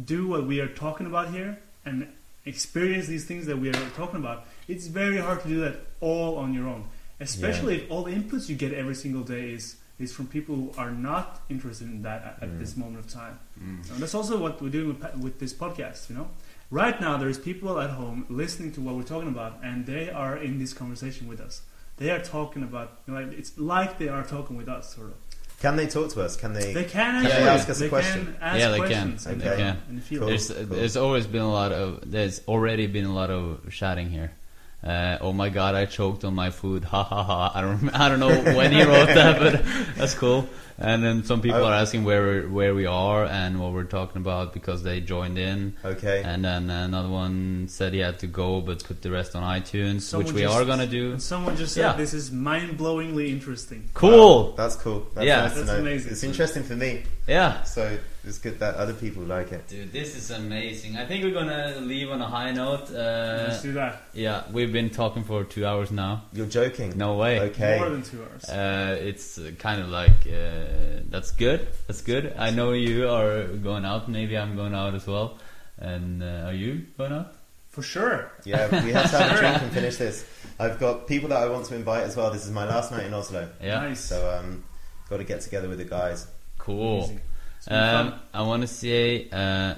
do what we are talking about here and experience these things that we are talking about. It's very hard to do that all on your own, especially if all the inputs you get every single day is is from people who are not interested in that at, at Mm. this moment of time. Mm. And that's also what we're doing with, with this podcast, you know? Right now, there's people at home listening to what we're talking about, and they are in this conversation with us. They are talking about, you know, like, it's like they are talking with us, sort of. Can they talk to us? Can they? They can Yeah, actually yeah. ask us a question. Can ask Yeah, they can. questions and, They can. Cool. There's cool. there's always been a lot of there's already been a lot of chatting here. Uh, oh my god, I choked on my food. Ha ha ha. I don't I don't know when he wrote that, but that's cool. And then some people Oh. are asking where we're, where we are and what we're talking about because they joined in. Okay. And then another one said he had to go, but put the rest on iTunes, Someone which we just- are gonna do. And someone just said Yeah. this is mind-blowingly interesting. Cool. Wow, that's cool. That's Yeah. nice That's amazing. It's interesting for me, Yeah. so it's good that other people like it. Dude, this is amazing. I think we're gonna leave on a high note. Uh, Let's do that. yeah, we've been talking for two hours now. You're joking. No way. Okay. More than two hours. Uh, it's uh, kind of like uh, that's good. That's good. I know you are going out. Maybe I'm going out as well. And uh, are you going out? For sure. Yeah, we have to have a drink and finish this. I've got people that I want to invite as well. This is my last night in Oslo, Yeah. Nice. so um, got to get together with the guys. Cool. Easy. It's been Um. I want to say uh,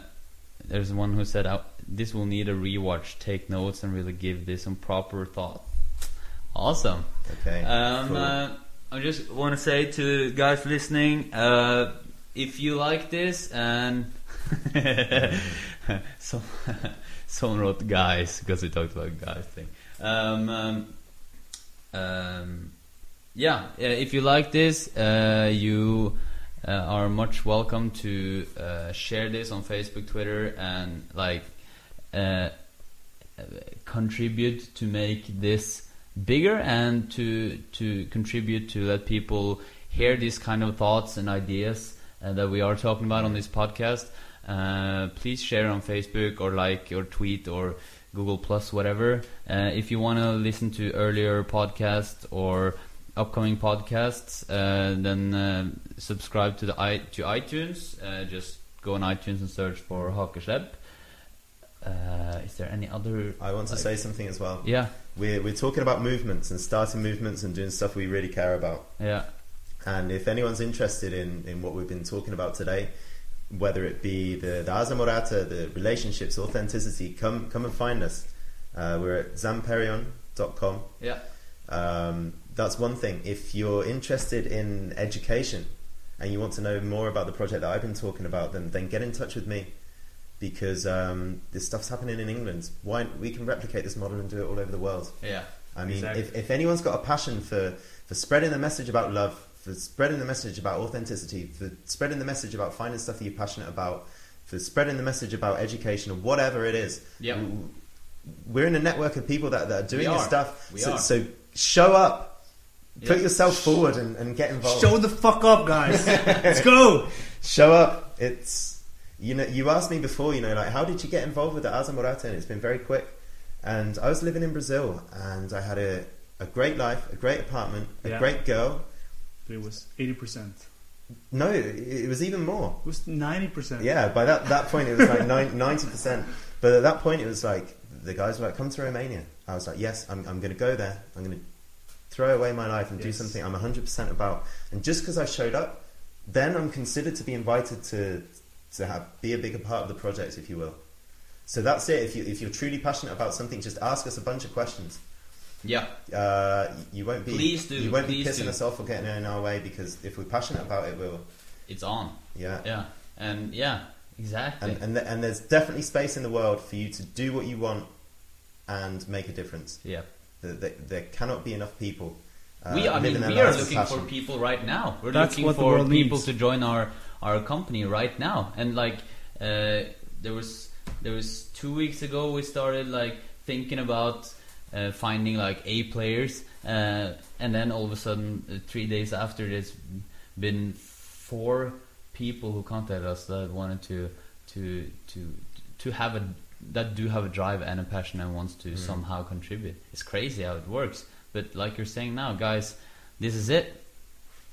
there's one who said uh, this will need a rewatch. Take notes and really give this some proper thought. Awesome. Okay. Um, cool. uh, I just want to say to guys listening, uh, if you like this and so someone wrote guys because we talked about guys thing. Um, um, um, yeah, if you like this, uh, you uh, are much welcome to uh, share this on Facebook, Twitter, and like uh, contribute to make this bigger and to to contribute to let people hear these kind of thoughts and ideas uh, that we are talking about on this podcast. Uh, please share on Facebook or like or tweet or Google Plus, whatever. Uh, if you want to listen to earlier podcasts or upcoming podcasts, uh, then uh, subscribe to the i to iTunes. Uh, just go on iTunes and search for Hakeslepp. Uh, is there any other? I want to like- say something as well. Yeah, We're we're talking about movements and starting movements and doing stuff we really care about. yeah, And if anyone's interested in, in what we've been talking about today, whether it be the, the Ars Amorata, the relationships, authenticity, come come and find us. Uh, we're at zanperrion.com. yeah. Um, that's one thing. If you're interested in education and you want to know more about the project that I've been talking about, then, then get in touch with me because um, this stuff's happening in England. Why we can replicate this model and do it all over the world. Yeah. I mean, Exactly. if, if anyone's got a passion for, for spreading the message about love, for spreading the message about authenticity, for spreading the message about finding stuff that you're passionate about, for spreading the message about education or whatever it is, Yeah. we're in a network of people that, that are doing We this are. stuff. We so, are. so show up, put Yeah. yourself forward, and, and get involved. Show the fuck up, guys. Let's go. show up. It's you know you asked me before. You know, like how did you get involved with the Ars Amorata? And it's been very quick. And I was living in Brazil, and I had a, a great life, a great apartment, a Yeah. great girl. But it was eighty percent. No, it, was even more. It was ninety percent. Yeah, by that that point it was like ninety percent. But at that point it was like the guys were like, "Come to Romania." I was like, "Yes, I'm I'm going to go there. I'm going to throw away my life and do something I'm hundred percent about." And just because I showed up, then I'm considered to be invited to to have be a bigger part of the project, if you will. So that's it. If you if you're truly passionate about something, just ask us a bunch of questions. Yeah. Uh, you won't be Please do, you won't please be pissing do. us off or getting in our way because if we're passionate about it, we'll It's on. yeah. Yeah. And yeah, exactly. And and, th- and there's definitely space in the world for you to do what you want and make a difference. yeah. There, there, there cannot be enough people. Uh, we, I mean, we are lives with looking for people right now. We're That's looking for people needs. to join our our company right now. And like, uh, there was there was two weeks ago we started like thinking about uh, finding like A players, uh, and then all of a sudden, uh, three days after, there's been four people who contacted us that wanted to to to to have a that do have a drive and a passion and wants to Mm. somehow contribute. It's crazy how it works. But like you're saying now, guys, this is it.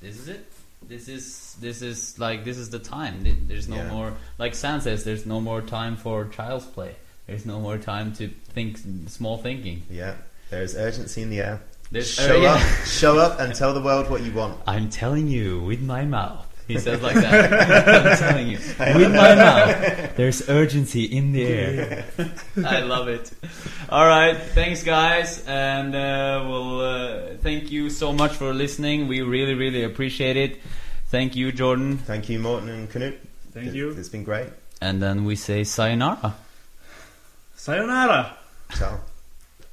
This is it. This is this is like this is the time. There's no Yeah. more like Zan says. There's no more time for child's play. There's no more time to think small thinking. Yeah, there is urgency in the air. There's show up, show up, and tell the world what you want. I'm telling you with my mouth. He says like that. I'm telling you with my mouth. There's urgency in the air. I love it. All right, thanks guys, and uh, we'll uh, thank you so much for listening. We really, really appreciate it. Thank you, Jordan. Thank you, Morten and Knut. Thank It- you. It's been great. And then we say sayonara. Sayonara. Ciao.